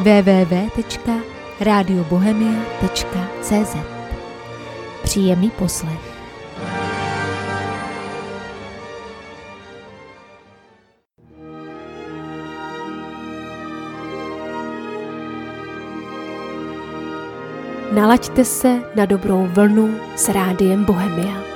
www.radiobohemia.cz Příjemný poslech. Nalaďte se na dobrou vlnu s rádiem Bohemia.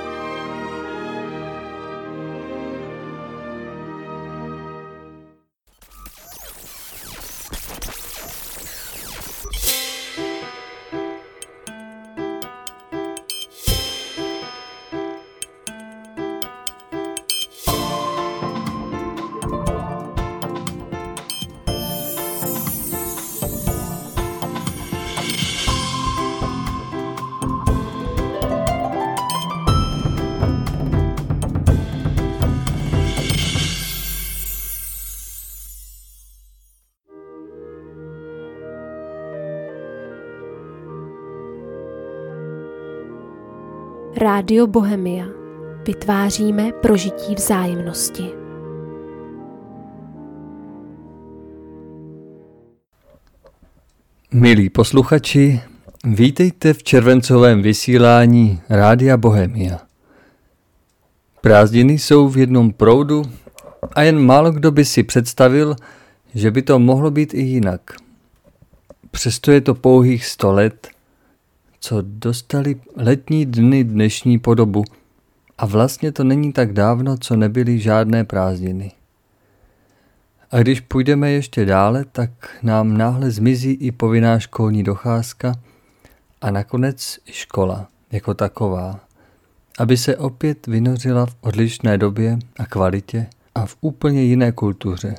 Rádio Bohemia vytváříme prožití vzájemnosti. Milí posluchači, vítejte v červencovém vysílání Rádia Bohemia. Prázdniny jsou v jednom proudu a jen málo kdo by si představil, že by to mohlo být i jinak. Přesto je to pouhých sto let – co dostali letní dny dnešní podobu a vlastně to není tak dávno, co nebyly žádné prázdniny. A když půjdeme ještě dále, tak nám náhle zmizí i povinná školní docházka a nakonec i škola jako taková, aby se opět vynořila v odlišné době a kvalitě a v úplně jiné kultuře.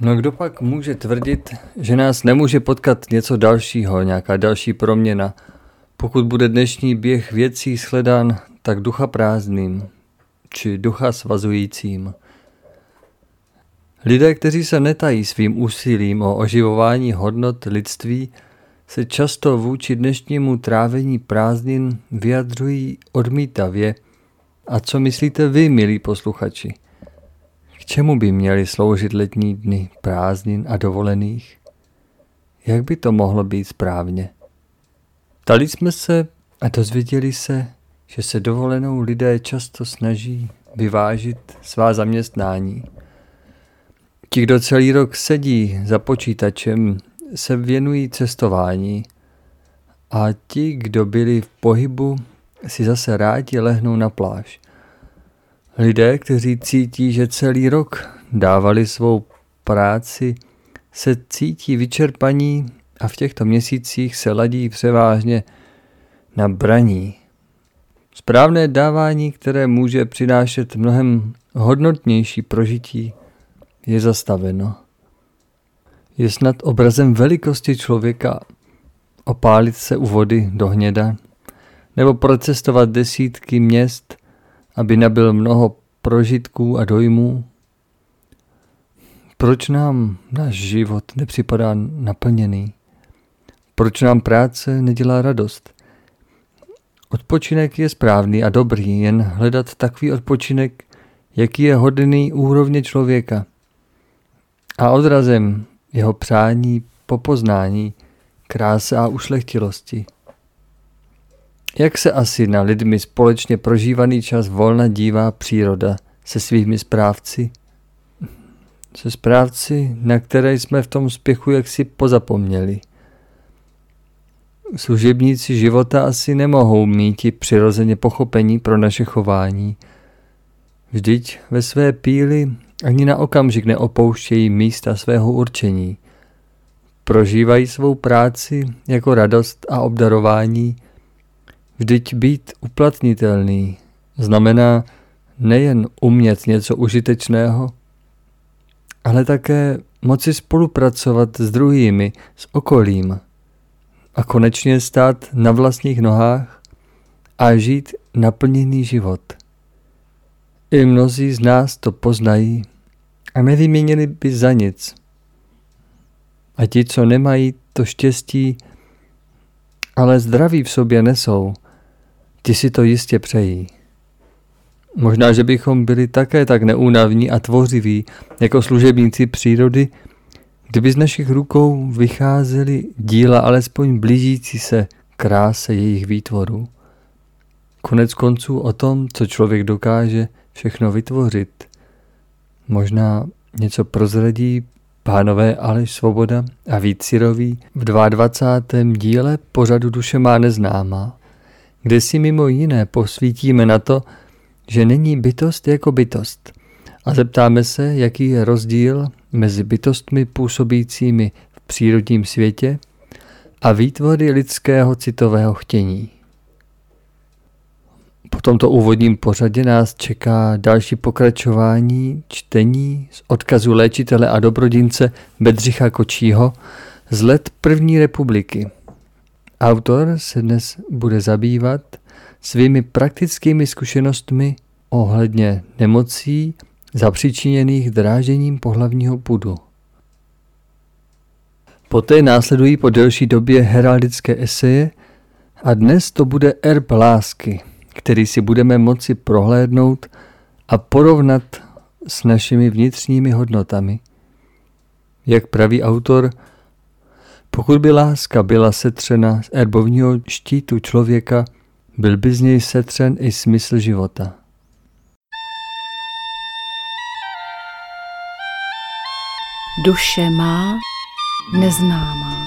No kdo pak může tvrdit, že nás nemůže potkat něco dalšího, nějaká další proměna, pokud bude dnešní běh věcí shledán tak ducha prázdným, či ducha svazujícím. Lidé, kteří se netají svým úsilím o oživování hodnot lidství, se často vůči dnešnímu trávení prázdnin vyjadřují odmítavě. A co myslíte vy, milí posluchači? K čemu by měly sloužit letní dny prázdnin a dovolených? Jak by to mohlo být správně? Ptali jsme se a dozvěděli se, že se dovolenou lidé často snaží vyvážit svá zaměstnání. Ti, kdo celý rok sedí za počítačem, se věnují cestování a ti, kdo byli v pohybu, si zase rádi lehnou na pláž. Lidé, kteří cítí, že celý rok dávali svou práci, se cítí vyčerpaní a v těchto měsících se ladí převážně na braní. Správné dávání, které může přinášet mnohem hodnotnější prožití, je zastaveno. Je snad obrazem velikosti člověka opálit se u vody do hněda, nebo procestovat desítky měst, aby nabil mnoho prožitků a dojmů. Proč nám náš život nepřipadá naplněný? Proč nám práce nedělá radost? Odpočinek je správný a dobrý, jen hledat takový odpočinek, jaký je hodný úrovně člověka. A odrazem jeho přání po poznání, kráse a ušlechtilosti. Jak se asi na lidmi společně prožívaný čas volna dívá příroda se svými správci? Se správci, na které jsme v tom spěchu jaksi pozapomněli – Služebníci života asi nemohou mít přirozeně pochopení pro naše chování. Vždyť ve své píli ani na okamžik neopouštějí místa svého určení. Prožívají svou práci jako radost a obdarování. Vždyť být uplatnitelný znamená nejen umět něco užitečného, ale také moci spolupracovat s druhými, s okolím a konečně stát na vlastních nohách a žít naplněný život. I mnozí z nás to poznají a nevyměnili by za nic. A ti, co nemají to štěstí, ale zdraví v sobě nesou, ti si to jistě přejí. Možná, že bychom byli také tak neúnavní a tvořiví jako služebníci přírody, Kdyby z našich rukou vycházely díla alespoň blížící se kráse jejich výtvorů. Konec konců o tom, co člověk dokáže všechno vytvořit. Možná něco prozradí pánové Aleš Svoboda a Vít Sirový v 22. díle pořadu Duše má neznámá, kde si mimo jiné posvítíme na to, že není bytost jako bytost a zeptáme se, jaký je rozdíl mezi bytostmi působícími v přírodním světě a výtvory lidského citového chtění. Po tomto úvodním pořadě nás čeká další pokračování čtení z odkazu léčitele a dobrodince Bedřicha Kočího z let první republiky. Autor se dnes bude zabývat svými praktickými zkušenostmi ohledně nemocí zapříčiněných drážením pohlavního pudu. Poté následují po delší době heraldické eseje a dnes to bude erb lásky, který si budeme moci prohlédnout a porovnat s našimi vnitřními hodnotami. Jak praví autor, pokud by láska byla setřena z erbovního štítu člověka, byl by z něj setřen i smysl života. Duše má neznámá.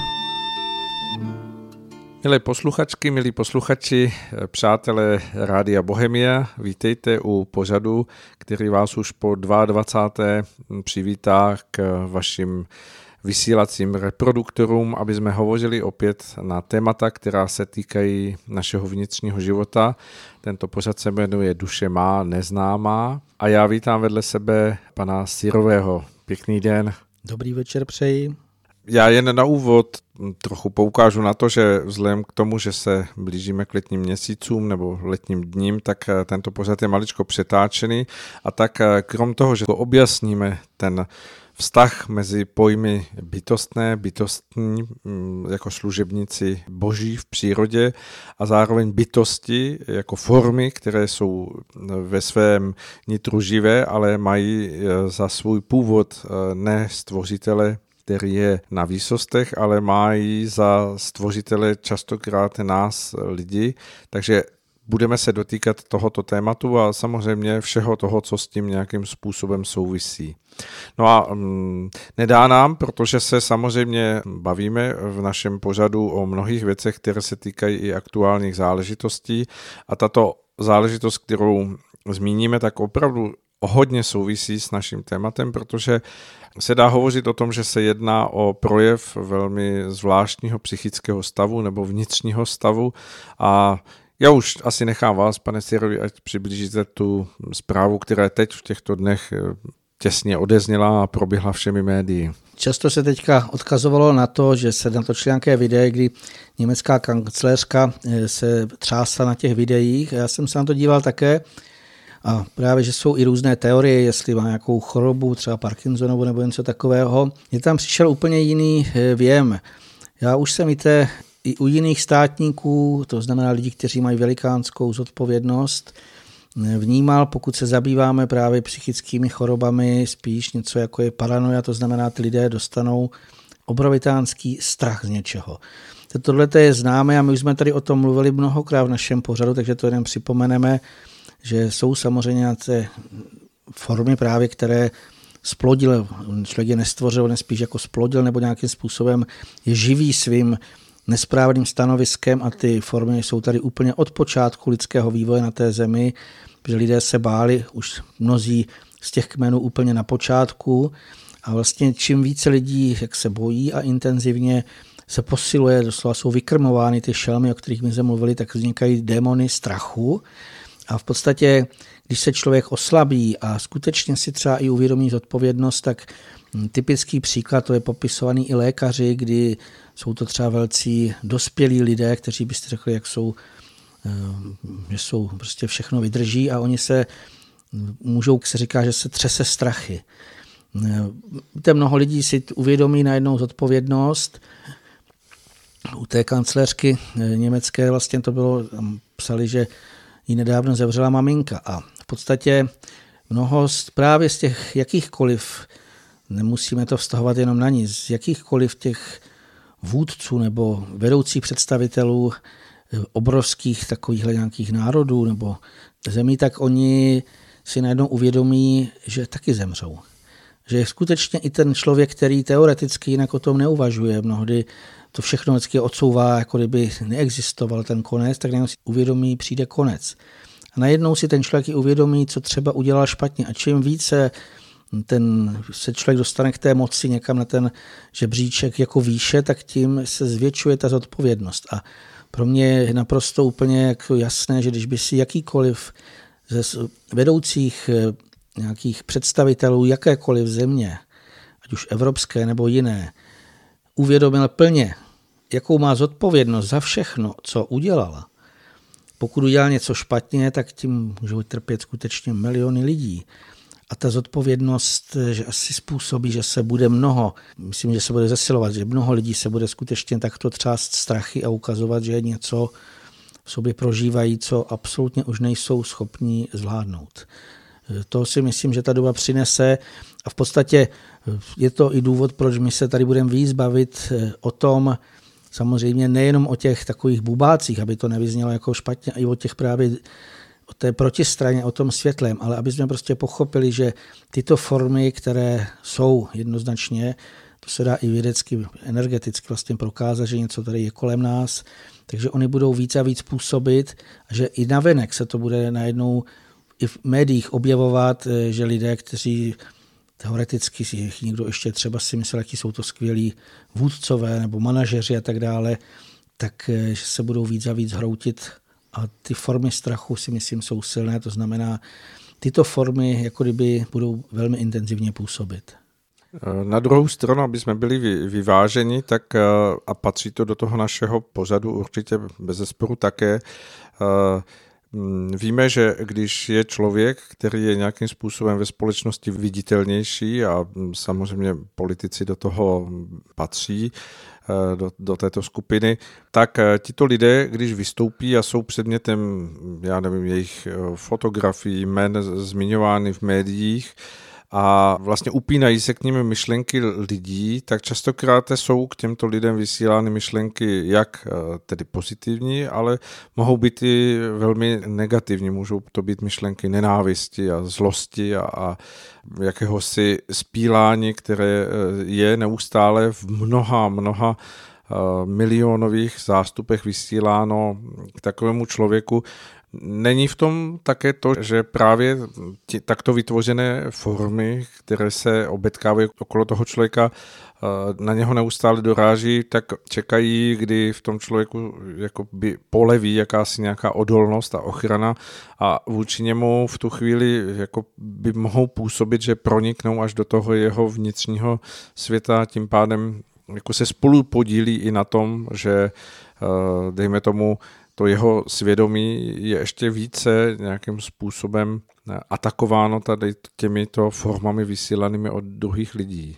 Milé posluchačky, milí posluchači, přátelé Rádia Bohemia, vítejte u pořadu, který vás už po 22. přivítá k vašim vysílacím reproduktorům, aby jsme hovořili opět na témata, která se týkají našeho vnitřního života. Tento pořad se jmenuje Duše má neznámá a já vítám vedle sebe pana Sirového. Pěkný den. Dobrý večer přeji. Já jen na úvod trochu poukážu na to, že vzhledem k tomu, že se blížíme k letním měsícům nebo letním dním, tak eh, tento pořad je maličko přetáčený a tak eh, krom toho, že to objasníme ten vztah mezi pojmy bytostné, bytostní mm, jako služebníci boží v přírodě a zároveň bytosti jako formy, které jsou ve svém nitru živé, ale mají eh, za svůj původ ne stvořitele který je na výsostech, ale mají za stvořitele častokrát nás lidi, takže budeme se dotýkat tohoto tématu a samozřejmě všeho toho, co s tím nějakým způsobem souvisí. No a mm, nedá nám, protože se samozřejmě bavíme v našem pořadu o mnohých věcech, které se týkají i aktuálních záležitostí. A tato záležitost, kterou zmíníme, tak opravdu hodně souvisí s naším tématem, protože se dá hovořit o tom, že se jedná o projev velmi zvláštního psychického stavu nebo vnitřního stavu. A já už asi nechám vás, pane Sirovi, ať přiblížíte tu zprávu, která je teď v těchto dnech eh, těsně odezněla a proběhla všemi médii. Často se teďka odkazovalo na to, že se natočily nějaké videa, kdy německá kancléřka eh, se třásla na těch videích. Já jsem se na to díval také a právě, že jsou i různé teorie, jestli má nějakou chorobu, třeba Parkinsonovu nebo něco takového. Je tam přišel úplně jiný eh, věm. Já už jsem i, té, i u jiných státníků, to znamená lidí, kteří mají velikánskou zodpovědnost, vnímal, pokud se zabýváme právě psychickými chorobami, spíš něco jako je paranoia, to znamená, ty lidé dostanou obrovitánský strach z něčeho. Tohle je známe a my už jsme tady o tom mluvili mnohokrát v našem pořadu, takže to jen připomeneme že jsou samozřejmě nějaké formy právě, které splodil, člověk je nestvořil, nespíš jako splodil nebo nějakým způsobem je živý svým nesprávným stanoviskem a ty formy jsou tady úplně od počátku lidského vývoje na té zemi, že lidé se báli, už mnozí z těch kmenů úplně na počátku. A vlastně čím více lidí jak se bojí a intenzivně se posiluje, doslova jsou vykrmovány ty šelmy, o kterých my jsme mluvili, tak vznikají démony strachu. A v podstatě, když se člověk oslabí a skutečně si třeba i uvědomí zodpovědnost, tak typický příklad, to je popisovaný i lékaři, kdy jsou to třeba velcí dospělí lidé, kteří byste řekli, jak jsou, že jsou prostě všechno vydrží a oni se můžou, se říká, že se třese strachy. Eh, víte, mnoho lidí si uvědomí najednou zodpovědnost. U té kancléřky eh, německé vlastně to bylo, psali, že ji nedávno zavřela maminka. A v podstatě mnoho z, právě z těch jakýchkoliv nemusíme to vztahovat jenom na ní. Z jakýchkoliv těch vůdců nebo vedoucích představitelů eh, obrovských takových nějakých národů nebo zemí, tak oni si najednou uvědomí, že taky zemřou. Že skutečně i ten člověk, který teoreticky jinak o tom neuvažuje, mnohdy to všechno vždycky odsouvá, jako kdyby neexistoval ten konec, tak najednou si uvědomí, přijde konec. A najednou si ten člověk i uvědomí, co třeba udělal špatně. A čím více ten, se člověk dostane k té moci někam na ten žebříček jako výše, tak tím se zvětšuje ta zodpovědnost. A pro mě je naprosto úplně jako jasné, že když by si jakýkoliv ze vedoucích eh, nějakých představitelů jakékoliv země, ať už evropské nebo jiné, uvědomil plně, jakou má zodpovědnost za všechno, co udělala. Pokud udělal něco špatně, tak tím můžou trpět skutečně miliony lidí. A ta zodpovědnost, že asi způsobí, že se bude mnoho, myslím, že se bude zesilovat, že mnoho lidí se bude skutečně takto třást strachy a ukazovat, že něco v sobě prožívají, co absolutně už nejsou schopní zvládnout. To si myslím, že ta doba přinese a v podstatě je to i důvod, proč my se tady budeme víc bavit o tom, samozřejmě nejenom o těch takových bubácích, aby to nevyznělo jako špatně, i o těch právě o té protistraně, o tom světlém, ale aby jsme prostě pochopili, že tyto formy, které jsou jednoznačně, to se dá i vědecky, energeticky vlastně prokázat, že něco tady je kolem nás, takže oni budou víc a víc působit, že i navenek se to bude najednou i v médiích objevovat, eh, že lidé, kteří teoreticky si někdo ještě třeba si myslel, jaký jsou to skvělí vůdcové nebo manažeři a tak dále, tak eh, se budou víc a víc hroutit a ty formy strachu si myslím jsou silné, to znamená, tyto formy jako kdyby budou velmi intenzivně působit. Na druhou stranu, aby jsme byli vyváženi, tak eh, a patří to do toho našeho pořadu určitě bez zesporu také, eh, mm, Víme, že když je člověk, který je nějakým způsobem ve společnosti viditelnější a mm, samozřejmě politici do toho patří, do, do této skupiny, tak eh, tito lidé, když vystoupí a jsou předmětem, já nevím, jejich eh, fotografií, jmen zmiňovány v médiích, a vlastně upínají se k ním myšlenky lidí, tak častokrát jsou k těmto lidem vysílány myšlenky jak tedy pozitivní, ale mohou být i velmi negativní. Můžou to být myšlenky nenávisti a zlosti a, a jakéhosi spílání, které je neustále v mnoha, mnoha milionových zástupech vysíláno k takovému člověku, Není v tom také to, že právě ti, takto vytvořené formy, které se obetkávají okolo toho člověka, eh, na něho neustále doráží, tak čekají, kdy v tom člověku jako by poleví jakási nějaká odolnost a ochrana a vůči němu v tu chvíli jako by mohou působit, že proniknou až do toho jeho vnitřního světa, tím pádem jako se spolu podílí i na tom, že eh, dejme tomu to jeho svědomí je ještě více nějakým způsobem atakováno tady těmito formami vysílanými od druhých lidí.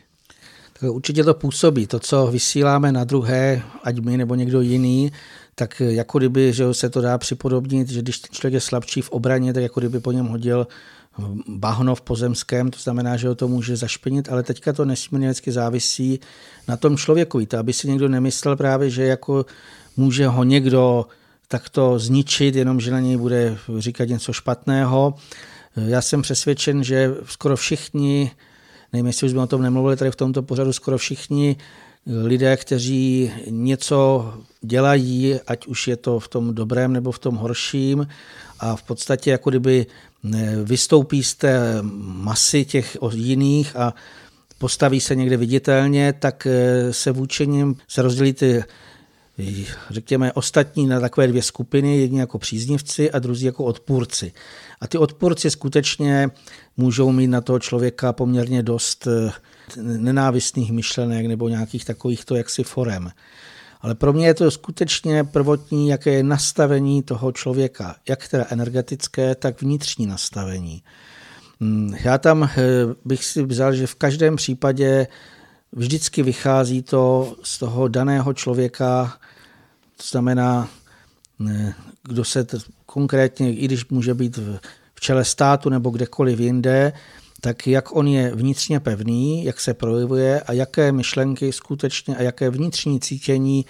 Tak určitě to působí. To, co vysíláme na druhé, ať my nebo někdo jiný, tak jako kdyby že se to dá připodobnit, že když ten člověk je slabší v obraně, tak jako kdyby po něm hodil bahno v pozemském, to znamená, že ho to může zašpinit, ale teďka to nesmírně závisí na tom člověku. To, aby si někdo nemyslel právě, že jako může ho někdo tak to zničit, jenom že na něj bude říkat něco špatného. Já jsem přesvědčen, že skoro všichni, nevím, jestli už jsme o tom nemluvili tady v tomto pořadu, skoro všichni lidé, kteří něco dělají, ať už je to v tom dobrém nebo v tom horším, a v podstatě jako kdyby vystoupí z té masy těch jiných a postaví se někde viditelně, tak eh, se vůči nim se rozdělí ty řekněme, ostatní na takové dvě skupiny, jedni jako příznivci a druzí jako odpůrci. A ty odpůrci skutečně můžou mít na toho člověka poměrně dost eh, nenávistných myšlenek nebo nějakých takovýchto jaksi forem. Ale pro mě je to skutečně prvotní, jaké je nastavení toho člověka, jak teda energetické, tak vnitřní nastavení. Hmm, já tam eh, bych si vzal, že v každém případě vždycky vychází to z toho daného člověka, to znamená, kdo se konkrétně, i když může být v čele státu nebo kdekoliv jinde, tak jak on je vnitřně pevný, jak se projevuje a jaké myšlenky skutečně a jaké vnitřní cítění,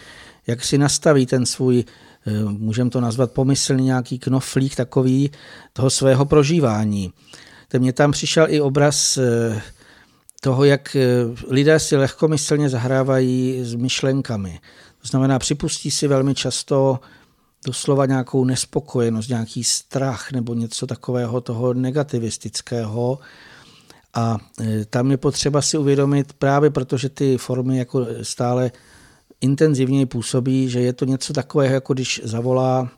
jak si nastaví ten svůj, eh, můžeme to nazvat pomyslný nějaký knoflík takový toho svého prožívání. Tak mně tam přišel i obraz eh, toho, jak eh, lidé si lehkomyslně zahrávají s myšlenkami. Znamená, připustí si velmi často doslova nějakou nespokojenost, nějaký strach nebo něco takového toho negativistického. A e, tam je potřeba si uvědomit právě protože ty formy jako stále intenzivněji působí, že je to něco takového, jako když zavolá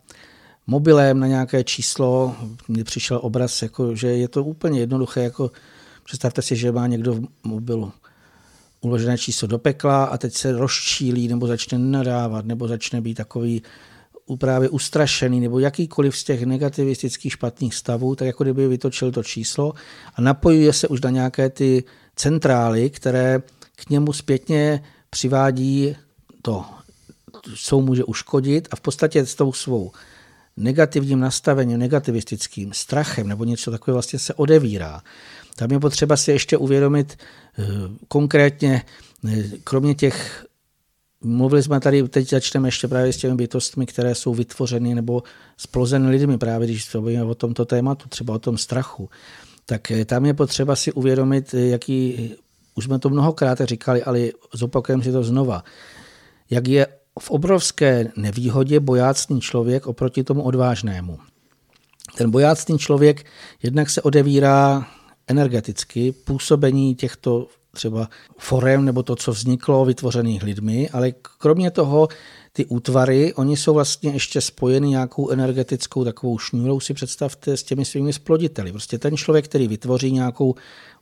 mobilem na nějaké číslo, mně přišel obraz, jako, že je to úplně jednoduché, jako představte si, že má někdo v mobilu uložené číslo do pekla a teď se rozčílí nebo začne nadávat nebo začne být takový právě ustrašený nebo jakýkoliv z těch negativistických špatných stavů, tak jako kdyby vytočil to číslo a napojuje se už na nějaké ty centrály, které k němu zpětně přivádí to, co může uškodit a v podstatě s tou svou negativním nastavením, negativistickým strachem nebo něco takového vlastně se odevírá. Tam je potřeba si ještě uvědomit konkrétně, eh, kromě těch Mluvili jsme tady, teď začneme ještě právě s těmi bytostmi, které jsou vytvořeny nebo splozeny lidmi, právě když se o tomto tématu, třeba o tom strachu. Tak eh, tam je potřeba si uvědomit, jaký, už jsme to mnohokrát říkali, ale zopakujeme si to znova, jak je v obrovské nevýhodě bojácný člověk oproti tomu odvážnému. Ten bojácný člověk jednak se odevírá energeticky působení těchto třeba forem nebo to, co vzniklo vytvořených lidmi, ale kromě toho ty útvary, oni jsou vlastně ještě spojeny nějakou energetickou takovou šňůrou, si představte, s těmi svými sploditeli. Prostě ten člověk, který vytvoří nějakou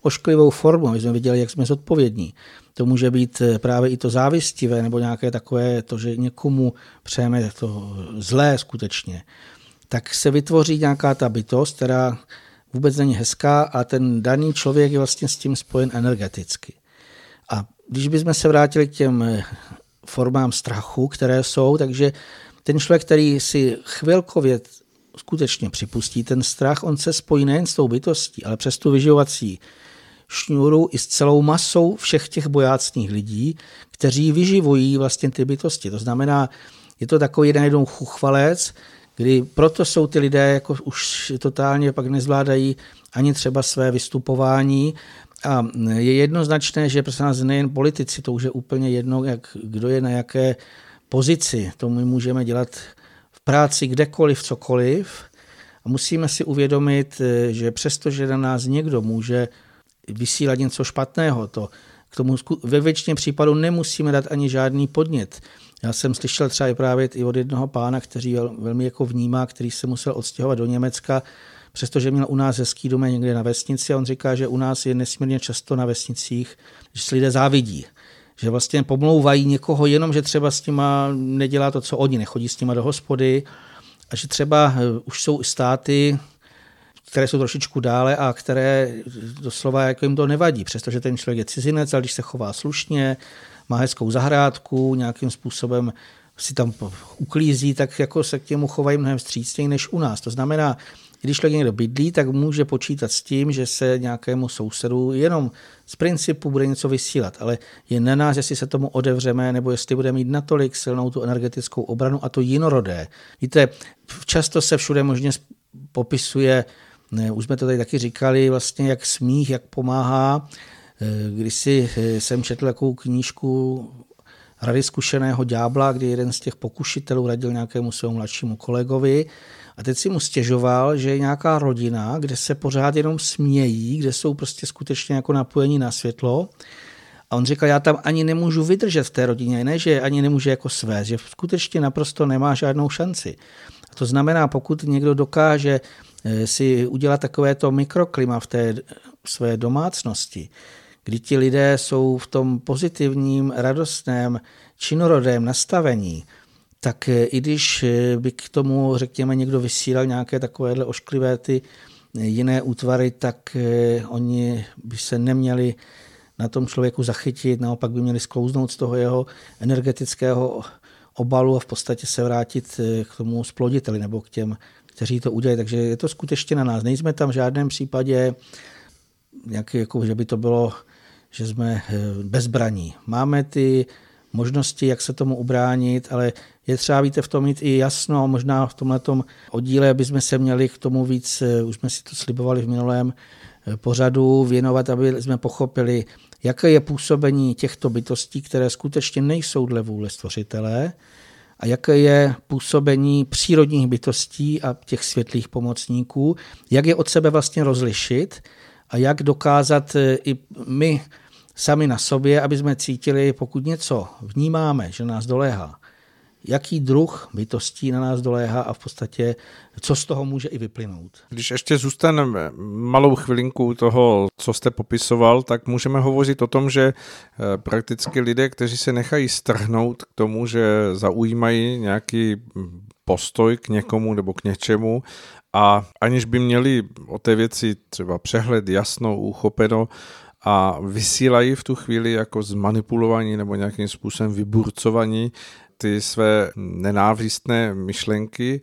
ošklivou formu, my jsme viděli, jak jsme zodpovědní. To může být právě i to závistivé, nebo nějaké takové to, že někomu přejeme to zlé skutečně. Tak se vytvoří nějaká ta bytost, která vůbec není hezká a ten daný člověk je vlastně s tím spojen energeticky. A když bychom se vrátili k těm eh, formám strachu, které jsou, takže ten člověk, který si chvilkově skutečně připustí ten strach, on se spojí nejen s tou bytostí, ale přes tu vyživovací šňůru i s celou masou všech těch bojácných lidí, kteří vyživují vlastně ty bytosti. To znamená, je to takový jeden chuchvalec, kdy proto jsou ty lidé jako už totálně pak nezvládají ani třeba své vystupování. A je jednoznačné, že prostě nás nejen politici, to už je úplně jedno, jak, kdo je na jaké pozici, to my můžeme dělat v práci kdekoliv, cokoliv. A musíme si uvědomit, že přestože na nás někdo může vysílat něco špatného, to k tomu ve většině případů nemusíme dát ani žádný podnět. Já jsem slyšel třeba i právě i od jednoho pána, který velmi jako vnímá, který se musel odstěhovat do Německa, přestože měl u nás hezký dům někde na vesnici a on říká, že u nás je nesmírně často na vesnicích, že si lidé závidí že vlastně pomlouvají někoho jenom, že třeba s nima nedělá to, co oni, nechodí s nima do hospody a že třeba eh, už jsou státy, které jsou trošičku dále a které doslova jako jim to nevadí, přestože ten člověk je cizinec, ale když se chová slušně, má hezkou zahrádku, nějakým způsobem si tam uklízí, tak jako se k němu chovají mnohem vstřícněji než u nás. To znamená, když člověk někdo bydlí, tak může počítat s tím, že se nějakému sousedu jenom z principu bude něco vysílat, ale je na nás, jestli se tomu odevřeme, nebo jestli bude mít natolik silnou tu energetickou obranu a to jinorodé. Víte, často se všude možně popisuje, ne, už jsme to tady taky říkali, vlastně jak smích, jak pomáhá, když si eh, jsem četl takovou knížku Rady zkušeného ďábla, kdy jeden z těch pokušitelů radil nějakému svému mladšímu kolegovi a teď si mu stěžoval, že je nějaká rodina, kde se pořád jenom smějí, kde jsou prostě skutečně jako napojení na světlo. A on říkal, já tam ani nemůžu vydržet v té rodině, ne, že ani nemůže jako své, že skutečně naprosto nemá žádnou šanci. A to znamená, pokud někdo dokáže eh, si udělat takovéto mikroklima v té své domácnosti, kdy ti lidé jsou v tom pozitivním, radostném, činorodém nastavení, tak eh, i když eh, by k tomu, řekněme, někdo vysílal nějaké takovéhle ošklivé ty eh, jiné útvary, tak oni by se neměli na tom člověku zachytit, naopak by měli sklouznout z toho jeho energetického obalu a v podstatě se vrátit k tomu sploditeli nebo k těm, kteří to udělají. Takže je to skutečně na nás. Nejsme tam v žádném případě nějaký, jako, že by to bylo, že jsme eh, bezbraní. Máme ty možnosti, jak se tomu ubránit, ale je třeba, víte, v tom mít i jasno, možná v tomhle oddíle bychom se měli k tomu víc, eh, už jsme si to slibovali v minulém eh, pořadu, věnovat, aby jsme pochopili, jaké je působení těchto bytostí, které skutečně nejsou dle vůle stvořitele, a jaké je působení přírodních bytostí a těch světlých pomocníků, jak je od sebe vlastně rozlišit a jak dokázat eh, i my sami na sobě, aby jsme cítili, pokud něco vnímáme, že nás doléhá, jaký druh bytostí na nás doléhá a v podstatě co z toho může i vyplynout. Když ještě zůstaneme malou chvilinku toho, co jste popisoval, tak můžeme hovořit o tom, že eh, prakticky lidé, kteří se nechají strhnout k tomu, že zaujímají nějaký postoj k někomu nebo k něčemu a aniž by měli o té věci třeba přehled, jasno, uchopeno, a vysílají v tu chvíli jako zmanipulovaní nebo nějakým způsobem vyburcovaní ty své nenávistné myšlenky,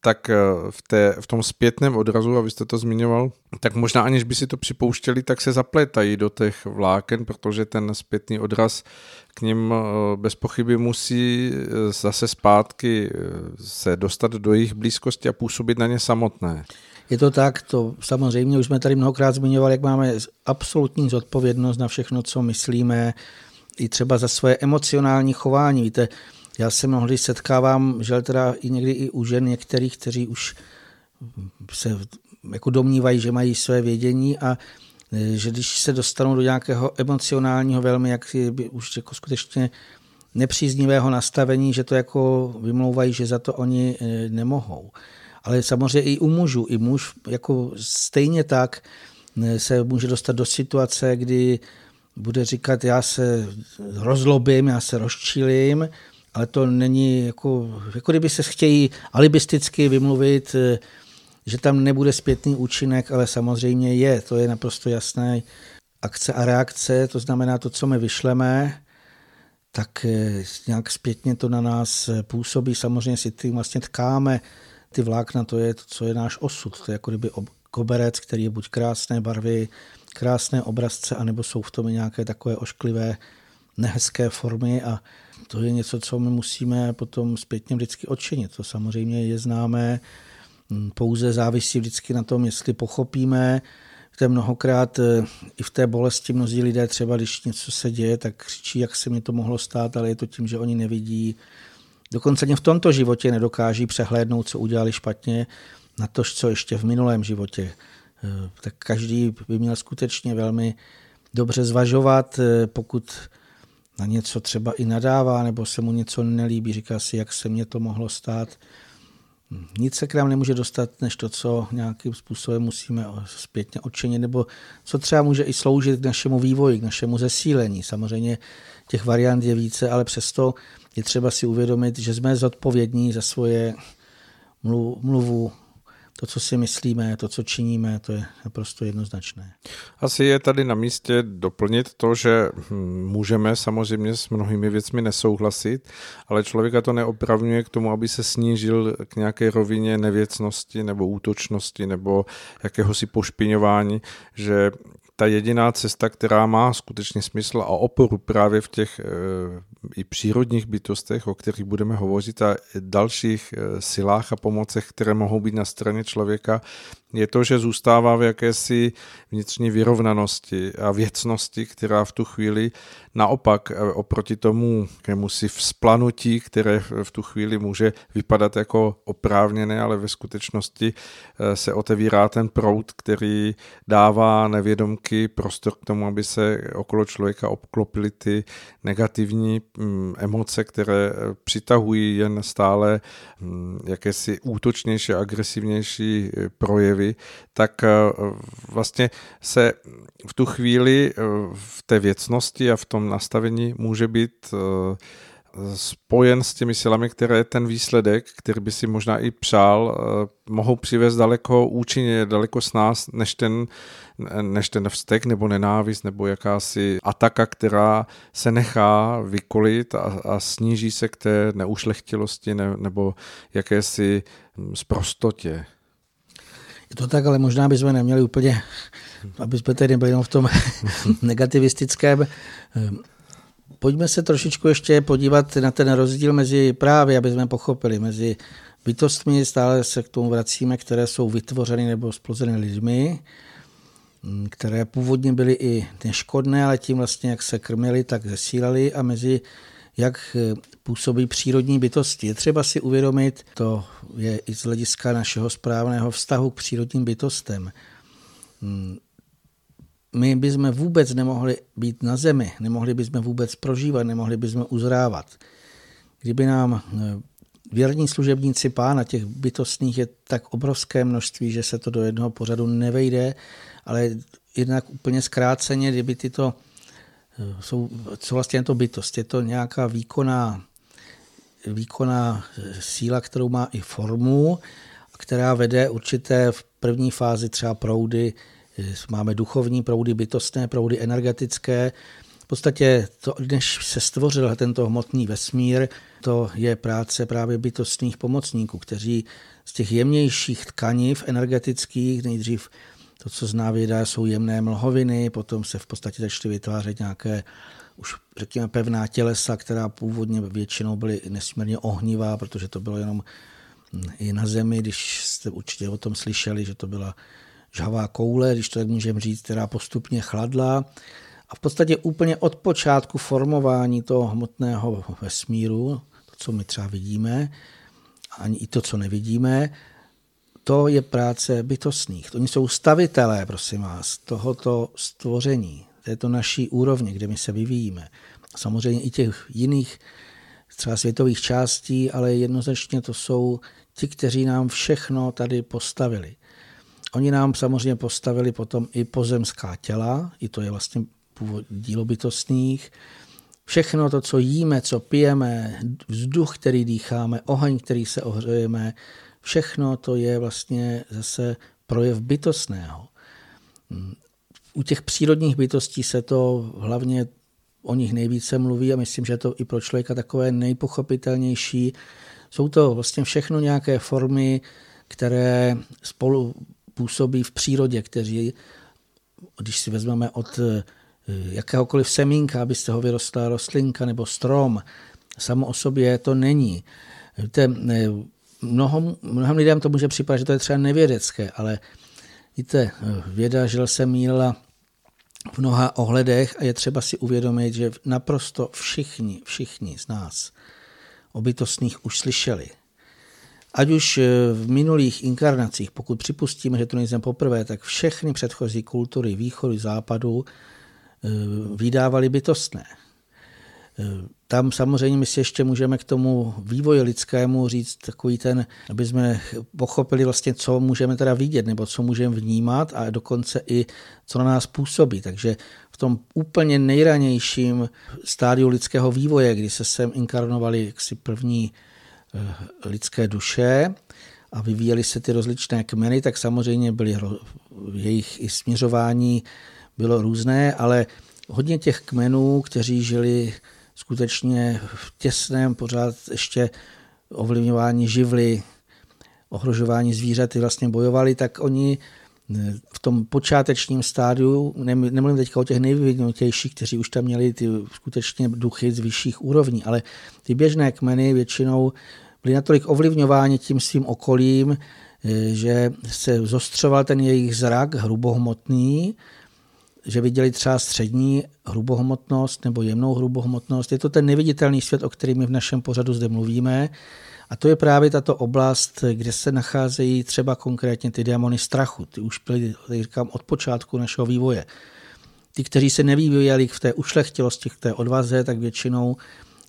tak eh, v, té, v tom zpětném odrazu, a vy jste to zmiňoval, tak možná aniž by si to připouštěli, tak se zaplétají do těch vláken, protože ten zpětný odraz k ním eh, bez pochyby musí eh, zase zpátky se dostat do jejich blízkosti a působit na ně samotné. Je to tak, to samozřejmě už jsme tady mnohokrát zmiňovali, jak máme absolutní zodpovědnost na všechno, co myslíme, i třeba za svoje emocionální chování. Víte, já se mnohdy setkávám, že teda i někdy i u žen některých, kteří už se jako domnívají, že mají své vědění a e, že když se dostanou do nějakého emocionálního velmi, jak by už jako skutečně nepříznivého nastavení, že to jako vymlouvají, že za to oni e, nemohou. Ale samozřejmě i u mužů, i muž jako stejně tak e, se může dostat do situace, kdy bude říkat, já se rozlobím, já se rozčilím, ale to není jako, jako kdyby se chtějí alibisticky vymluvit, eh, že tam nebude zpětný účinek, ale samozřejmě je, to je naprosto jasné. Akce a reakce, to znamená to, co my vyšleme, tak eh, nějak zpětně to na nás eh, působí. Samozřejmě si tím vlastně tkáme ty vlákna, to je to, co je náš osud. To je jako kdyby koberec, který je buď krásné barvy, krásné obrazce, anebo jsou v tom nějaké takové ošklivé, nehezké formy a to je něco, co my musíme potom zpětně vždycky odčinit. To samozřejmě je známé, hm, pouze závisí vždycky na tom, jestli pochopíme, to mnohokrát eh, i v té bolesti mnozí lidé třeba, když něco se děje, tak křičí, jak se mi to mohlo stát, ale je to tím, že oni nevidí. Dokonce ani v tomto životě nedokáží přehlédnout, co udělali špatně, na to, co ještě v minulém životě. Eh, tak každý by měl skutečně velmi dobře zvažovat, eh, pokud na něco třeba i nadává, nebo se mu něco nelíbí, říká si, jak se mně to mohlo stát. Nic se k nám nemůže dostat, než to, co nějakým způsobem musíme zpětně odčinit, nebo co třeba může i sloužit k našemu vývoji, k našemu zesílení. Samozřejmě těch variant je více, ale přesto je třeba si uvědomit, že jsme zodpovědní za svoje mluvu, to, co si myslíme, to, co činíme, to je naprosto jednoznačné. Asi je tady na místě doplnit to, že hm, můžeme samozřejmě s mnohými věcmi nesouhlasit, ale člověka to neopravňuje k tomu, aby se snížil k nějaké rovině nevěcnosti nebo útočnosti nebo jakéhosi pošpiňování, že ta jediná cesta, která má skutečně smysl a oporu právě v těch e, i přírodních bytostech, o kterých budeme hovořit a dalších e, silách a pomocech, které mohou být na straně člověka, je to, že zůstává v jakési vnitřní vyrovnanosti a věcnosti, která v tu chvíli naopak eh, oproti tomu si vzplanutí, které v tu chvíli může vypadat jako oprávněné, ale ve skutečnosti eh, se otevírá ten proud, který dává nevědomky prostor k tomu, aby se okolo člověka obklopily ty negativní mm, emoce, které eh, přitahují jen stále mm, jakési útočnější, agresivnější projevy projevy, tak eh, vlastně se v tu chvíli eh, v té věcnosti a v tom nastavení může být eh, spojen s těmi silami, které ten výsledek, který by si možná i přál, mohou přivést daleko účinně, daleko s nás, než ten, než ten vztek nebo nenávist nebo jakási ataka, která se nechá vykolit a, a sníží se k té neušlechtilosti ne, nebo jakési hm, sprostotě. Je to tak, ale možná bychom neměli úplně, aby jsme tady nebyli jenom v tom negativistickém. Pojďme se trošičku ještě podívat na ten rozdíl mezi právě, aby jsme pochopili, mezi bytostmi, stále se k tomu vracíme, které jsou vytvořeny nebo splozeny lidmi, které původně byly i neškodné, ale tím vlastně, jak se krmili, tak zesílali a mezi jak působí přírodní bytosti. Je třeba si uvědomit, to je i z hlediska našeho správného vztahu k přírodním bytostem. My bychom vůbec nemohli být na zemi, nemohli bychom vůbec prožívat, nemohli bychom uzrávat. Kdyby nám věrní služebníci pána, těch bytostných je tak obrovské množství, že se to do jednoho pořadu nevejde, ale jednak úplně zkráceně, kdyby tyto eh, jsou, co vlastně je to bytost? Je to nějaká výkonná, výkonná eh, síla, kterou má i formu, která vede určité v první fázi třeba proudy, eh, máme duchovní proudy, bytostné proudy, energetické, podstatě to, než se stvořil tento hmotný vesmír, to je práce právě bytostných pomocníků, kteří z těch jemnějších tkaniv energetických, nejdřív to, co zná věda, jsou jemné mlhoviny, potom se v podstatě začaly vytvářet nějaké už řekněme pevná tělesa, která původně většinou byly nesmírně ohnivá, protože to bylo jenom i na zemi, když jste určitě o tom slyšeli, že to byla žhavá koule, když to tak můžeme říct, která postupně chladla. A v podstatě úplně od počátku formování toho hmotného vesmíru, to, co my třeba vidíme, ani i to, co nevidíme, to je práce bytostných. Oni jsou stavitelé, prosím vás, tohoto stvoření, této naší úrovně, kde my se vyvíjíme. Samozřejmě i těch jiných třeba světových částí, ale jednoznačně to jsou ti, kteří nám všechno tady postavili. Oni nám samozřejmě postavili potom i pozemská těla, i to je vlastně dílo bytostných, všechno to, co jíme, co pijeme, vzduch, který dýcháme, oheň, který se ohřejeme, všechno to je vlastně zase projev bytostného. U těch přírodních bytostí se to hlavně o nich nejvíce mluví a myslím, že je to i pro člověka takové nejpochopitelnější. Jsou to vlastně všechno nějaké formy, které spolu působí v přírodě, kteří, když si vezmeme od jakéhokoliv semínka, aby z toho vyrostla rostlinka nebo strom. Samo o sobě to není. Víte, mnoho, mnohým lidem to může připadat, že to je třeba nevědecké, ale víte, věda žil se míla v mnoha ohledech a je třeba si uvědomit, že naprosto všichni, všichni z nás o bytostných už slyšeli. Ať už v minulých inkarnacích, pokud připustíme, že to nejsem poprvé, tak všechny předchozí kultury východu, západu Eh, vydávali bytostné. Tam samozřejmě my si ještě můžeme k tomu vývoji lidskému říct takový ten, aby jsme pochopili vlastně, co můžeme teda vidět, nebo co můžeme vnímat a dokonce i co na nás působí. Takže v tom úplně nejranějším stádiu lidského vývoje, kdy se sem inkarnovali jaksi první eh, lidské duše a vyvíjely se ty rozličné kmeny, tak samozřejmě byly jejich i směřování bylo různé, ale hodně těch kmenů, kteří žili skutečně v těsném pořád ještě ovlivňování živly, ohrožování zvířaty vlastně bojovali, tak oni eh, v tom počátečním stádiu, nemluvím teďka o těch nejvyvinutějších, kteří už tam měli ty skutečně duchy z vyšších úrovní, ale ty běžné kmeny většinou byly natolik ovlivňováni tím svým okolím, eh, že se zostřoval ten jejich zrak hrubohmotný, že viděli třeba střední hrubohmotnost nebo jemnou hrubohmotnost. Je to ten neviditelný svět, o kterém my v našem pořadu zde mluvíme. A to je právě tato oblast, kde se nacházejí třeba konkrétně ty diamony strachu. Ty už byly, říkám, od počátku našeho vývoje. Ty, kteří se nevyvíjeli v té ušlechtilosti, v té odvaze, tak většinou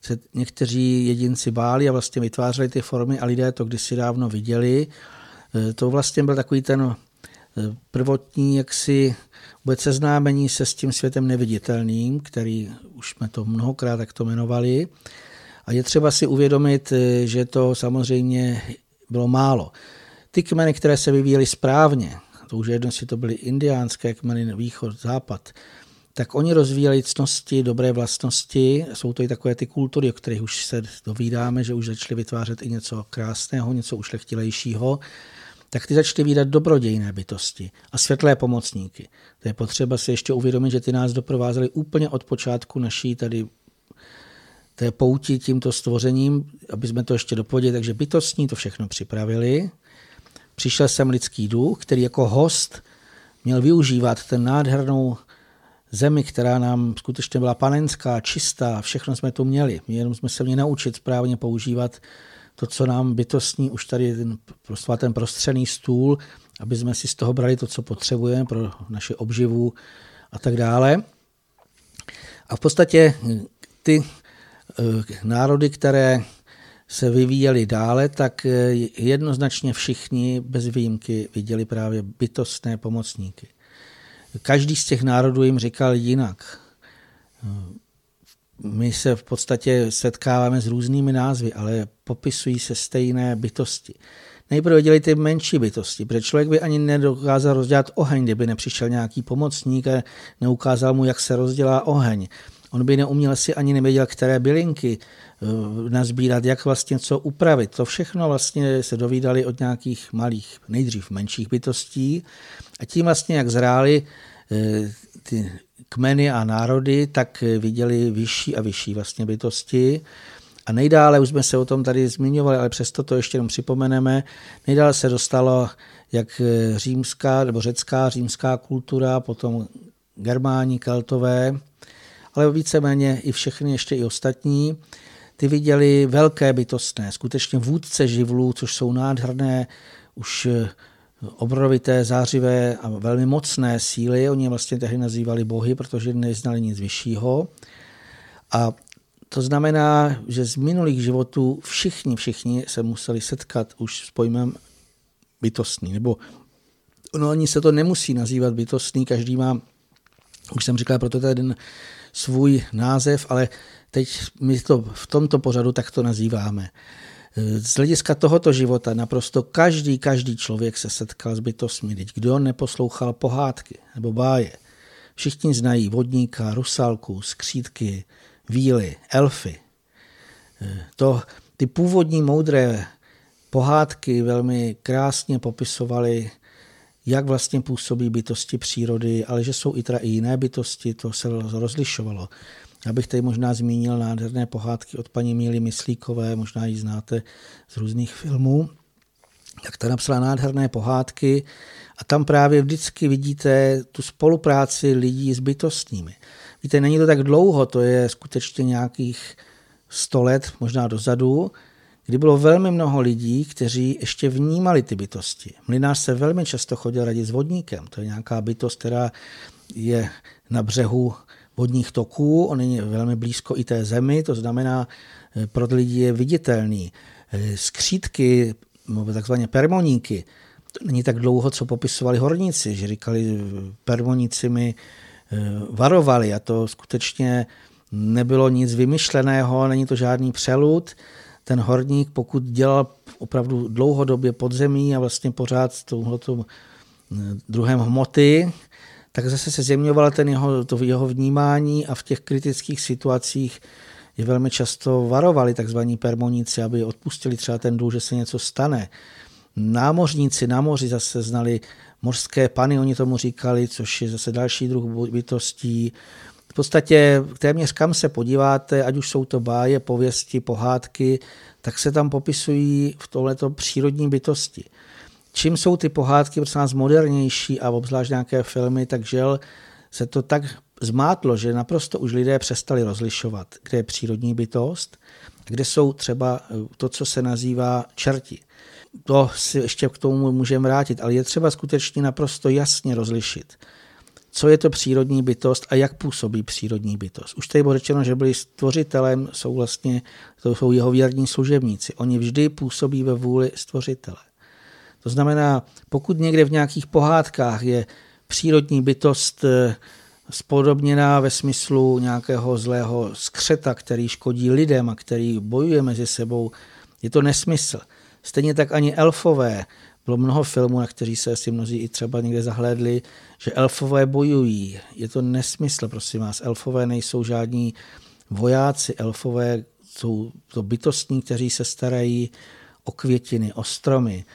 se někteří jedinci báli a vlastně vytvářeli ty formy a lidé to kdysi dávno viděli. E, to vlastně byl takový ten prvotní jaksi vůbec seznámení se s tím světem neviditelným, který už jsme to mnohokrát takto jmenovali. A je třeba si uvědomit, že to samozřejmě bylo málo. Ty kmeny, které se vyvíjely správně, to už jedno si to byly indiánské kmeny, východ, západ, tak oni rozvíjeli cnosti, dobré vlastnosti. Jsou to i takové ty kultury, o kterých už se dovídáme, že už začaly vytvářet i něco krásného, něco ušlechtilejšího. Tak ty začaly výdat dobrodějné bytosti a světlé pomocníky. To je potřeba si ještě uvědomit, že ty nás doprovázely úplně od počátku naší tady té pouti tímto stvořením, aby jsme to ještě dopověděli, takže bytostní to všechno připravili. Přišel sem lidský duch, který jako host měl využívat ten nádhernou zemi, která nám skutečně byla panenská, čistá, všechno jsme tu měli. Jenom jsme se měli naučit správně používat to, co nám bytostní, už tady ten, prostě ten prostřený stůl, aby jsme si z toho brali to, co potřebujeme pro naše obživu a tak dále. A v podstatě ty Eh, národy, které se vyvíjely dále, tak eh, jednoznačně všichni bez výjimky viděli právě bytostné pomocníky. Každý z těch národů jim říkal jinak. My se v podstatě setkáváme s různými názvy, ale popisují se stejné bytosti. Nejprve viděli ty menší bytosti, protože člověk by ani nedokázal rozdělat oheň, kdyby nepřišel nějaký pomocník a neukázal mu, jak se rozdělá oheň. On by neuměl si ani nevěděl, které bylinky eh, nazbírat, jak vlastně co upravit. To všechno vlastně se dovídali od nějakých malých, nejdřív menších bytostí a tím vlastně, jak zráli eh, ty kmeny a národy, tak viděli vyšší a vyšší vlastně bytosti. A nejdále, už jsme se o tom tady zmiňovali, ale přesto to ještě jenom připomeneme, nejdále se dostalo jak římská nebo řecká římská kultura, potom germáni, keltové, ale víceméně i všechny ještě i ostatní, ty viděli velké bytostné, skutečně vůdce živlů, což jsou nádherné, už obrovité, zářivé a velmi mocné síly. Oni vlastně tehdy nazývali bohy, protože neznali nic vyššího. A to znamená, že z minulých životů všichni, všichni se museli setkat už s pojmem bytostný. Nebo no, ani se to nemusí nazývat bytostný, každý má, už jsem říkal, proto ten svůj název, ale teď my to v tomto pořadu tak to nazýváme. Z hlediska tohoto života naprosto každý, každý člověk se setkal s bytostmi. Teď kdo neposlouchal pohádky nebo báje? Všichni znají vodníka, rusalku, skřídky, víly, elfy. To, ty původní moudré pohádky velmi krásně popisovaly jak vlastně působí bytosti přírody, ale že jsou i teda i jiné bytosti, to se rozlišovalo. Já bych tady možná zmínil nádherné pohádky od paní Míly Myslíkové, možná ji znáte z různých filmů. Tak ta napsala nádherné pohádky a tam právě vždycky vidíte tu spolupráci lidí s bytostními. Víte, není to tak dlouho, to je skutečně nějakých 100 let, možná dozadu, kdy bylo velmi mnoho lidí, kteří ještě vnímali ty bytosti. Mlinář se velmi často chodil radit s vodníkem. To je nějaká bytost, která je na břehu vodních toků, on je velmi blízko i té zemi, to znamená, eh, pro lidi je viditelný. Eh, skřítky, takzvané permoníky, to není tak dlouho, co popisovali horníci, že říkali, permoníci mi eh, varovali a to skutečně nebylo nic vymyšleného, není to žádný přelud, ten horník, pokud dělal opravdu dlouhodobě podzemí a vlastně pořád s touhletou eh, druhem hmoty, tak zase se zeměval ten jeho, to jeho vnímání a v těch kritických situacích je velmi často varovali takzvaní permoníci, aby odpustili třeba ten důl, že se něco stane. Námořníci na moři zase znali mořské pany, oni tomu říkali, což je zase další druh bytostí. V podstatě téměř kam se podíváte, ať už jsou to báje, pověsti, pohádky, tak se tam popisují v tohleto přírodní bytosti. Čím jsou ty pohádky prostě nás modernější a obzvlášť nějaké filmy, tak žel se to tak zmátlo, že naprosto už lidé přestali rozlišovat, kde je přírodní bytost, kde jsou třeba to, co se nazývá čerti. To si ještě k tomu můžeme vrátit, ale je třeba skutečně naprosto jasně rozlišit co je to přírodní bytost a jak působí přírodní bytost. Už tady bylo řečeno, že byli stvořitelem, jsou vlastně, to jsou jeho věrní služebníci. Oni vždy působí ve vůli stvořitele. To znamená, pokud někde v nějakých pohádkách je přírodní bytost eh, spodobněná ve smyslu nějakého zlého skřeta, který škodí lidem a který bojuje mezi sebou, je to nesmysl. Stejně tak ani elfové bylo mnoho filmů, na kteří se asi mnozí i třeba někde zahlédli, že elfové bojují. Je to nesmysl, prosím vás. Elfové nejsou žádní vojáci, elfové jsou to bytostní, kteří se starají o květiny, o stromy.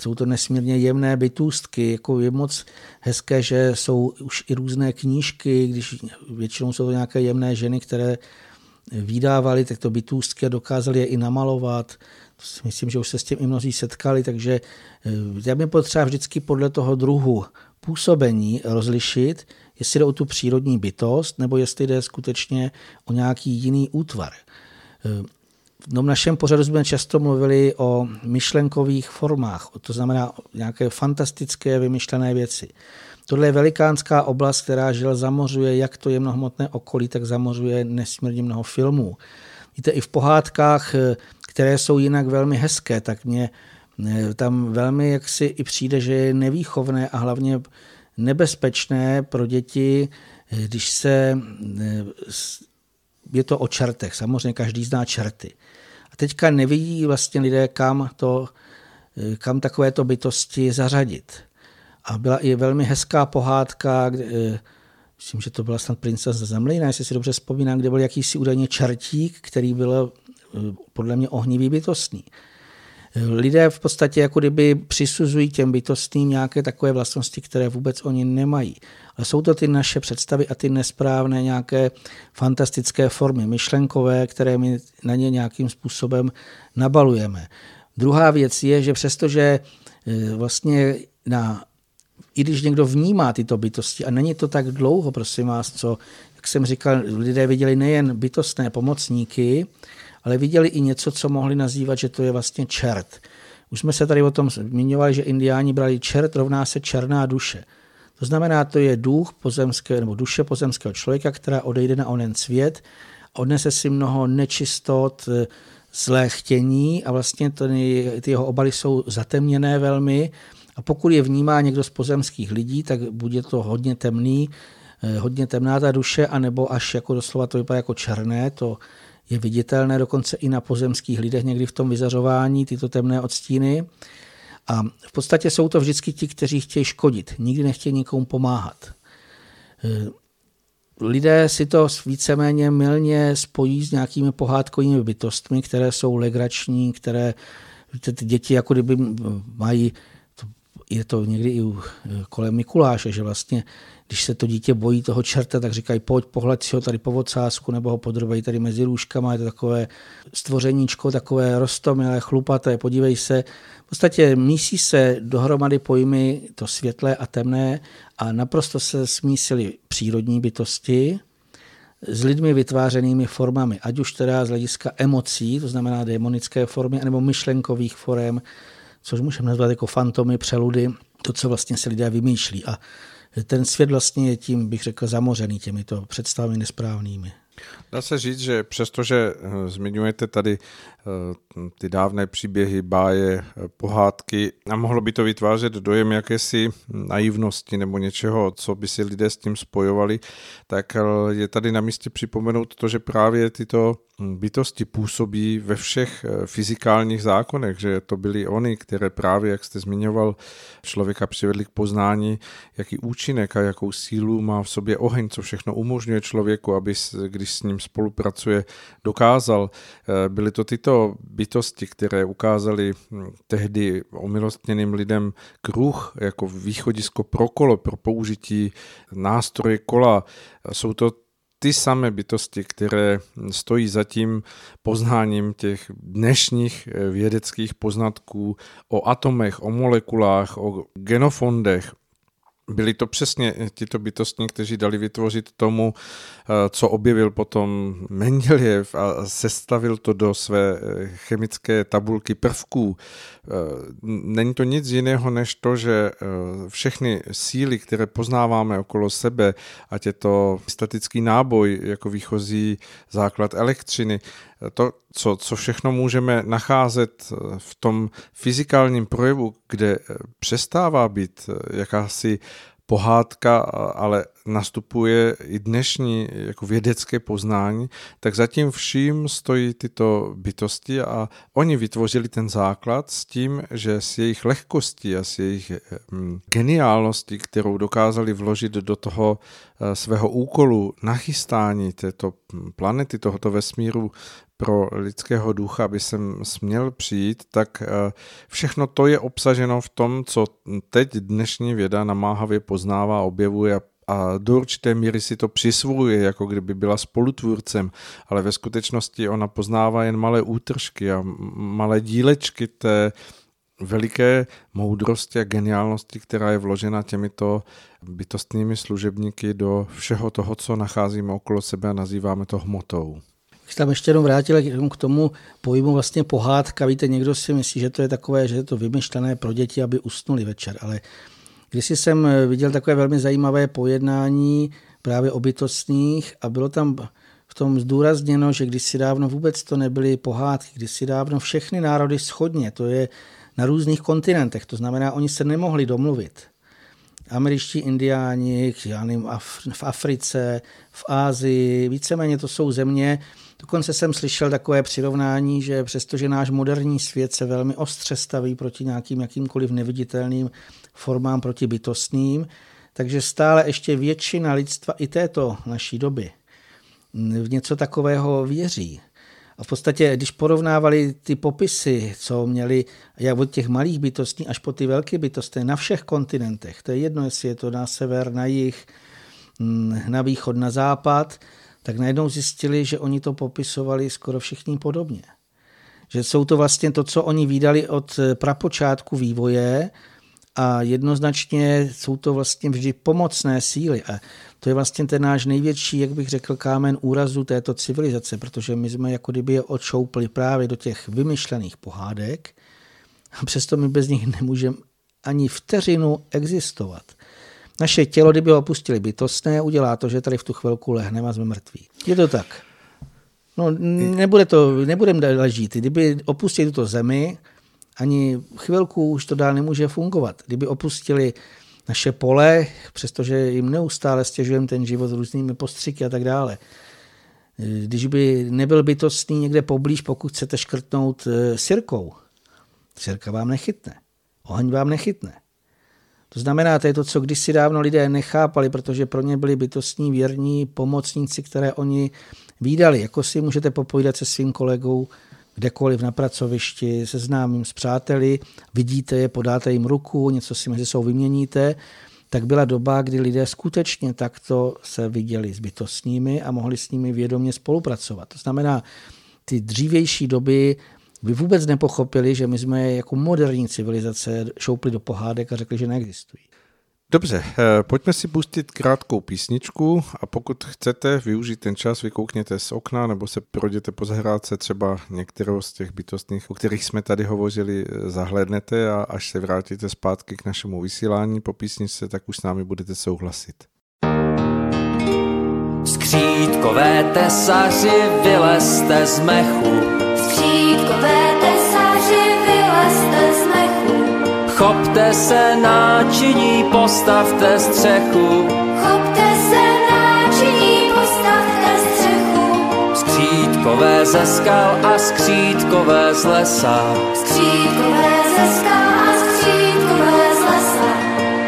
Jsou to nesmírně jemné bytůstky, jako je moc hezké, že jsou už i různé knížky, když většinou jsou to nějaké jemné ženy, které vydávali tyto bytůstky a dokázali je i namalovat. Myslím, že už se s tím i mnozí setkali, takže eh, já bych potřeba vždycky podle toho druhu působení rozlišit, jestli jde o tu přírodní bytost, nebo jestli jde skutečně o nějaký jiný útvar. Eh, v tom našem pořadu jsme často mluvili o myšlenkových formách, to znamená nějaké fantastické vymyšlené věci. Tohle je velikánská oblast, která žil zamořuje jak to jemnohmotné okolí, tak zamořuje nesmírně mnoho filmů. Víte, i v pohádkách, které jsou jinak velmi hezké, tak mě tam velmi jaksi i přijde, že je nevýchovné a hlavně nebezpečné pro děti, když se eh, je to o čertech. Samozřejmě každý zná čerty. A teďka nevidí vlastně lidé, kam, to, kam takovéto bytosti zařadit. A byla i velmi hezká pohádka, kde, eh, myslím, že to byla snad princezna Zemlina, jestli si dobře vzpomínám, kde byl jakýsi údajně čertík, který byl eh, podle mě ohnivý bytostný. Lidé v podstatě jako kdyby přisuzují těm bytostným nějaké takové vlastnosti, které vůbec oni nemají. Ale jsou to ty naše představy a ty nesprávné nějaké fantastické formy myšlenkové, které my na ně nějakým způsobem nabalujeme. Druhá věc je, že přestože eh, vlastně na i když někdo vnímá tyto bytosti, a není to tak dlouho, prosím vás, co, jak jsem říkal, lidé viděli nejen bytostné pomocníky, ale viděli i něco, co mohli nazývat, že to je vlastně čert. Už jsme se tady o tom zmiňovali, že indiáni brali čert rovná se černá duše. Znamená, to je duch pozemského, nebo duše pozemského člověka, která odejde na onen svět, odnese si mnoho nečistot, zlé chtění a vlastně ty, ty jeho obaly jsou zatemněné velmi a pokud je vnímá někdo z pozemských lidí, tak bude to hodně temný, eh, hodně temná ta duše, anebo až jako doslova to vypadá jako černé, to je viditelné dokonce i na pozemských lidech někdy v tom vyzařování, tyto temné odstíny. A v podstatě jsou to vždycky ti, kteří chtějí škodit, nikdy nechtějí nikomu pomáhat. Eh, lidé si to víceméně milně spojí s nějakými pohádkovými bytostmi, které jsou legrační, které ty děti jako kdyby mají je to někdy i kolem Mikuláše, že vlastně, když se to dítě bojí toho čerta, tak říkají, pojď, pohled si ho tady po ocásku, nebo ho podrobají tady mezi růžkama, je to takové stvořeníčko, takové rostomilé, chlupaté, podívej se. V podstatě mísí se dohromady pojmy to světlé a temné a naprosto se smísily přírodní bytosti, s lidmi vytvářenými formami, ať už teda z hlediska emocí, to znamená demonické formy, nebo myšlenkových forem, což můžeme nazvat jako fantomy, přeludy, to, co vlastně se lidé vymýšlí. A ten svět vlastně je tím, bych řekl, zamořený těmito představami nesprávnými. Dá se říct, že přestože eh, zmiňujete tady ty dávné příběhy, báje, eh, pohádky a mohlo by to vytvářet dojem jakési naivnosti nebo něčeho, co by si lidé s tím spojovali, tak je tady na místě připomenout to, že právě tyto bytosti působí ve všech fyzikálních zákonech, že to byly oni, které právě, jak jste zmiňoval, člověka přivedli k poznání, jaký účinek a jakou sílu má v sobě oheň, co všechno umožňuje člověku, aby, když s ním spolupracuje, dokázal. Eh, byly to tyto bytosti, které ukázaly hm, tehdy omilostněným lidem kruh jako východisko pro kolo, pro použití nástroje kola. Jsou to ty samé bytosti, které stojí za tím poznáním těch dnešních eh, vědeckých poznatků o atomech, o molekulách, o genofondech, byli to přesně tito bytostní, kteří dali vytvořit tomu, eh, co objevil potom Mendeljev a sestavil to do své eh, chemické tabulky prvků. Eh, není to nic jiného než to, že všechny síly, které poznáváme okolo sebe, ať je to statický náboj jako výchozí základ elektřiny, to, co, co všechno můžeme nacházet v tom fyzikálním projevu, kde přestává být jakási pohádka, ale nastupuje i dnešní jako vědecké poznání, tak zatím vším stojí tyto bytosti a oni vytvořili ten základ s tím, že s jejich lehkostí a s jejich hm, geniálností, kterou dokázali vložit do toho eh, svého úkolu nachystání této planety, tohoto vesmíru pro lidského ducha, aby jsem směl přijít, tak eh, všechno to je obsaženo v tom, co teď dnešní věda namáhavě poznává, objevuje a do určité míry si to přisvojuje, jako kdyby byla spolutvůrcem, ale ve skutečnosti ona poznává jen malé útržky a malé dílečky té veliké moudrosti a geniálnosti, která je vložena těmito bytostnými služebníky do všeho toho, co nacházíme okolo sebe a nazýváme to hmotou. Když tam ještě jenom vrátil k tomu pojmu vlastně pohádka, víte, někdo si myslí, že to je takové, že je to vymyšlené pro děti, aby usnuli večer, ale když jsem viděl takové velmi zajímavé pojednání právě o bytostných a bylo tam v tom zdůrazněno, že kdysi dávno vůbec to nebyly pohádky, kdysi dávno všechny národy schodně, to je na různých kontinentech, to znamená, oni se nemohli domluvit. Američtí indiáni, já nevím, v Africe, v Ázii, víceméně to jsou země, Dokonce jsem slyšel takové přirovnání, že přestože náš moderní svět se velmi ostře staví proti nějakým jakýmkoliv neviditelným formám proti bytostným, takže stále ještě většina lidstva i této naší doby v něco takového věří. A v podstatě, když porovnávali ty popisy, co měli jak od těch malých bytostí až po ty velké bytosti na všech kontinentech, to je jedno, jestli je to na sever, na jih, na východ, na západ, tak najednou zjistili, že oni to popisovali skoro všichni podobně. Že jsou to vlastně to, co oni výdali od prapočátku vývoje a jednoznačně jsou to vlastně vždy pomocné síly. A to je vlastně ten náš největší, jak bych řekl, kámen úrazu této civilizace, protože my jsme jako kdyby je odšoupli právě do těch vymyšlených pohádek a přesto my bez nich nemůžeme ani vteřinu existovat. Naše tělo, kdyby ho opustili bytostné, udělá to, že tady v tu chvilku lehneme a jsme mrtví. Je to tak. No, nebude to, nebudeme ležít. Kdyby opustili tuto zemi, ani chvilku už to dál nemůže fungovat. Kdyby opustili naše pole, přestože jim neustále stěžujeme ten život různými postřiky a tak dále. Když by nebyl bytostný někde poblíž, pokud chcete škrtnout eh, sirkou, sirka vám nechytne. Oheň vám nechytne. To znamená, to je to, co kdysi dávno lidé nechápali, protože pro ně byli bytostní věrní pomocníci, které oni výdali. Jako si můžete popovídat se svým kolegou kdekoliv na pracovišti, se známým, s přáteli, vidíte je, podáte jim ruku, něco si mezi sebou vyměníte, tak byla doba, kdy lidé skutečně takto se viděli s bytostními a mohli s nimi vědomě spolupracovat. To znamená, ty dřívější doby by vůbec nepochopili, že my jsme jako moderní civilizace šoupli do pohádek a řekli, že neexistují. Dobře, eh, pojďme si pustit krátkou písničku a pokud chcete využít ten čas, vykoukněte z okna nebo se projděte po zahrádce třeba některou z těch bytostných, o kterých jsme tady hovořili, eh, zahlednete a až se vrátíte zpátky k našemu vysílání po písničce, tak už s námi budete souhlasit. Skřítkové tesaři, vylezte z mechu. Tesaři, vylezte z mechu. Chopte se náčiní, postavte střechu. Chopte se náčiní, postavte střechu. Skřítkové ze skal a skřítkové z lesa. Skřítkové ze skal a skřítkové z lesa.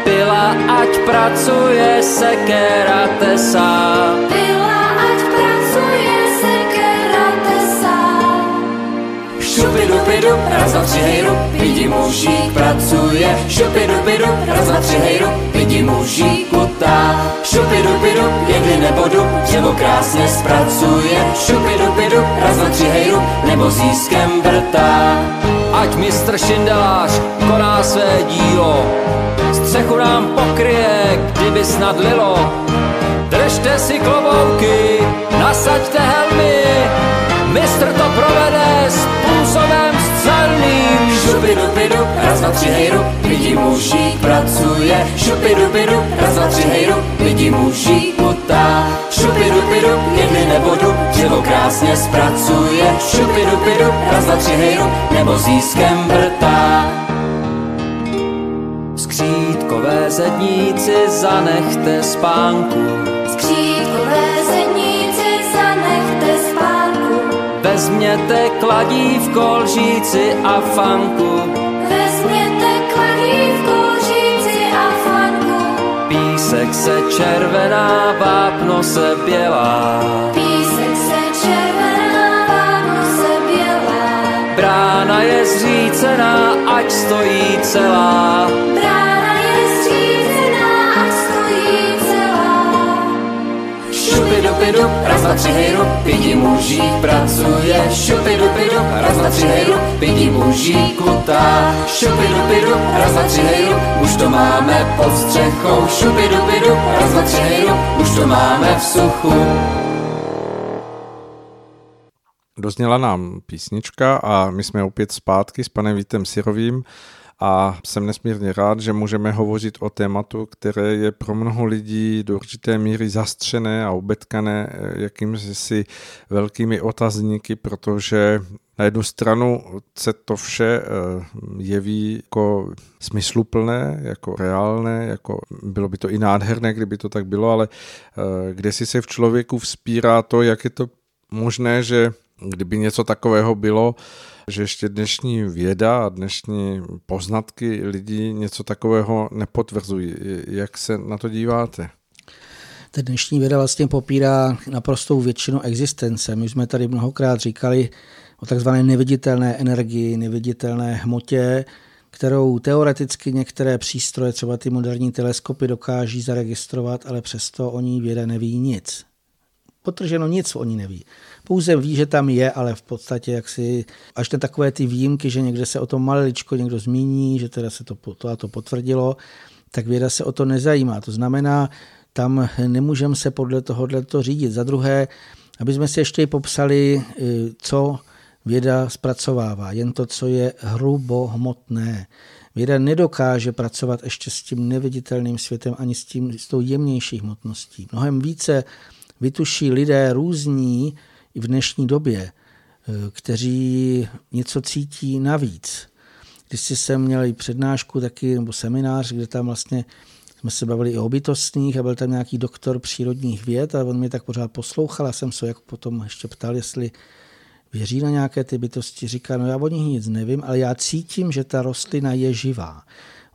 Pila, ať pracuje sekera tesa. Pila, Šupidupidu, raz, dva, tři, hejru, vidí mužík pracuje. Šupidupidu, raz, dva, tři, hejru, vidí mužík kutá. Šupidupidu, jedli nebo du, dřevo krásně zpracuje. Šupidupidu, raz, dva, tři, hejru, nebo získem vrtá. Ať mistr Šindelář koná své dílo, střechu nám pokryje, kdyby snad lilo. Držte si klobouky, nasaďte helmy, mistr to provede střelným. Šupidupidu, raz, dva, tři, hejru, vidí mužík pracuje. Šupidupidu, raz, dva, tři, hejru, vidí mužík kutá. Šupidupidu, jedli nebo du, dřevo krásně zpracuje. Šupidupidu, raz, dva, tři, hejru, nebo získem vrtá. Skřítkové zedníci, zanechte spánku. Skřítkové Vezměte kladívko, lžíci a fanku. Vezměte kladívko, říci a fanku. Písek se červená, vápno se bělá. Písek se červená, vápno Brána je zřícená, ať stojí celá. Brána Šupy dupy dup, raz, dva, tři, hej, rup, pidi mužík pracuje. Šupy dupy dup, raz, dva, tři, hej, rup, pidi mužík kutá. Šupy dupy dup, raz, dva, tři, hej, rup, už to máme pod střechou. Šupy dupy dup, raz, dva, tři, hej, rup, už to máme v suchu. Dozněla nám písnička a my jsme opět zpátky s panem Vítem Sirovým a jsem nesmírně rád, že můžeme hovořit o tématu, které je pro mnoho lidí do určité míry zastřené a obetkané eh, jakýmsi velkými otazníky, protože na jednu stranu se to vše eh, jeví jako smysluplné, jako reálné, jako bylo by to i nádherné, kdyby to tak bylo, ale eh, kde si se v člověku vzpírá to, jak je to možné, že kdyby něco takového bylo, že ještě dnešní věda a dnešní poznatky lidí něco takového nepotvrzují. Jak se na to díváte? Ta dnešní věda vlastně popírá naprostou většinu existence. My jsme tady mnohokrát říkali o takzvané neviditelné energii, neviditelné hmotě, kterou teoreticky některé přístroje, třeba ty moderní teleskopy, dokáží zaregistrovat, ale přesto o ní věda neví nic. Potrženo nic o ní neví. Pouze ví, že tam je, ale v podstatě jak si, až na takové ty výjimky, že někde se o tom maličko někdo zmíní, že teda se to, to a to potvrdilo, tak věda se o to nezajímá. To znamená, tam nemůžeme se podle tohohle to řídit. Za druhé, aby jsme si ještě popsali, eh, co věda zpracovává. Jen to, co je hrubohmotné. Věda nedokáže pracovat ještě s tím neviditelným světem ani s, tím, s tou jemnější hmotností. Mnohem více vytuší lidé různí i v dnešní době, eh, kteří něco cítí navíc. Když jsem měl i přednášku taky, nebo seminář, kde tam vlastně jsme se bavili i o bytostných a byl tam nějaký doktor přírodních věd a on mě tak pořád poslouchal a jsem se jako potom ještě ptal, jestli věří na nějaké ty bytosti. Říká, no já o nich nic nevím, ale já cítím, že ta rostlina je živá.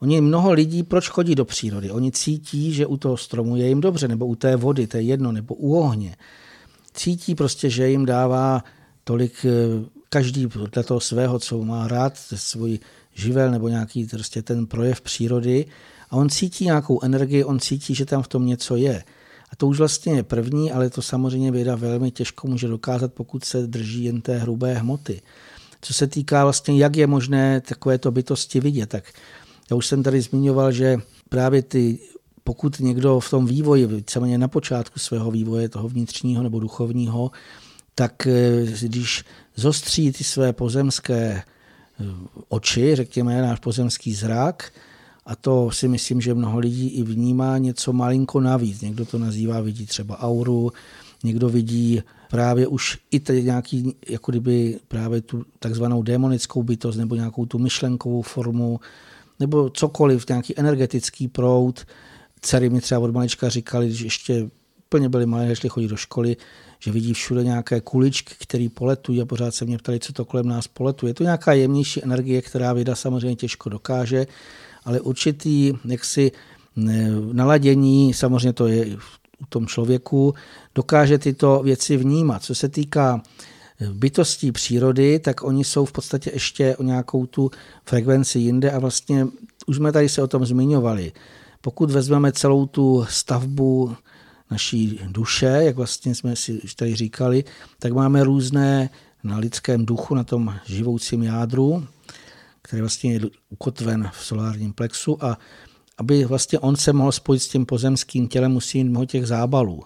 Oni mnoho lidí, proč chodí do přírody? Oni cítí, že u toho stromu je jim dobře, nebo u té vody, to je jedno, nebo u ohně. Cítí prostě, že jim dává tolik, eh, každý dla toho svého, co má rád, svůj živel nebo nějaký prostě ten projev přírody a on cítí nějakou energii, on cítí, že tam v tom něco je. A to už vlastně je první, ale to samozřejmě věda velmi těžko může dokázat, pokud se drží jen té hrubé hmoty. Co se týká vlastně, jak je možné takovéto bytosti vidět, tak já už jsem tady zmiňoval, že právě ty, pokud někdo v tom vývoji, víceméně na počátku svého vývoje, toho vnitřního nebo duchovního, tak eh, když zostří ty své pozemské eh, oči, řekněme, náš pozemský zrak, a to si myslím, že mnoho lidí i vnímá něco malinko navíc. Někdo to nazývá, vidí třeba auru, někdo vidí právě už i tady nějaký, jako kdyby právě tu takzvanou démonickou bytost nebo nějakou tu myšlenkovou formu, nebo cokoliv, nějaký energetický proud. Dcery mi třeba od malička říkali, že ještě úplně byli malé, šli chodit do školy, že vidí všude nějaké kuličky, které poletují a pořád se mě ptali, co to kolem nás poletuje. Je to nějaká jemnější energie, která věda samozřejmě těžko dokáže, ale určitý jaksi naladění, samozřejmě to je u tom člověku, dokáže tyto věci vnímat. Co se týká bytostí přírody, tak oni jsou v podstatě ještě o nějakou tu frekvenci jinde a vlastně už jsme tady se o tom zmiňovali. Pokud vezmeme celou tu stavbu naší duše, jak vlastně jsme si tady říkali, tak máme různé na lidském duchu, na tom živoucím jádru, který vlastně je ukotven v solárním plexu a aby vlastně on se mohl spojit s tím pozemským tělem, musí mít mnoho těch zábalů.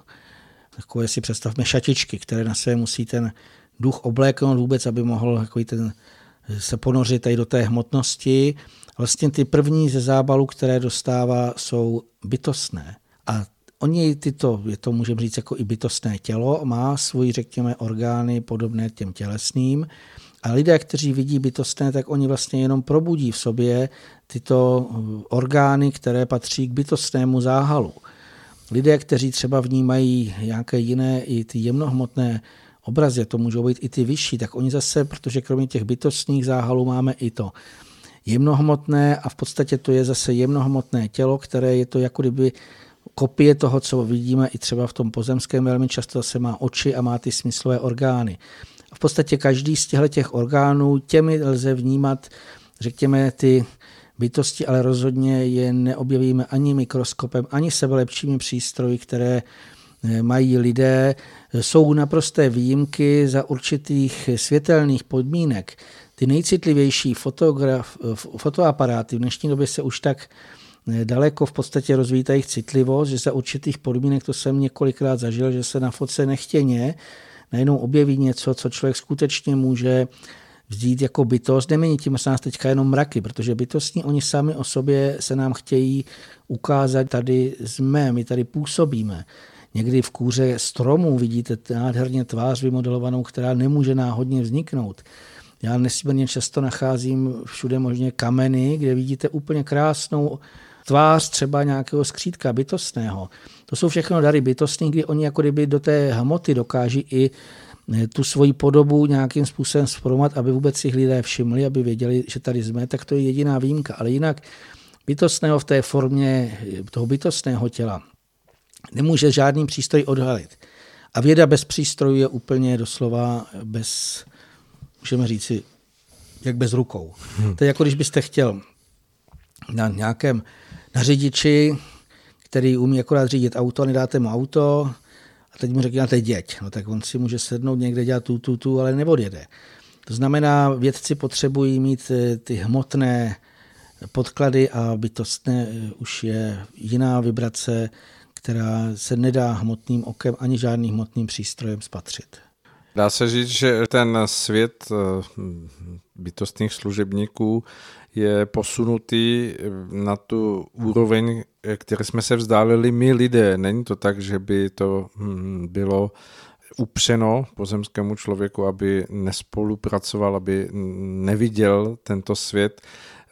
Takové si představme šatičky, které na sebe musí ten duch obléknout vůbec, aby mohl jako ten, se ponořit tady do té hmotnosti. Vlastně ty první ze zábalů, které dostává, jsou bytostné. A oni tyto, je to můžeme říct jako i bytostné tělo, má svoji, řekněme, orgány podobné těm tělesným. A lidé, kteří vidí bytostné, tak oni vlastně jenom probudí v sobě tyto orgány, které patří k bytostnému záhalu. Lidé, kteří třeba vnímají nějaké jiné i ty jemnohmotné obrazy, to můžou být i ty vyšší, tak oni zase, protože kromě těch bytostných záhalů máme i to jemnohmotné a v podstatě to je zase jemnohmotné tělo, které je to jako kdyby kopie toho, co vidíme i třeba v tom pozemském velmi často se má oči a má ty smyslové orgány. A v podstatě každý z těchto těch orgánů, těmi lze vnímat, řekněme, ty bytosti, ale rozhodně je neobjevíme ani mikroskopem, ani sebelepšími přístroji, které eh, mají lidé. Jsou naprosté výjimky za určitých světelných podmínek. Ty nejcitlivější fotograf, fotoaparáty v dnešní době se už tak eh, daleko v podstatě rozvíjí jejich citlivost, že za určitých podmínek, to jsem několikrát zažil, že se na fotce nechtěně najednou objeví něco, co člověk skutečně může vzít jako bytost. Nemění tím se nás teďka jenom mraky, protože bytostní oni sami o sobě se nám chtějí ukázat, tady jsme, my tady působíme. Někdy v kůře stromů vidíte nádherně tvář vymodelovanou, která nemůže náhodně vzniknout. Já nesmírně často nacházím všude možně kameny, kde vidíte úplně krásnou tvář třeba nějakého skřítka bytostného. To jsou všechno dary bytostní, kdy oni jako kdyby do té hmoty dokáží i eh, tu svoji podobu nějakým způsobem zformovat, aby vůbec si lidé všimli, aby věděli, že tady jsme, tak to je jediná výjimka. Ale jinak bytostného v té formě eh, toho bytostného těla nemůže žádný přístroj odhalit. A věda bez přístrojů je úplně doslova bez, můžeme říci, jak bez rukou. Hmm. To je jako když byste chtěl na nějakém na řidiči, který umí akorát řídit auto, nedáte mu auto a teď mu řekněte děť. No tak on si může sednout někde dělat tu, tu, tu, ale neodjede. To znamená, vědci potřebují mít eh, ty hmotné podklady a bytostné eh, už je jiná vibrace, která se nedá hmotným okem ani žádným hmotným přístrojem spatřit. Dá se říct, že ten svět eh, bytostných služebníků je posunutý na tu úroveň, které jsme se vzdálili my lidé. Není to tak, že by to hm, bylo upřeno pozemskému člověku, aby nespolupracoval, aby neviděl tento svět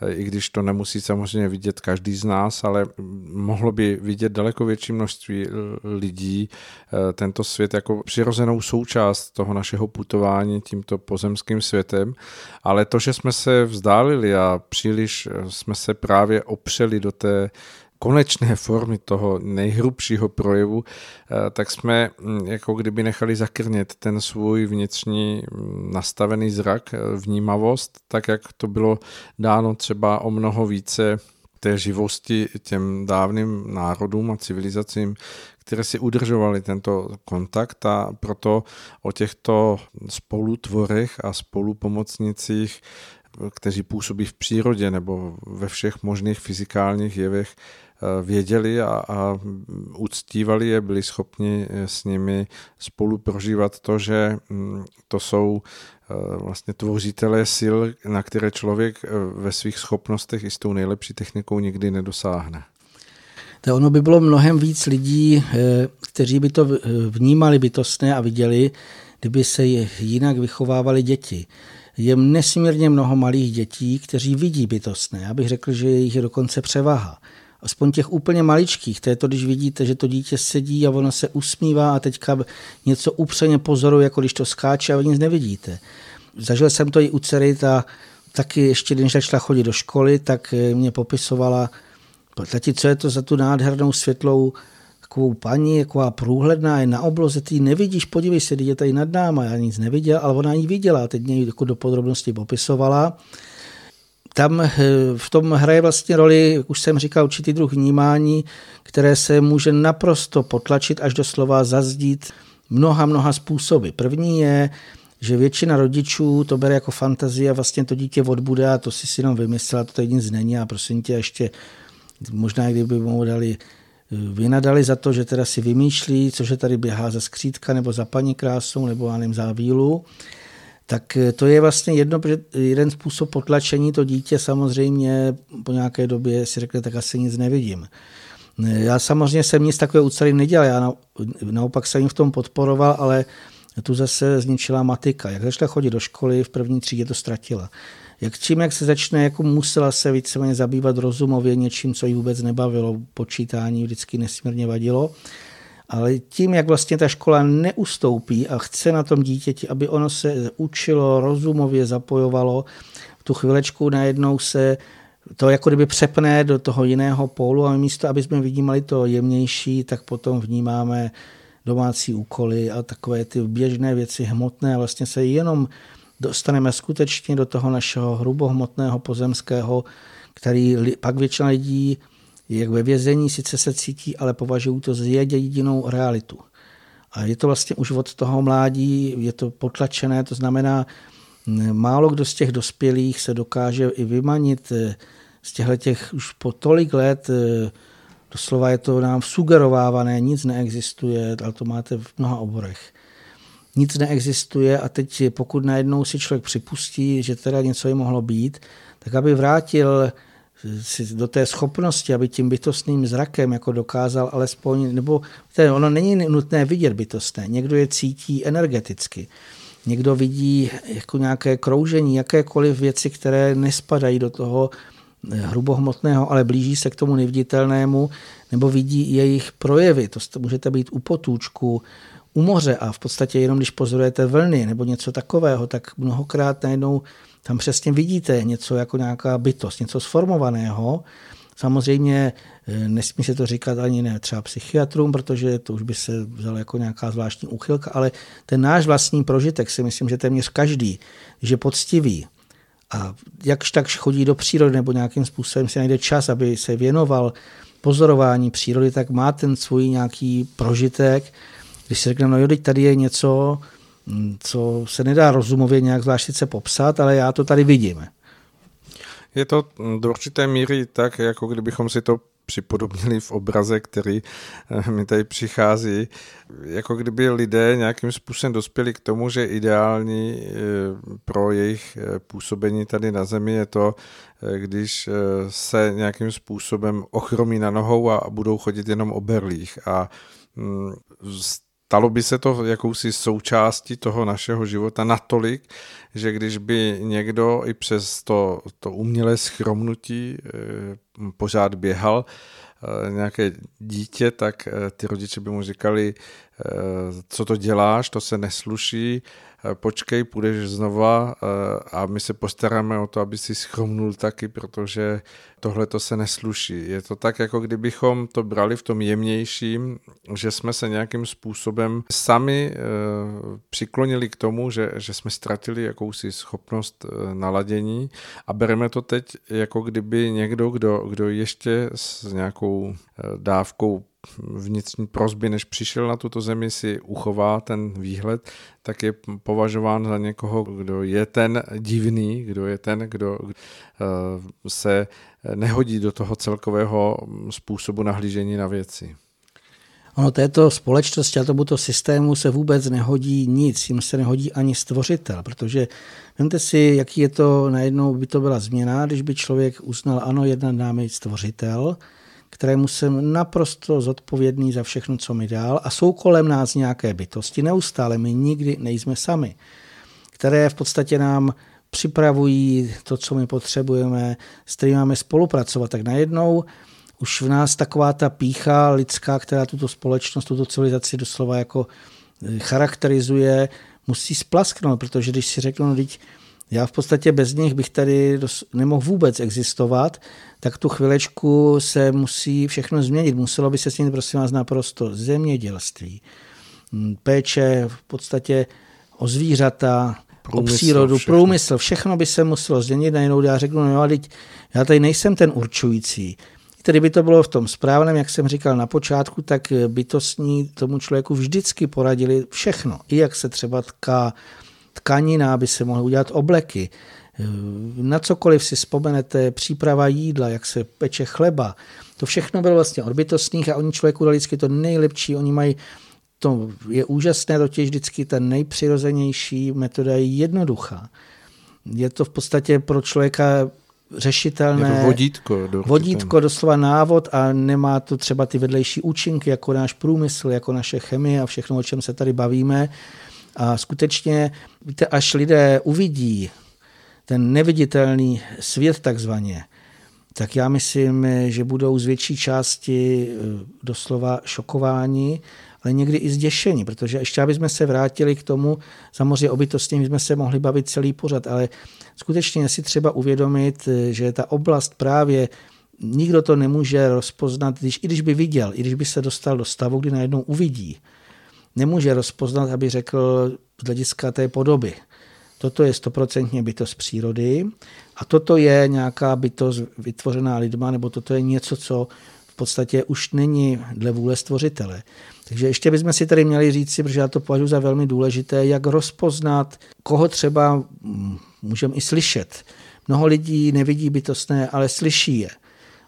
i když to nemusí samozřejmě vidět každý z nás, ale mohlo by vidět daleko větší množství lidí eh, tento svět jako přirozenou součást toho našeho putování tímto pozemským světem, ale to, že jsme se vzdálili a příliš eh, jsme se právě opřeli do té konečné formy toho nejhrubšího projevu, eh, tak jsme hm, jako kdyby nechali zakrnět ten svůj vnitřní hm, nastavený zrak, eh, vnímavost, tak jak to bylo dáno třeba o mnoho více té živosti těm dávným národům a civilizacím, které si udržovali tento kontakt. A proto o těchto spolutvorech a spolupomocnicích kteří působí v přírodě nebo ve všech možných fyzikálních jevech, Eh, věděli a, a uctívali je, byli schopni eh, s nimi spolu prožívat to, že mm, to jsou eh, vlastně tvořitelé sil, na které člověk ve svých schopnostech i s tou nejlepší technikou nikdy nedosáhne. To ono by bylo mnohem víc lidí, kteří by to vnímali bytostné a viděli, kdyby se jinak vychovávali děti. Je nesmírně mnoho malých dětí, kteří vidí bytostné. Já bych řekl, že je dokonce převaha aspoň těch úplně maličkých, to je to, když vidíte, že to dítě sedí a ono se usmívá a teďka něco upřeně pozoruje, jako když to skáče a vy nic nevidíte. Zažil jsem to i u dcery, ta taky ještě, když začala chodit do školy, tak mě popisovala, tati, co je to za tu nádhernou světlou takovou paní, taková průhledná, je na obloze, ty nevidíš, podívej se, je tady nad náma, já nic neviděl, ale ona ji viděla, teď mě jako do podrobnosti popisovala tam eh, v tom hraje vlastně roli, jak už jsem říkal, určitý druh vnímání, které se může naprosto potlačit až do slova zazdít mnoha, mnoha způsoby. První je, že většina rodičů to bere jako fantazie a vlastně to dítě odbude a to si si jenom vymyslela, to tady nic není a prosím tě ještě možná kdyby mu dali eh, vynadali za to, že teda si vymýšlí, cože tady běhá za skřítka nebo za paní krásou nebo já nevím, za vílu tak eh, to je vlastně jedno, jeden způsob potlačení. To dítě samozřejmě po nějaké době si řekne, tak asi nic nevidím. Eh, já samozřejmě jsem nic takového u nedělal, já naopak jsem jim v tom podporoval, ale tu zase zničila matika. Jak začala chodit do školy, v první třídě to ztratila. Jak čím, jak se začne, jako musela se víceméně zabývat rozumově něčím, co jí vůbec nebavilo, počítání vždycky nesmírně vadilo, ale tím, jak vlastně ta škola neustoupí a chce na tom dítěti, aby ono se učilo, rozumově zapojovalo, v tu chvilečku najednou se to jako kdyby přepne do toho jiného pólu a místo, aby jsme vnímali to jemnější, tak potom vnímáme domácí úkoly a takové ty běžné věci hmotné. Vlastně se jenom dostaneme skutečně do toho našeho hrubohmotného pozemského, který pak většina lidí jak ve vězení sice se cítí, ale považují to za jedinou realitu. A je to vlastně už od toho mládí, je to potlačené, to znamená, málo kdo z těch dospělých se dokáže i vymanit eh, z těchto těch už po tolik let, eh, doslova je to nám sugerovávané, nic neexistuje, ale to máte v mnoha oborech. Nic neexistuje a teď pokud najednou si člověk připustí, že teda něco je mohlo být, tak aby vrátil do té schopnosti, aby tím bytostným zrakem jako dokázal alespoň, nebo ten, ono není nutné vidět bytostné, někdo je cítí energeticky, někdo vidí jako nějaké kroužení, jakékoliv věci, které nespadají do toho eh, hrubohmotného, ale blíží se k tomu neviditelnému, nebo vidí jejich projevy. To můžete být u potůčku, u moře a v podstatě jenom když pozorujete vlny nebo něco takového, tak mnohokrát najednou tam přesně vidíte něco jako nějaká bytost, něco sformovaného. Samozřejmě eh, nesmí se to říkat ani ne třeba psychiatrům, protože to už by se vzalo jako nějaká zvláštní úchylka, ale ten náš vlastní prožitek si myslím, že téměř každý, že poctivý a jakž tak chodí do přírody nebo nějakým způsobem si najde čas, aby se věnoval pozorování přírody, tak má ten svůj nějaký prožitek. Když si řekne, no jo, teď tady je něco, co se nedá rozumově nějak zvlášť sice popsat, ale já to tady vidím. Je to do určité míry tak, jako kdybychom si to připodobnili v obraze, který eh, mi tady přichází, jako kdyby lidé nějakým způsobem dospěli k tomu, že ideální eh, pro jejich eh, působení tady na Zemi je to, když se nějakým způsobem ochromí na nohou a budou chodit jenom o berlích. A mm, stalo by se to jakousi součástí toho našeho života natolik, že když by někdo i přes to, to umělé schromnutí eh, pořád běhal, eh, nějaké dítě, tak eh, ty rodiče by mu říkali, co to děláš, to se nesluší, počkej, půjdeš znova eh, a my se postaráme o to, aby si schromnul taky, protože tohle to se nesluší. Je to tak, jako kdybychom to brali v tom jemnějším, že jsme se nějakým způsobem sami eh, přiklonili k tomu, že, že jsme ztratili jakousi schopnost naladění a bereme to teď, jako kdyby někdo, kdo, kdo ještě s nějakou dávkou vnitřní prozby, než přišel na tuto zemi, si uchová ten výhled, tak je považován za někoho, kdo je ten divný, kdo je ten, kdo eh, se nehodí do toho celkového způsobu nahlížení na věci. Ono této společnosti a tomuto systému se vůbec nehodí nic, jim se nehodí ani stvořitel, protože vemte si, jaký je to, najednou by to byla změna, když by člověk uznal, ano, jedna námi stvořitel, kterému jsem naprosto zodpovědný za všechno, co mi dál a jsou kolem nás nějaké bytosti, neustále my nikdy nejsme sami, které v podstatě nám připravují to, co my potřebujeme, s kterými máme spolupracovat, tak najednou už v nás taková ta pícha lidská, která tuto společnost, tuto civilizaci doslova jako eh, charakterizuje, musí splasknout, protože když si řeknu, no, teď já v podstatě bez nich bych tady nemohl vůbec existovat, tak tu chvilečku se musí všechno změnit. Muselo by se změnit, prosím vás, naprosto zemědělství, péče v podstatě o zvířata, průmysl, o přírodu, všechno. průmysl, všechno by se muselo změnit. Najednou já řeknu, no teď já tady nejsem ten určující. Tedy by to bylo v tom správném, jak jsem říkal na počátku, tak bytostní tomu člověku vždycky poradili všechno. I jak se třeba tká tkanina, aby se mohly udělat obleky. Na cokoliv si vzpomenete, příprava jídla, jak se peče chleba, to všechno bylo vlastně od bytostných a oni člověku dali vždycky to nejlepší, oni mají to je úžasné, totiž vždycky ta nejpřirozenější metoda je jednoduchá. Je to v podstatě pro člověka řešitelné. Je to vodítko. Do vodítko, doslova návod a nemá to třeba ty vedlejší účinky, jako náš průmysl, jako naše chemie a všechno, o čem se tady bavíme. A skutečně, víte, až lidé uvidí ten neviditelný svět takzvaně, tak já myslím, že budou z větší části eh, doslova šokováni, ale někdy i zděšení, protože ještě aby jsme se vrátili k tomu, samozřejmě o bytostním jsme se mohli bavit celý pořad, ale skutečně si třeba uvědomit, eh, že ta oblast právě nikdo to nemůže rozpoznat, když, i když by viděl, i když by se dostal do stavu, kdy najednou uvidí, nemůže rozpoznat, aby řekl z hlediska té podoby. Toto je stoprocentně bytost přírody a toto je nějaká bytost vytvořená lidma, nebo toto je něco, co v podstatě už není dle vůle stvořitele. Takže ještě bychom si tady měli říct protože já to považuji za velmi důležité, jak rozpoznat, koho třeba mm, můžeme i slyšet. Mnoho lidí nevidí bytostné, ale slyší je.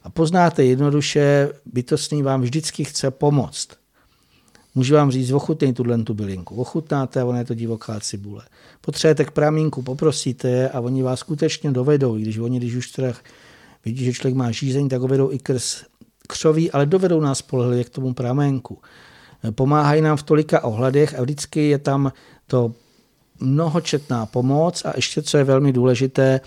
A poznáte jednoduše, bytostný vám vždycky chce pomoct. Můžu vám říct, ochutnej tuhle tu bylinku. Ochutnáte a ona je to divoká cibule. Potřebujete k pramínku, poprosíte je a oni vás skutečně dovedou. I když oni, když už teda vidí, že člověk má žízeň, tak ho vedou i krz křoví, ale dovedou nás spolehlivě k tomu pramenku. Pomáhají nám v tolika ohledech a vždycky je tam to mnohočetná pomoc a ještě, co je velmi důležité,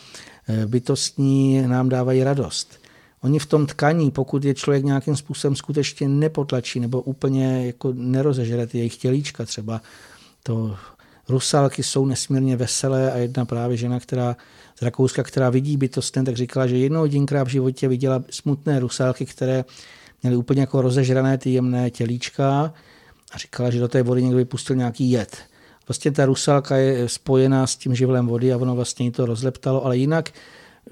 bytostní nám dávají radost. Oni v tom tkaní, pokud je člověk nějakým způsobem skutečně nepotlačí nebo úplně jako nerozežere ty jejich tělíčka třeba, to rusalky jsou nesmírně veselé a jedna právě žena, která z Rakouska, která vidí bytostné, tak říkala, že jednou jedinkrát v životě viděla smutné rusalky, které měly úplně jako rozežrané ty jemné tělíčka a říkala, že do té vody někdo vypustil nějaký jed. Vlastně ta rusalka je spojená s tím živlem vody a ono vlastně to rozleptalo, ale jinak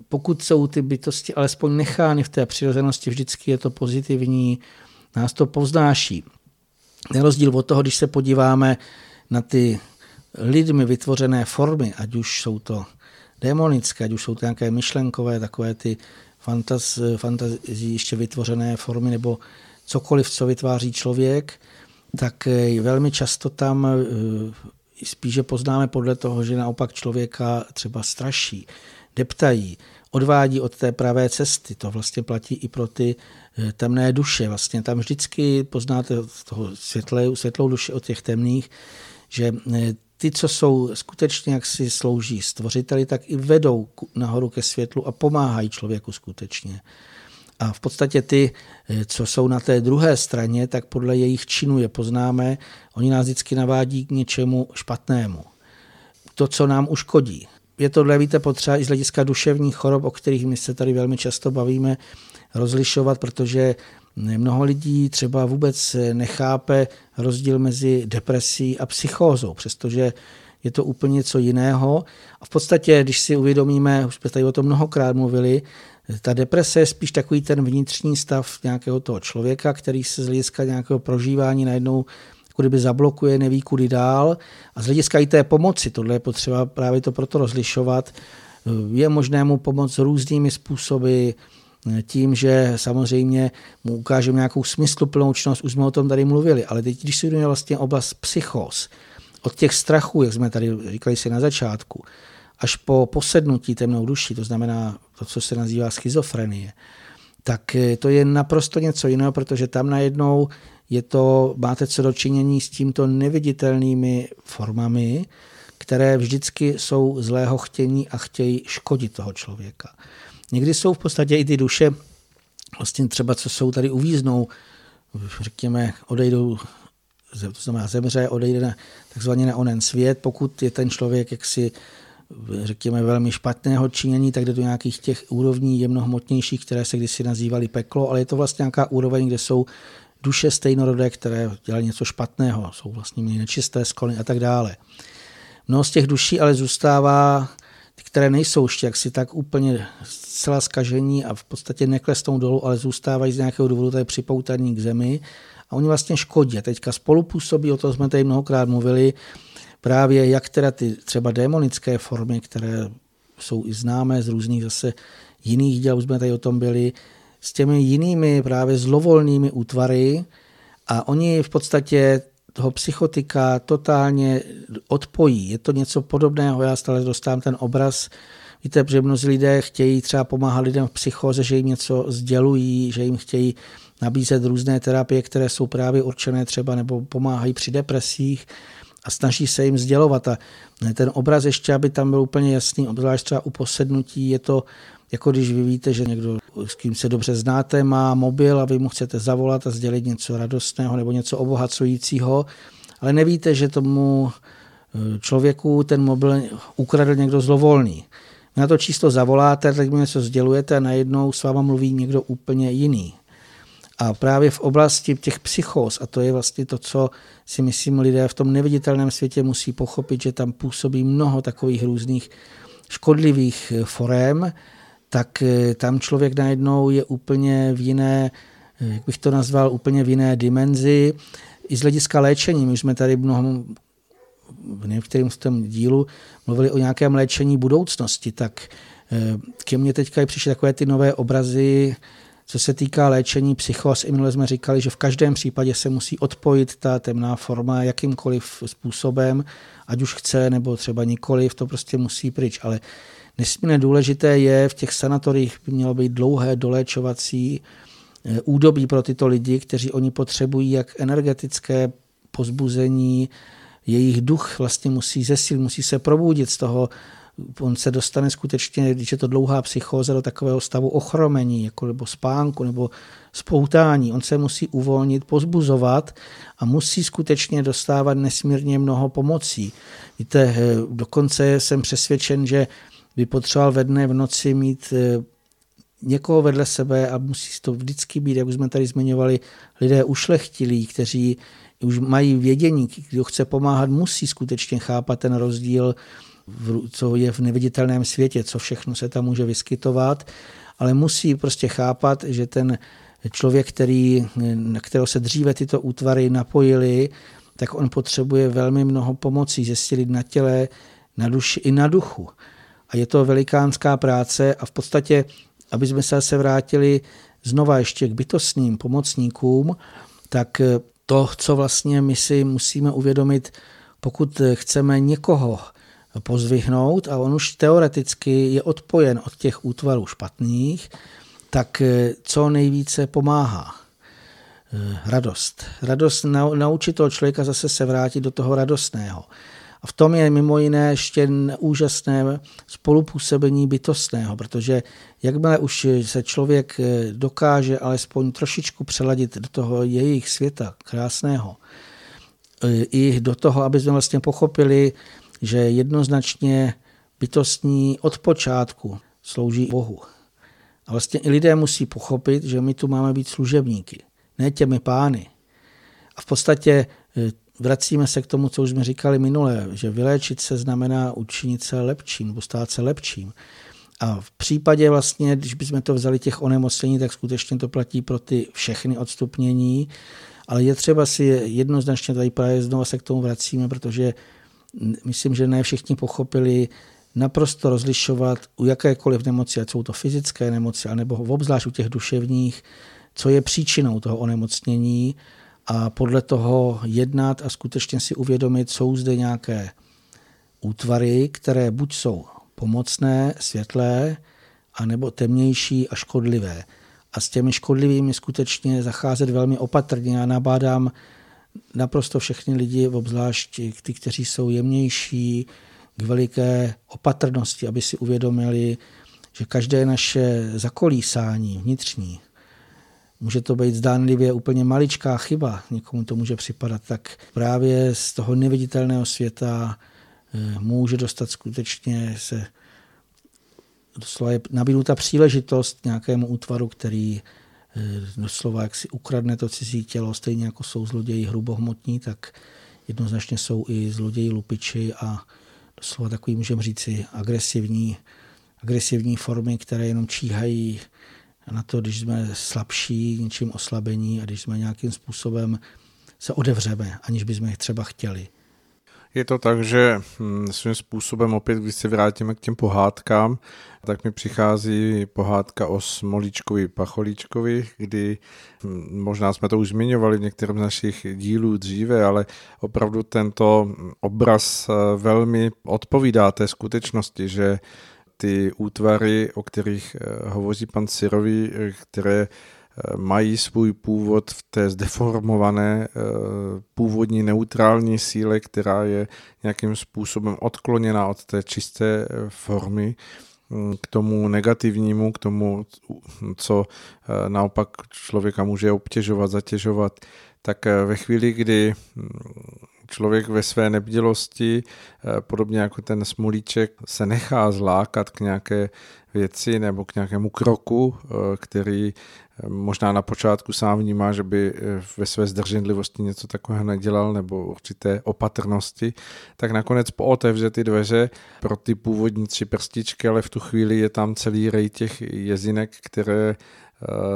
pokud jsou ty bytosti alespoň nechány v té přirozenosti, vždycky je to pozitivní, nás to povznáší. Na rozdíl od toho, když se podíváme na ty lidmi vytvořené formy, ať už jsou to démonické, ať už jsou to nějaké myšlenkové, takové ty fantaz, fantazí ještě vytvořené formy, nebo cokoliv, co vytváří člověk, tak eh, velmi často tam eh, spíše poznáme podle toho, že naopak člověka třeba straší deptají, odvádí od té pravé cesty. To vlastně platí i pro ty eh, temné duše. Vlastně tam vždycky poznáte toho světlé, světlou duši od těch temných, že eh, ty, co jsou skutečně, jak si slouží stvořiteli, tak i vedou nahoru ke světlu a pomáhají člověku skutečně. A v podstatě ty, eh, co jsou na té druhé straně, tak podle jejich činu je poznáme, oni nás vždycky navádí k něčemu špatnému. To, co nám uškodí je tohle, víte, potřeba i z hlediska duševních chorob, o kterých my se tady velmi často bavíme, rozlišovat, protože mnoho lidí třeba vůbec nechápe rozdíl mezi depresí a psychózou, přestože je to úplně něco jiného. A v podstatě, když si uvědomíme, už jsme tady o tom mnohokrát mluvili, ta deprese je spíš takový ten vnitřní stav nějakého toho člověka, který se z hlediska nějakého prožívání najednou jako kdyby zablokuje, neví kudy dál. A z hlediska i té pomoci, tohle je potřeba právě to proto rozlišovat, je možné mu pomoct různými způsoby, tím, že samozřejmě mu ukážeme nějakou smysluplnou činnost, už jsme o tom tady mluvili, ale teď, když si vlastně oblast psychos, od těch strachů, jak jsme tady říkali si na začátku, až po posednutí temnou duší, to znamená to, co se nazývá schizofrenie, tak to je naprosto něco jiného, protože tam najednou je to, máte co dočinění s tímto neviditelnými formami, které vždycky jsou zlého chtění a chtějí škodit toho člověka. Někdy jsou v podstatě i ty duše, vlastně třeba co jsou tady uvíznou, řekněme, odejdou, to znamená zemře, odejde na, takzvaně na onen svět, pokud je ten člověk jaksi řekněme, velmi špatného činění, tak jde do nějakých těch úrovní jemnohmotnějších, které se kdysi nazývaly peklo, ale je to vlastně nějaká úroveň, kde jsou duše stejnorodé, které dělají něco špatného, jsou vlastně nečisté sklony a tak dále. Mnoho z těch duší ale zůstává, které nejsou ještě jaksi tak úplně zcela skažení a v podstatě neklesnou dolů, ale zůstávají z nějakého důvodu tady připoutaní k zemi a oni vlastně škodí. Teďka spolupůsobí, o tom jsme tady mnohokrát mluvili, právě jak teda ty třeba démonické formy, které jsou i známé z různých zase jiných děl, už jsme tady o tom byli, s těmi jinými právě zlovolnými útvary a oni v podstatě toho psychotika totálně odpojí. Je to něco podobného, já stále dostávám ten obraz, víte, že mnozí lidé chtějí třeba pomáhat lidem v psychoze, že jim něco sdělují, že jim chtějí nabízet různé terapie, které jsou právě určené třeba nebo pomáhají při depresích a snaží se jim sdělovat. A ten obraz ještě, aby tam byl úplně jasný, obzvlášť třeba u posednutí, je to jako když vy víte, že někdo, s kým se dobře znáte, má mobil a vy mu chcete zavolat a sdělit něco radostného nebo něco obohacujícího, ale nevíte, že tomu eh, člověku ten mobil ukradl někdo zlovolný. Na to číslo zavoláte, teď mu něco sdělujete a najednou s váma mluví někdo úplně jiný. A právě v oblasti těch psychóz, a to je vlastně to, co si myslím lidé v tom neviditelném světě musí pochopit, že tam působí mnoho takových různých škodlivých forem, tak eh, tam člověk najednou je úplně v jiné, eh, jak bych to nazval, úplně v jiné dimenzi. I z hlediska léčení, my jsme tady mnoho v některém z tom dílu mluvili o nějakém léčení budoucnosti, tak eh, ke mně teďka přišly takové ty nové obrazy, co se týká léčení psychos, i minule jsme říkali, že v každém případě se musí odpojit ta temná forma jakýmkoliv způsobem, ať už chce nebo třeba nikoliv, to prostě musí pryč. Ale nesmírně důležité je, v těch sanatorích by mělo být dlouhé doléčovací eh, údobí pro tyto lidi, kteří oni potřebují jak energetické pozbuzení, jejich duch vlastně musí zesil, musí se probudit z toho, on se dostane skutečně, když je to dlouhá psychóza, do takového stavu ochromení, jako nebo spánku, nebo spoutání. On se musí uvolnit, pozbuzovat a musí skutečně dostávat nesmírně mnoho pomocí. Víte, eh, dokonce jsem přesvědčen, že by potřeboval ve dne v noci mít eh, někoho vedle sebe a musí to vždycky být, jak už jsme tady zmiňovali, lidé ušlechtilí, kteří už mají vědění, kdo chce pomáhat, musí skutečně chápat ten rozdíl, co je v neviditelném světě, co všechno se tam může vyskytovat, ale musí prostě chápat, že ten člověk, který, na kterého se dříve tyto útvary napojily, tak on potřebuje velmi mnoho pomocí zesilit na těle, na duši i na duchu. A je to velikánská práce a v podstatě, aby jsme se zase vrátili znova ještě k bytostným pomocníkům, tak to, co vlastně my si musíme uvědomit, pokud chceme někoho pozvihnout a on už teoreticky je odpojen od těch útvarů špatných, tak co nejvíce pomáhá? Radost. Radost naučit toho člověka zase se vrátit do toho radostného. V tom je mimo jiné ještě úžasné spolupůsobení bytostného, protože jakmile už se člověk eh, dokáže alespoň trošičku přeladit do toho jejich světa krásného, eh, i do toho, aby jsme vlastně pochopili, že jednoznačně bytostní od počátku slouží Bohu. A vlastně i lidé musí pochopit, že my tu máme být služebníky, ne těmi pány. A v podstatě eh, vracíme se k tomu, co už jsme říkali minule, že vyléčit se znamená učinit se lepším, nebo stát se lepším. A v případě vlastně, když bychom to vzali těch onemocnění, tak skutečně to platí pro ty všechny odstupnění, ale je třeba si jednoznačně tady právě znovu se k tomu vracíme, protože myslím, že ne všichni pochopili naprosto rozlišovat u jakékoliv nemoci, ať jsou to fyzické nemoci, anebo obzvlášť u těch duševních, co je příčinou toho onemocnění a podle toho jednat a skutečně si uvědomit, jsou zde nějaké útvary, které buď jsou pomocné, světlé, anebo temnější a škodlivé. A s těmi škodlivými skutečně zacházet velmi opatrně. Já nabádám naprosto všechny lidi, obzvlášť ty, kteří jsou jemnější, k veliké opatrnosti, aby si uvědomili, že každé naše zakolísání vnitřní Může to být zdánlivě úplně maličká chyba, někomu to může připadat, tak právě z toho neviditelného světa eh, může dostat skutečně se doslova je nabídnuta příležitost nějakému útvaru, který eh, doslova jak si ukradne to cizí tělo, stejně jako jsou zloději hrubohmotní, tak jednoznačně jsou i zloději lupiči a doslova takový, můžeme říci, agresivní, agresivní formy, které jenom číhají na to, když jsme slabší, něčím oslabení a když jsme nějakým způsobem se odevřeme, aniž bychom je třeba chtěli. Je to tak, že hm, svým způsobem opět, když se vrátíme k těm pohádkám, tak mi přichází pohádka o Smolíčkovi Pacholíčkovi, kdy hm, možná jsme to už zmiňovali v některém z našich dílů dříve, ale opravdu tento obraz eh, velmi odpovídá té skutečnosti, že ty útvary, o kterých eh, hovoří pan Sirový, eh, které eh, mají svůj původ v té zdeformované původní neutrální síle, která je nějakým způsobem odkloněna od té čisté formy hm, k tomu negativnímu, k tomu, co naopak člověka může obtěžovat, zatěžovat, tak ve chvíli, kdy hm, člověk ve své nebdělosti, eh, podobně jako ten smolíček, se nechá zlákat k nějaké věci nebo k nějakému kroku, eh, který eh, možná na počátku sám vnímá, že by ve své zdrženlivosti něco takového nedělal nebo určité opatrnosti, tak nakonec pootevře ty dveře pro ty původní tři prstičky, ale v tu chvíli je tam celý rej těch jezinek, které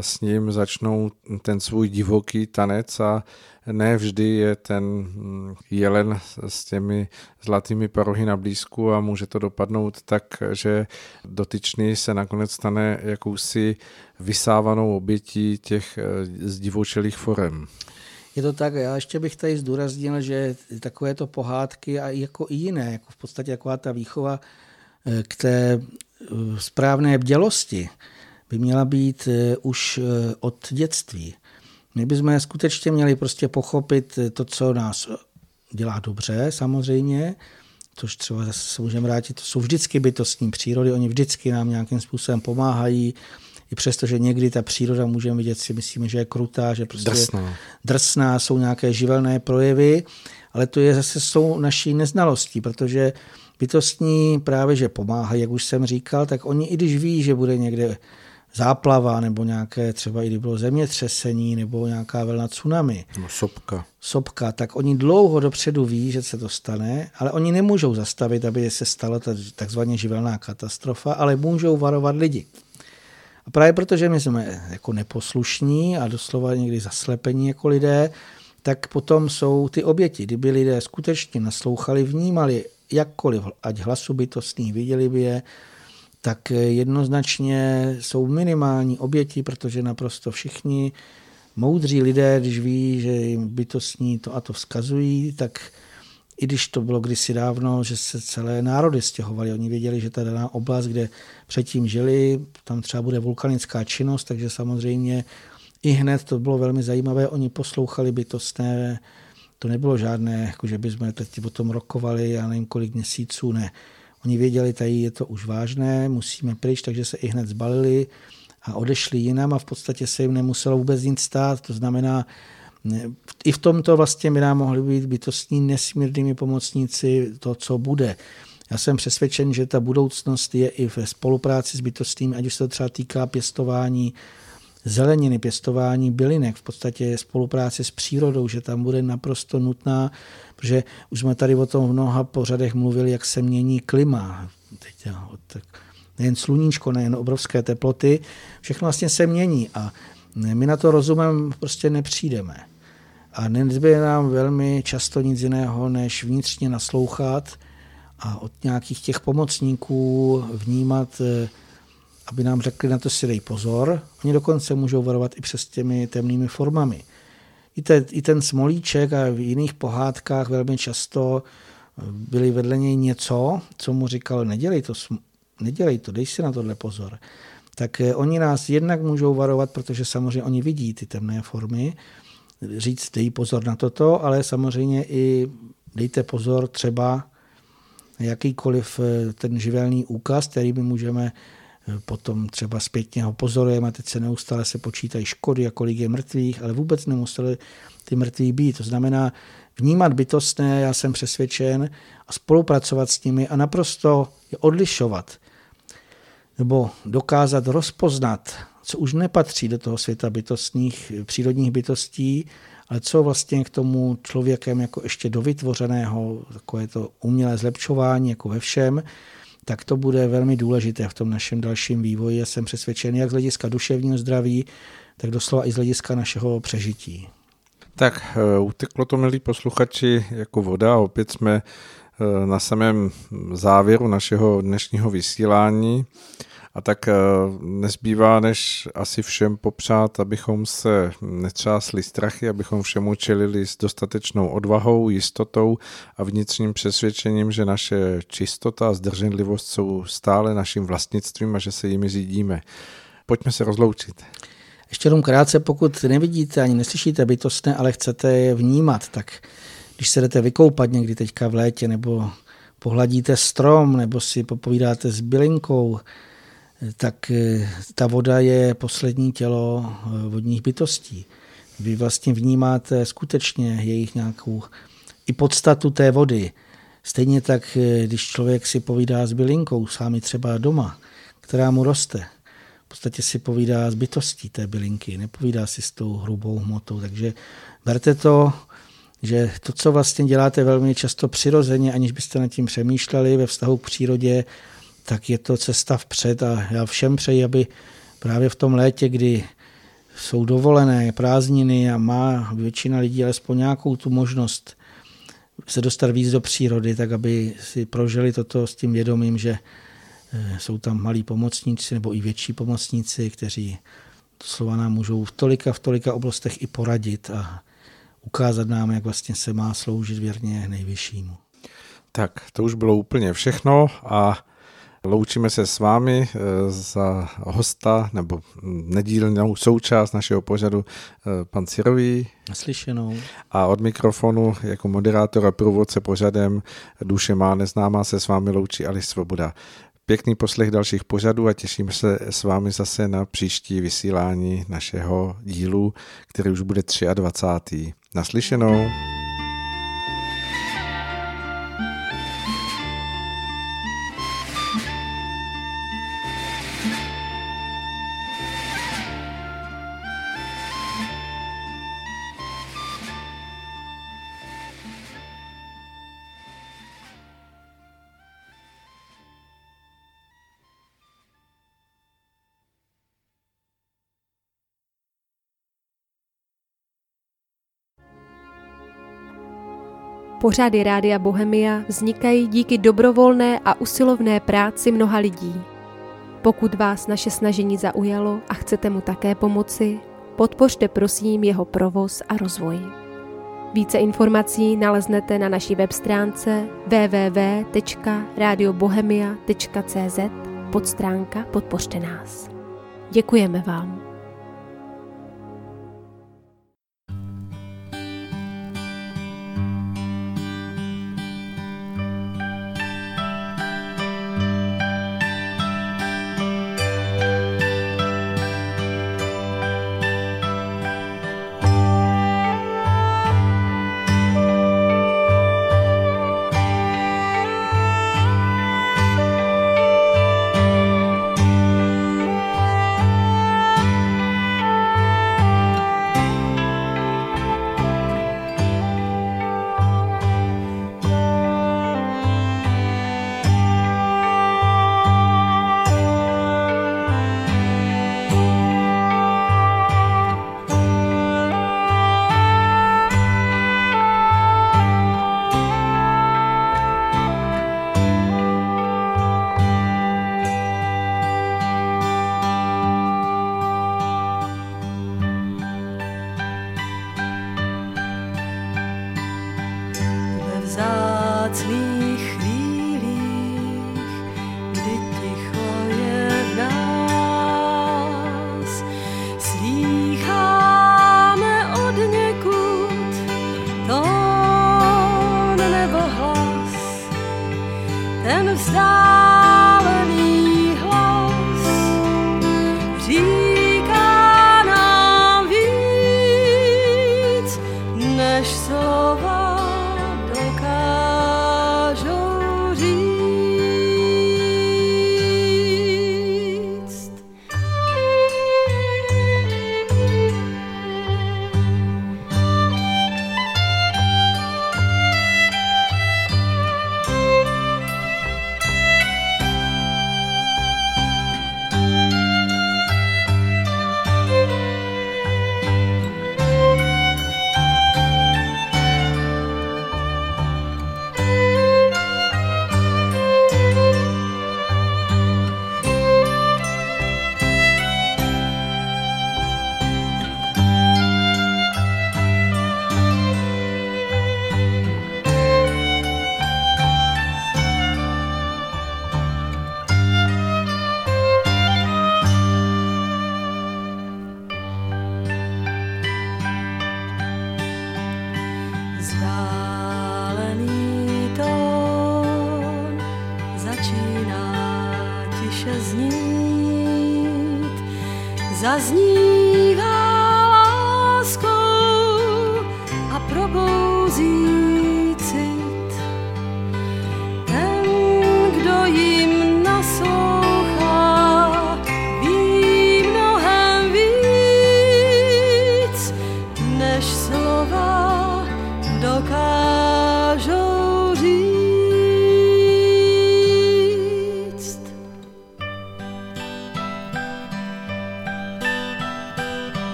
s ním začnou ten svůj divoký tanec a ne vždy je ten mm, jelen s těmi zlatými parohy na blízku a může to dopadnout tak, že dotyčný se nakonec stane jakousi vysávanou obětí těch eh, zdivočelých forem. Je to tak, já ještě bych tady zdůraznil, že takovéto pohádky a jako i jiné, jako v podstatě taková ta výchova eh, k té správné bdělosti, by měla být eh, už eh, od dětství. My bychom skutečně měli prostě pochopit eh, to, co nás dělá dobře, samozřejmě, což třeba zase se můžeme vrátit, to jsou vždycky bytostní přírody, oni vždycky nám nějakým způsobem pomáhají, i přesto, že někdy ta příroda můžeme vidět, si myslíme, že je krutá, že prostě drsná. drsná, jsou nějaké živelné projevy, ale to je zase jsou naší neznalostí, protože bytostní právě, že pomáhají, jak už jsem říkal, tak oni i když ví, že bude někde záplava nebo nějaké třeba i bylo zemětřesení nebo nějaká velna tsunami. Nebo sopka. Sopka, tak oni dlouho dopředu ví, že se to stane, ale oni nemůžou zastavit, aby se stala ta takzvaně živelná katastrofa, ale můžou varovat lidi. A právě protože my jsme jako neposlušní a doslova někdy zaslepení jako lidé, tak potom jsou ty oběti. Kdyby lidé skutečně naslouchali, vnímali jakkoliv, ať hlasu bytostný, viděli by je, tak jednoznačně jsou minimální oběti, protože naprosto všichni moudří lidé, když ví, že jim bytostní to a to vzkazují, tak i když to bylo kdysi dávno, že se celé národy stěhovali, oni věděli, že ta daná oblast, kde předtím žili, tam třeba bude vulkanická činnost, takže samozřejmě i hned to bylo velmi zajímavé, oni poslouchali bytostné, to nebylo žádné, jako že bychom teď o tom rokovali, já nevím kolik měsíců, ne. Oni věděli, tady je to už vážné, musíme pryč, takže se i hned zbalili a odešli jinam a v podstatě se jim nemuselo vůbec nic stát. To znamená, i v tomto vlastně by nám mohli být bytostní nesmírnými pomocníci to, co bude. Já jsem přesvědčen, že ta budoucnost je i ve spolupráci s bytostným, ať už se to třeba týká pěstování zeleniny, pěstování bylinek, v podstatě spolupráce s přírodou, že tam bude naprosto nutná, protože už jsme tady o tom v mnoha pořadech mluvili, jak se mění klima. Teď, tak nejen sluníčko, nejen obrovské teploty, všechno vlastně se mění a my na to rozumem prostě nepřijdeme. A nezbyde nám velmi často nic jiného, než vnitřně naslouchat a od nějakých těch pomocníků vnímat eh, aby nám řekli, na to si dej pozor. Oni dokonce můžou varovat i přes těmi temnými formami. I, te, I ten smolíček a v jiných pohádkách velmi často byli vedle něj něco, co mu říkal, nedělej to, nedělej to, dej si na tohle pozor. Tak eh, oni nás jednak můžou varovat, protože samozřejmě oni vidí ty temné formy, říct, dej pozor na toto, ale samozřejmě i dejte pozor třeba jakýkoliv eh, ten živelný úkaz, který my můžeme potom třeba zpětně ho pozorujeme teď se neustále se počítají škody kolik je mrtvých, ale vůbec nemuseli ty mrtví být. To znamená vnímat bytostné, já jsem přesvědčen, a spolupracovat s nimi a naprosto je odlišovat nebo dokázat rozpoznat, co už nepatří do toho světa bytostných, přírodních bytostí, ale co vlastně k tomu člověkem jako ještě dovytvořeného, takové to umělé zlepšování, jako ve všem, tak to bude velmi důležité v tom našem dalším vývoji. Já jsem přesvědčen jak z hlediska duševního zdraví, tak doslova i z hlediska našeho přežití. Tak eh, uteklo to, milí posluchači, jako voda. Opět jsme eh, na samém závěru našeho dnešního vysílání. A tak eh, nezbývá, než asi všem popřát, abychom se netřásli strachy, abychom všemu čelili s dostatečnou odvahou, jistotou a vnitřním přesvědčením, že naše čistota a zdrženlivost jsou stále naším vlastnictvím a že se jimi řídíme. Pojďme se rozloučit. Ještě jenom krátce, pokud nevidíte ani neslyšíte bytostné, ale chcete je vnímat, tak když se jdete vykoupat někdy teďka v létě, nebo pohladíte strom, nebo si popovídáte s bylinkou, tak eh, ta voda je poslední tělo eh, vodních bytostí. Vy vlastně vnímáte skutečně jejich nějakou i podstatu té vody. Stejně tak, eh, když člověk si povídá s bylinkou, sám třeba doma, která mu roste, v podstatě si povídá s bytostí té bylinky, nepovídá si s tou hrubou hmotou. Takže berte to, že to, co vlastně děláte velmi často přirozeně, aniž byste nad tím přemýšleli ve vztahu k přírodě, tak je to cesta vpřed a já všem přeji, aby právě v tom létě, kdy jsou dovolené prázdniny a má většina lidí alespoň nějakou tu možnost se dostat víc do přírody, tak aby si prožili toto s tím vědomím, že eh, jsou tam malí pomocníci nebo i větší pomocníci, kteří slova nám můžou v tolika, v tolika oblastech i poradit a ukázat nám, jak vlastně se má sloužit věrně nejvyššímu. Tak, to už bylo úplně všechno a Loučíme se s vámi eh, za hosta nebo nedílnou součást našeho pořadu eh, pan Cirový. Slyšenou. A od mikrofonu jako moderátor a průvodce pořadem Duše má neznámá se s vámi loučí Ali Svoboda. Pěkný poslech dalších pořadů a těším se s vámi zase na příští vysílání našeho dílu, který už bude 23. Naslyšenou. Pořady Rádia Bohemia vznikají díky dobrovolné a usilovné práci mnoha lidí. Pokud vás naše snažení zaujalo a chcete mu také pomoci, podpořte prosím jeho provoz a rozvoj. Více informací naleznete na naší web stránce www.radiobohemia.cz podstránka Podpořte nás. Děkujeme vám.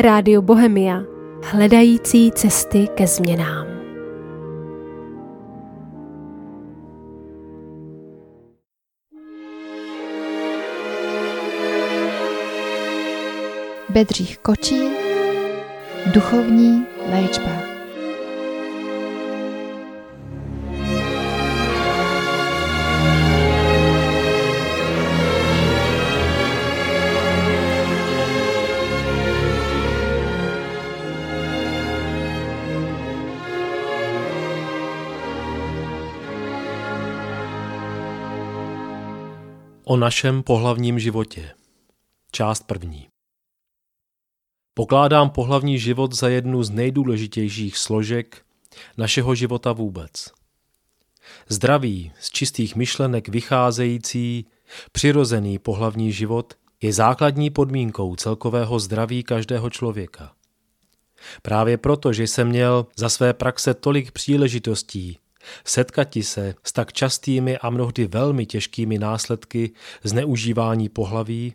Rádio Bohemia. Hledající cesty ke změnám. Bedřích Kočí Duchovní léčba O našem pohlavním životě. Část první. Pokládám pohlavní život za jednu z nejdůležitějších složek našeho života vůbec. Zdravý, z čistých myšlenek vycházející, přirozený pohlavní život je základní podmínkou celkového zdraví každého člověka. Právě proto, že jsem měl za své praxe tolik příležitostí setkati se s tak častými a mnohdy velmi těžkými následky zneužívání pohlaví,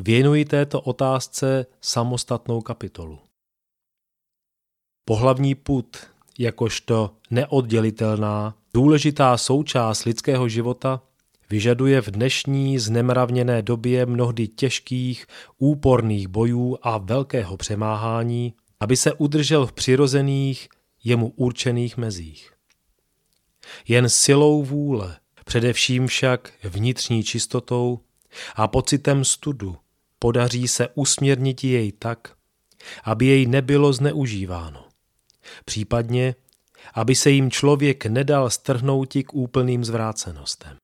věnuji této otázce samostatnou kapitolu. Pohlavní put, jakožto neoddělitelná, důležitá součást lidského života, vyžaduje v dnešní znemravněné době mnohdy těžkých, úporných bojů a velkého přemáhání, aby se udržel v přirozených, jemu určených mezích. Jen silou vůle, především však vnitřní čistotou a pocitem studu podaří se usměrnit jej tak, aby jej nebylo zneužíváno. Případně, aby se jim člověk nedal strhnout k úplným zvrácenostem.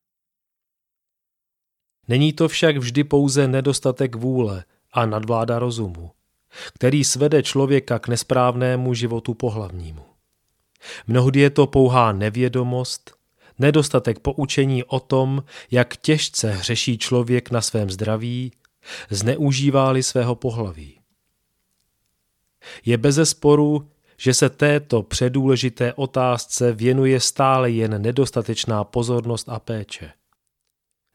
Není to však vždy pouze nedostatek vůle a nadvláda rozumu, který svede člověka k nesprávnému životu pohlavnímu. Mnohdy je to pouhá nevědomost, nedostatek poučení o tom, jak těžce hřeší člověk na svém zdraví, zneužívá svého pohlaví. Je bezesporu, že se této předůležité otázce věnuje stále jen nedostatečná pozornost a péče.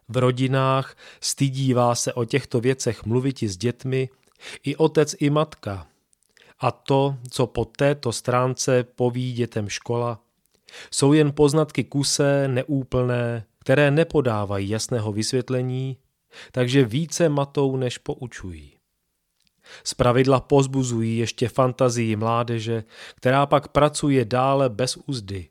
V rodinách stydívá se o těchto věcech mluviti s dětmi i otec i matka, a to, co po této stránce poví dětem škola, jsou jen poznatky kusé, neúplné, které nepodávají jasného vysvětlení, takže více matou, než poučují. Zpravidla pozbuzují ještě fantazii mládeže, která pak pracuje dále bez úzdy.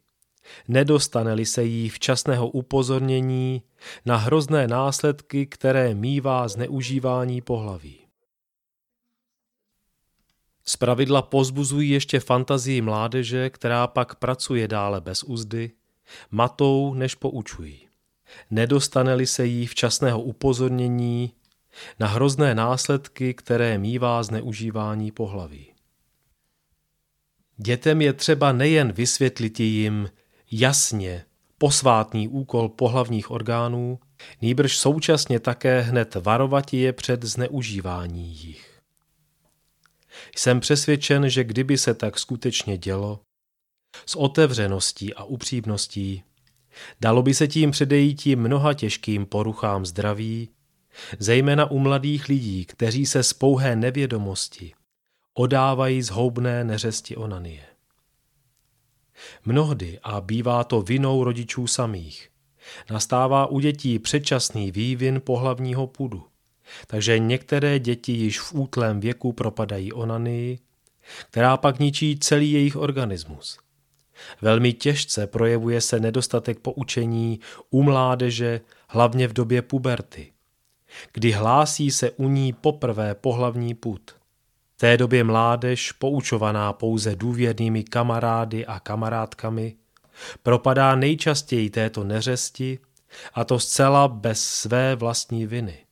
Nedostane-li se jí včasného upozornění na hrozné následky, které mívá zneužívání pohlaví. Zpravidla pozbuzují ještě fantazii mládeže, která pak pracuje dále bez úzdy, matou než poučují. Nedostane-li se jí včasného upozornění na hrozné následky, které mívá zneužívání pohlaví. Dětem je třeba nejen vysvětlit jim jasně posvátný úkol pohlavních orgánů, nýbrž současně také hned varovat je před zneužívání jich. Jsem přesvědčen, že kdyby se tak skutečně dělo, s otevřeností a upřímností, dalo by se tím předejít mnoha těžkým poruchám zdraví, zejména u mladých lidí, kteří se z pouhé nevědomosti odávají zhoubné neřesti onanie. Mnohdy, a bývá to vinou rodičů samých, nastává u dětí předčasný vývin pohlavního pudu – takže některé děti již v útlém věku propadají onanii, která pak ničí celý jejich organismus. Velmi těžce projevuje se nedostatek poučení u mládeže, hlavně v době puberty, kdy hlásí se u ní poprvé pohlavní put. V té době mládež, poučovaná pouze důvěrnými kamarády a kamarádkami, propadá nejčastěji této neřesti a to zcela bez své vlastní viny.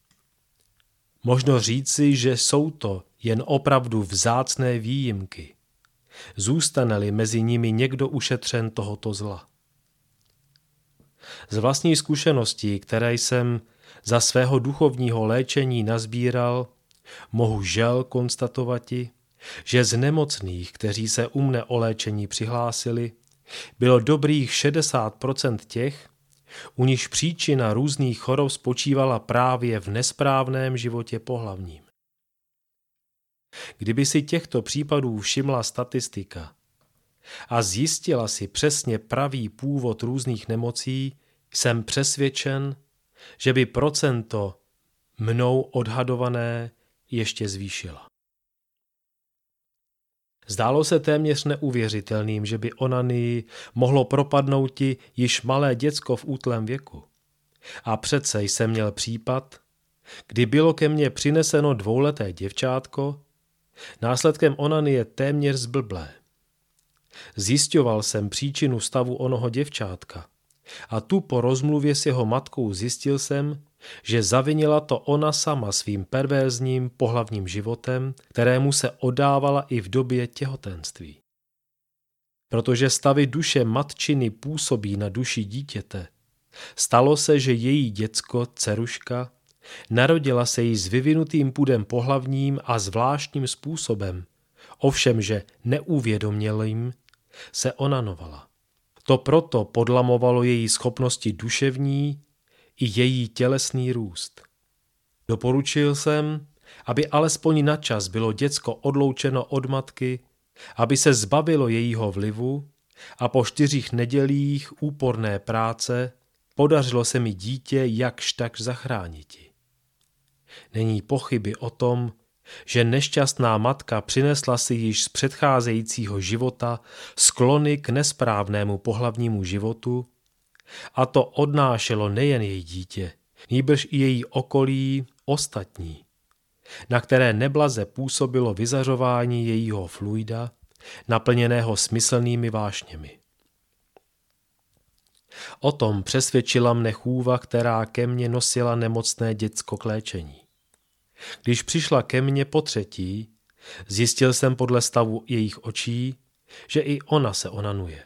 Možno říci, že jsou to jen opravdu vzácné výjimky. Zůstane-li mezi nimi někdo ušetřen tohoto zla. Z vlastní zkušeností, které jsem za svého duchovního léčení nazbíral, mohu žel konstatovati, že z nemocných, kteří se u mne o léčení přihlásili, bylo dobrých 60% těch, u níž příčina různých chorob spočívala právě v nesprávném životě pohlavním. Kdyby si těchto případů všimla statistika a zjistila si přesně pravý původ různých nemocí, jsem přesvědčen, že by procento mnou odhadované ještě zvýšila. Zdálo se téměř neuvěřitelným, že by onanii mohlo propadnout ti již malé děcko v útlém věku. A přece jsem měl případ, kdy bylo ke mně přineseno dvouleté děvčátko, následkem onanie téměř zblblé. Zjišťoval jsem příčinu stavu onoho děvčátka a tu po rozmluvě s jeho matkou zjistil jsem, že zavinila to ona sama svým perverzním pohlavním životem, kterému se odávala i v době těhotenství. Protože stavy duše matčiny působí na duši dítěte, stalo se, že její děcko, ceruška, narodila se jí s vyvinutým půdem pohlavním a zvláštním způsobem, ovšem, že neuvědomělým, se onanovala. To proto podlamovalo její schopnosti duševní i její tělesný růst. Doporučil jsem, aby alespoň na čas bylo děcko odloučeno od matky, aby se zbavilo jejího vlivu a po čtyřích nedělích úporné práce podařilo se mi dítě jakž tak zachrániti. Není pochyby o tom, že nešťastná matka přinesla si již z předcházejícího života sklony k nesprávnému pohlavnímu životu a to odnášelo nejen její dítě, nýbrž i její okolí ostatní, na které neblaze působilo vyzařování jejího fluida, naplněného smyslnými vášněmi. O tom přesvědčila mne chůva, která ke mně nosila nemocné děcko k léčení. Když přišla ke mně po třetí, zjistil jsem podle stavu jejich očí, že i ona se onanuje.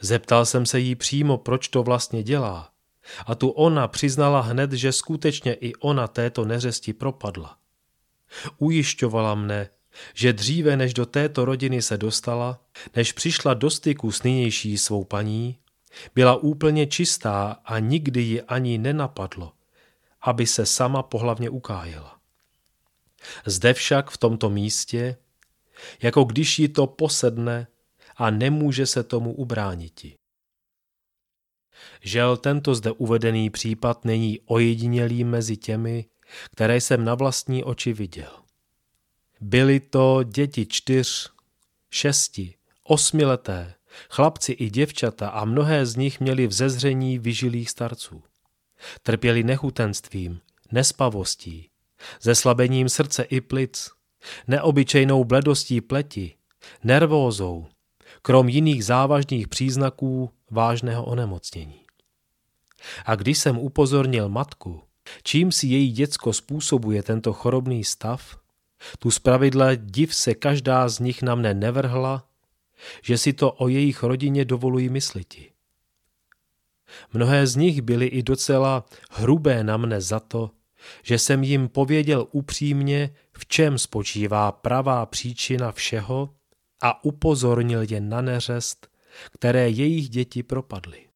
Zeptal jsem se jí přímo, proč to vlastně dělá. A tu ona přiznala hned, že skutečně i ona této neřesti propadla. Ujišťovala mne, že dříve než do této rodiny se dostala, než přišla do styku s nynější svou paní, byla úplně čistá a nikdy ji ani nenapadlo, aby se sama pohlavně ukájela. Zde však v tomto místě, jako když ji to posedne, a nemůže se tomu ubrániti. Žel tento zde uvedený případ není ojedinělý mezi těmi, které jsem na vlastní oči viděl. Byly to děti čtyř, šesti, osmileté, chlapci i děvčata a mnohé z nich měli vzezření vyžilých starců. Trpěli nechutenstvím, nespavostí, zeslabením srdce i plic, neobyčejnou bledostí pleti, nervózou, krom jiných závažných příznaků vážného onemocnění. A když jsem upozornil matku, čím si její děcko způsobuje tento chorobný stav, tu zpravidla div se každá z nich na mne nevrhla, že si to o jejich rodině dovolují mysliti. Mnohé z nich byly i docela hrubé na mne za to, že jsem jim pověděl upřímně, v čem spočívá pravá příčina všeho a upozornil je na neřest, které jejich děti propadly.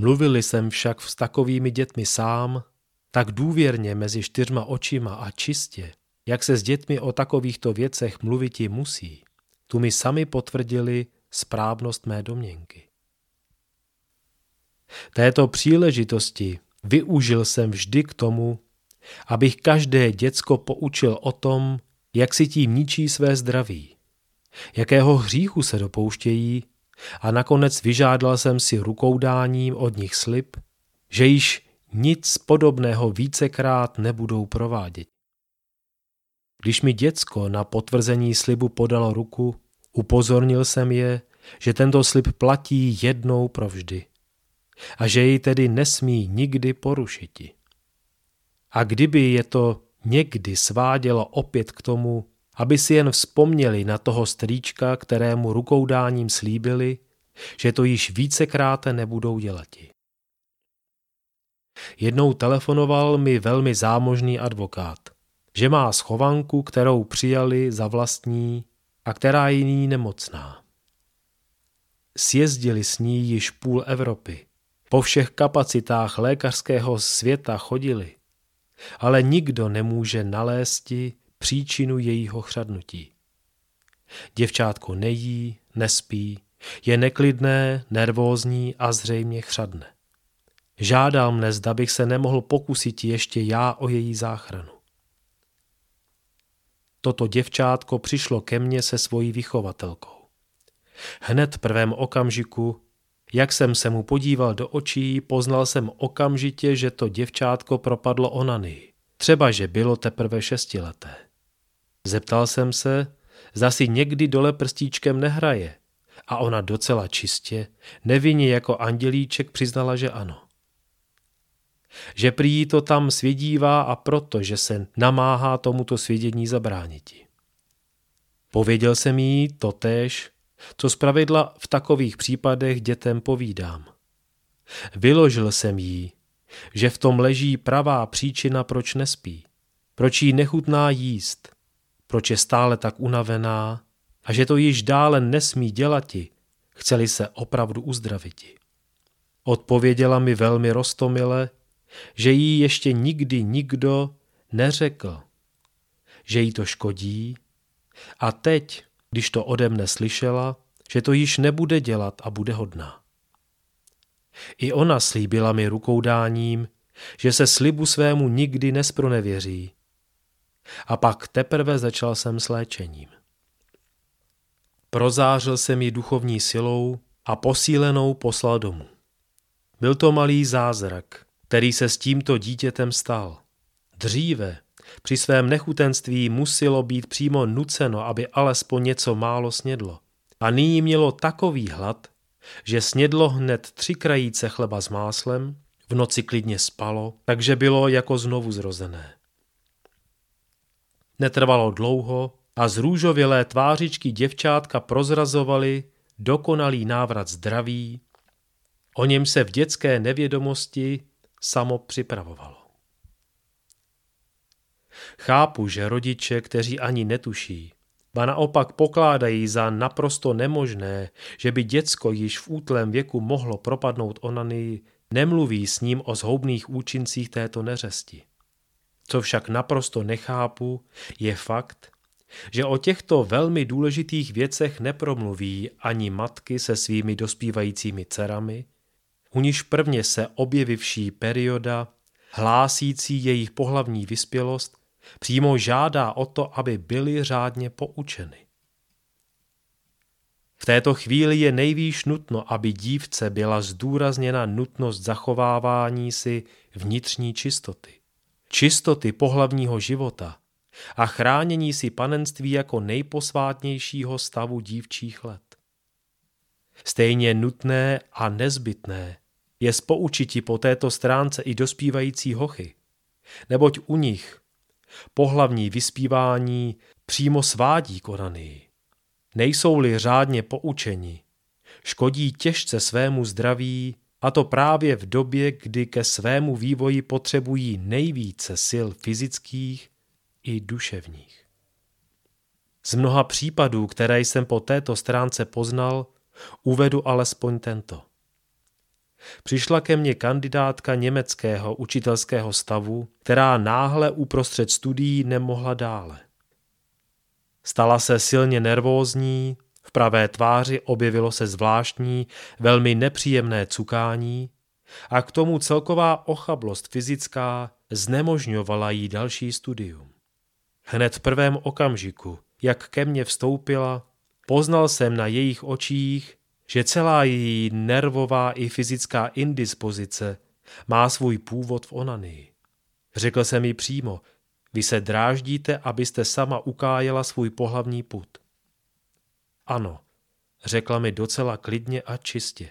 Mluvili jsem však s takovými dětmi sám, tak důvěrně mezi čtyřma očima a čistě, jak se s dětmi o takovýchto věcech mluviti musí, tu mi sami potvrdili správnost mé domněnky. Této příležitosti využil jsem vždy k tomu, abych každé děcko poučil o tom, jak si tím ničí své zdraví jakého hříchu se dopouštějí a nakonec vyžádal jsem si rukoudáním od nich slib, že již nic podobného vícekrát nebudou provádět. Když mi děcko na potvrzení slibu podalo ruku, upozornil jsem je, že tento slib platí jednou provždy a že jej tedy nesmí nikdy porušiti. A kdyby je to někdy svádělo opět k tomu, aby si jen vzpomněli na toho strýčka, kterému rukoudáním slíbili, že to již vícekrát nebudou dělati. Jednou telefonoval mi velmi zámožný advokát, že má schovanku, kterou přijali za vlastní a která je jiný nemocná. Sjezdili s ní již půl Evropy. Po všech kapacitách lékařského světa chodili, ale nikdo nemůže nalézti příčinu jejího chřadnutí. Děvčátko nejí, nespí, je neklidné, nervózní a zřejmě chřadne. Žádal mne, zda bych se nemohl pokusit ještě já o její záchranu. Toto děvčátko přišlo ke mně se svojí vychovatelkou. Hned v prvém okamžiku, jak jsem se mu podíval do očí, poznal jsem okamžitě, že to děvčátko propadlo onanii. Třeba, že bylo teprve šestileté. Zeptal jsem se, zda si někdy dole prstíčkem nehraje. A ona docela čistě, nevinně jako andělíček přiznala, že ano. Že prý to tam svědívá a proto, že se namáhá tomuto svědění zabrániti. Pověděl jsem jí totéž, co zpravidla v takových případech dětem povídám. Vyložil jsem jí, že v tom leží pravá příčina, proč nespí, proč jí nechutná jíst, proč je stále tak unavená a že to již dále nesmí dělati, chceli se opravdu uzdraviti. Odpověděla mi velmi rostomile, že jí ještě nikdy nikdo neřekl, že jí to škodí a teď, když to ode mne slyšela, že to již nebude dělat a bude hodná. I ona slíbila mi rukoudáním, že se slibu svému nikdy nespronevěří. A pak teprve začal jsem s léčením. Prozářil jsem ji duchovní silou a posílenou poslal domů. Byl to malý zázrak, který se s tímto dítětem stal. Dříve, při svém nechutenství muselo být přímo nuceno, aby alespoň něco málo snědlo. A nyní mělo takový hlad, že snědlo hned tři krajíce chleba s máslem, v noci klidně spalo, takže bylo jako znovu zrozené. Netrvalo dlouho a z růžovělé tvářičky děvčátka prozrazovali dokonalý návrat zdraví, o něm se v dětské nevědomosti samo připravovalo. Chápu, že rodiče, kteří ani netuší, ba naopak pokládají za naprosto nemožné, že by děcko již v útlém věku mohlo propadnout onanii, nemluví s ním o zhoubných účincích této neřesti. Co však naprosto nechápu, je fakt, že o těchto velmi důležitých věcech nepromluví ani matky se svými dospívajícími dcerami, u níž prvně se objevivší perioda, hlásící jejich pohlavní vyspělost, přímo žádá o to, aby byly řádně poučeny. V této chvíli je nejvýš nutno, aby dívce byla zdůrazněna nutnost zachovávání si vnitřní čistoty. Čistoty pohlavního života a chránění si panenství jako nejposvátnějšího stavu dívčích let. Stejně nutné a nezbytné je spoučiti po této stránce i dospívající hochy, neboť u nich pohlavní vyspívání přímo svádí konany. Nejsou-li řádně poučeni, škodí těžce svému zdraví a to právě v době, kdy ke svému vývoji potřebují nejvíce sil fyzických i duševních. Z mnoha případů, které jsem po této stránce poznal, uvedu alespoň tento. Přišla ke mně kandidátka německého učitelského stavu, která náhle uprostřed studií nemohla dále. Stala se silně nervózní, v pravé tváři objevilo se zvláštní, velmi nepříjemné cukání a k tomu celková ochablost fyzická znemožňovala jí další studium. Hned v prvém okamžiku, jak ke mně vstoupila, poznal jsem na jejich očích, že celá její nervová i fyzická indispozice má svůj původ v onanii. Řekl jsem jí přímo, vy se dráždíte, abyste sama ukájela svůj pohlavní put. Ano, řekla mi docela klidně a čistě.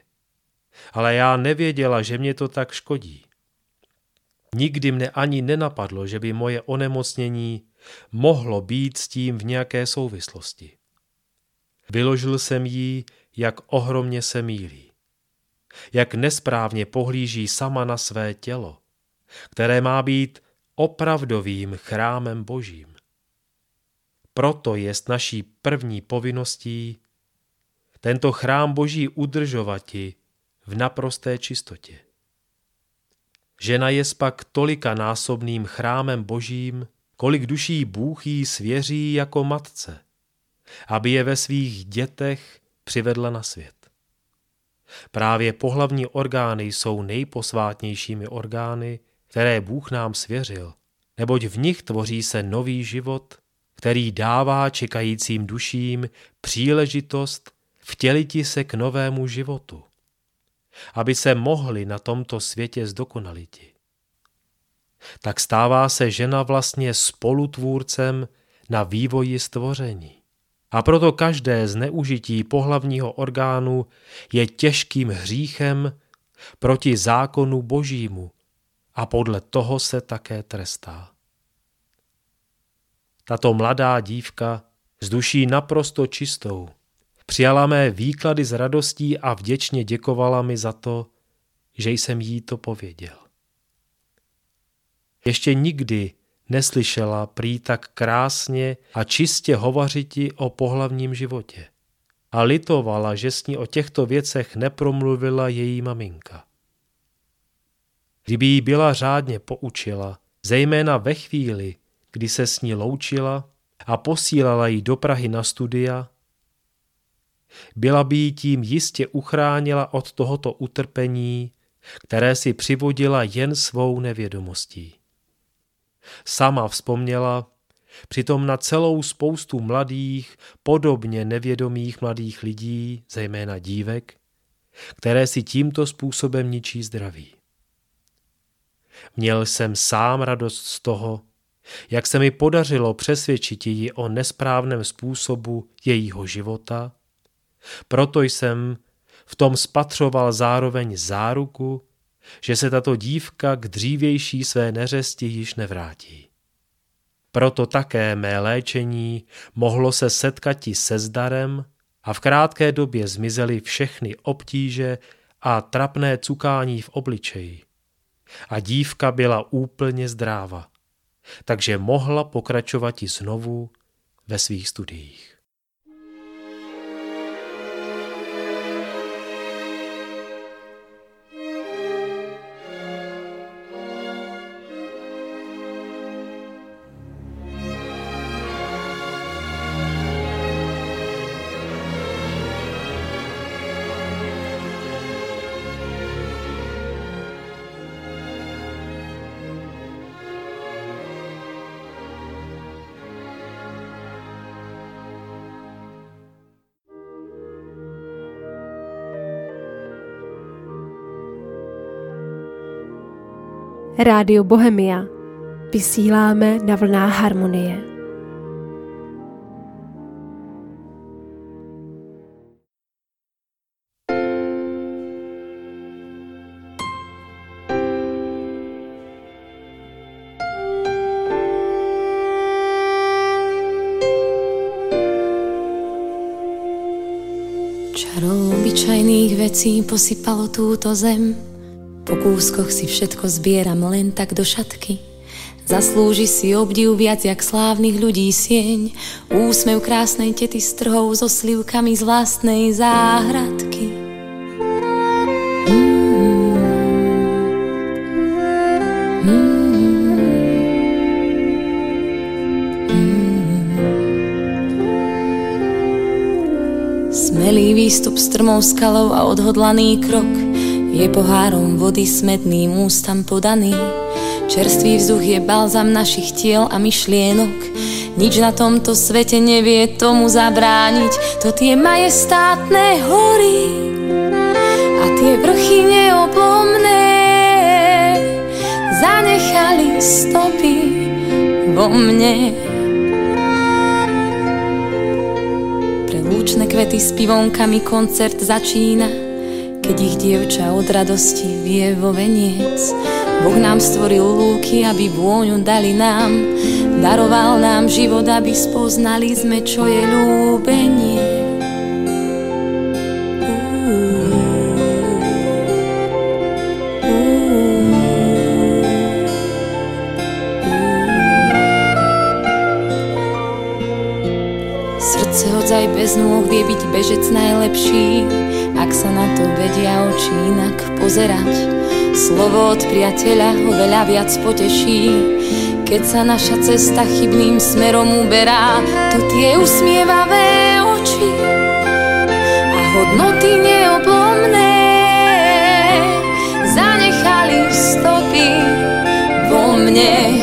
Ale já nevěděla, že mě to tak škodí. Nikdy mne ani nenapadlo, že by moje onemocnění mohlo být s tím v nějaké souvislosti. Vyložil jsem jí, jak ohromně se mílí. Jak nesprávně pohlíží sama na své tělo, které má být opravdovým chrámem božím. Proto je naší první povinností tento chrám boží udržovati v naprosté čistotě. Žena je pak tolika násobným chrámem božím, kolik duší Bůh jí svěří jako matce, aby je ve svých dětech přivedla na svět. Právě pohlavní orgány jsou nejposvátnějšími orgány, které Bůh nám svěřil, neboť v nich tvoří se nový život, který dává čekajícím duším příležitost vtěliti se k novému životu, aby se mohli na tomto světě zdokonaliti. Tak stává se žena vlastně spolutvůrcem na vývoji stvoření. A proto každé zneužití pohlavního orgánu je těžkým hříchem proti zákonu božímu a podle toho se také trestá. Tato mladá dívka s duší naprosto čistou přijala mé výklady s radostí a vděčně děkovala mi za to, že jsem jí to pověděl. Ještě nikdy neslyšela prý tak krásně a čistě hovořiti o pohlavním životě. A litovala, že s ní o těchto věcech nepromluvila její maminka. Kdyby jí byla řádně poučila, zejména ve chvíli, kdy se s ní loučila a posílala ji do Prahy na studia, byla by jí tím jistě uchránila od tohoto utrpení, které si přivodila jen svou nevědomostí. Sama vzpomněla přitom na celou spoustu mladých, podobně nevědomých mladých lidí, zejména dívek, které si tímto způsobem ničí zdraví. Měl jsem sám radost z toho, jak se mi podařilo přesvědčit ji o nesprávném způsobu jejího života, proto jsem v tom spatřoval zároveň záruku, že se tato dívka k dřívější své neřesti již nevrátí. Proto také mé léčení mohlo se setkati se zdarem a v krátké době zmizely všechny obtíže a trapné cukání v obličeji. A dívka byla úplně zdráva, takže mohla pokračovat i znovu ve svých studiích. Rádio Bohemia. Vysíláme na vlnách harmonie. Čarou obyčajných vecí posypalo túto zem po kúskoch si všetko zbieram len tak do šatky. Zaslúži si obdiv viac jak slávnych ľudí sieň, úsmev krásnej tety s trhou so slivkami z vlastnej záhradky. Smelý výstup strmou skalou a odhodlaný krok – je pohárom vody smedným ústam podaný. Čerstvý vzduch je balzam našich tiel a myšlienok. Nič na tomto svete nevie tomu zabrániť. To tie majestátne hory a tie vrchy neoblomné zanechali stopy vo mne. Pre lúčne kvety s pivonkami koncert začína keď ich dievča od radosti vie vo veniec. Boh nám stvoril lúky, aby vôňu dali nám, daroval nám život, aby spoznali sme, čo je ľúbenie. Srdce hodzaj bez nôh vie byť bežec najlepší, ak sa na to vedia oči inak pozerať. Slovo od priateľa ho veľa viac poteší, Keď sa naša cesta chybným smerom uberá, to tie usmievavé oči a hodnoty neoblomné zanechali stopy vo mne.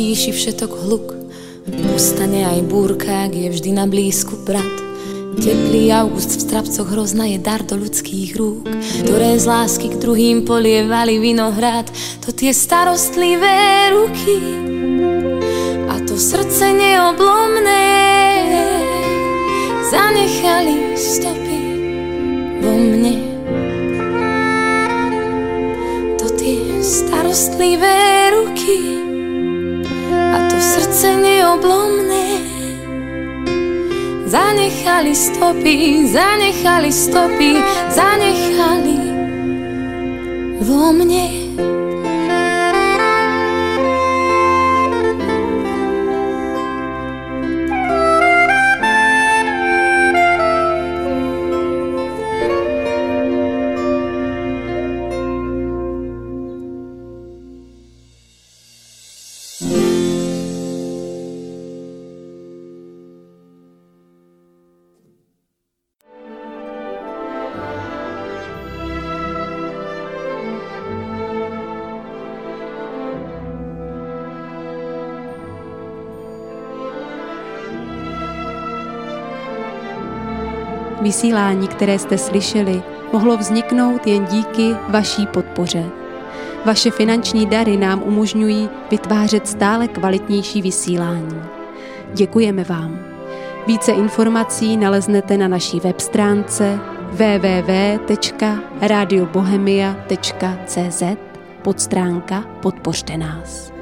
Stíši všetok hluk. Ustane aj búrka, ak je vždy na blízku brat. Teplý august v strapcoch hrozna je dar do ľudských rúk, ktoré z lásky k druhým polievali vinohrad. To tie starostlivé ruky a to srdce neoblomné zanechali stopy vo mne. To tie starostlivé srdce neoblomné Zanechali stopy, zanechali stopy, zanechali vo mne. Vysílání, které jste slyšeli, mohlo vzniknout jen díky vaší podpoře. Vaše finanční dary nám umožňují vytvářet stále kvalitnější vysílání. Děkujeme vám. Více informací naleznete na naší web stránce www.radiobohemia.cz podstránka Podpořte nás.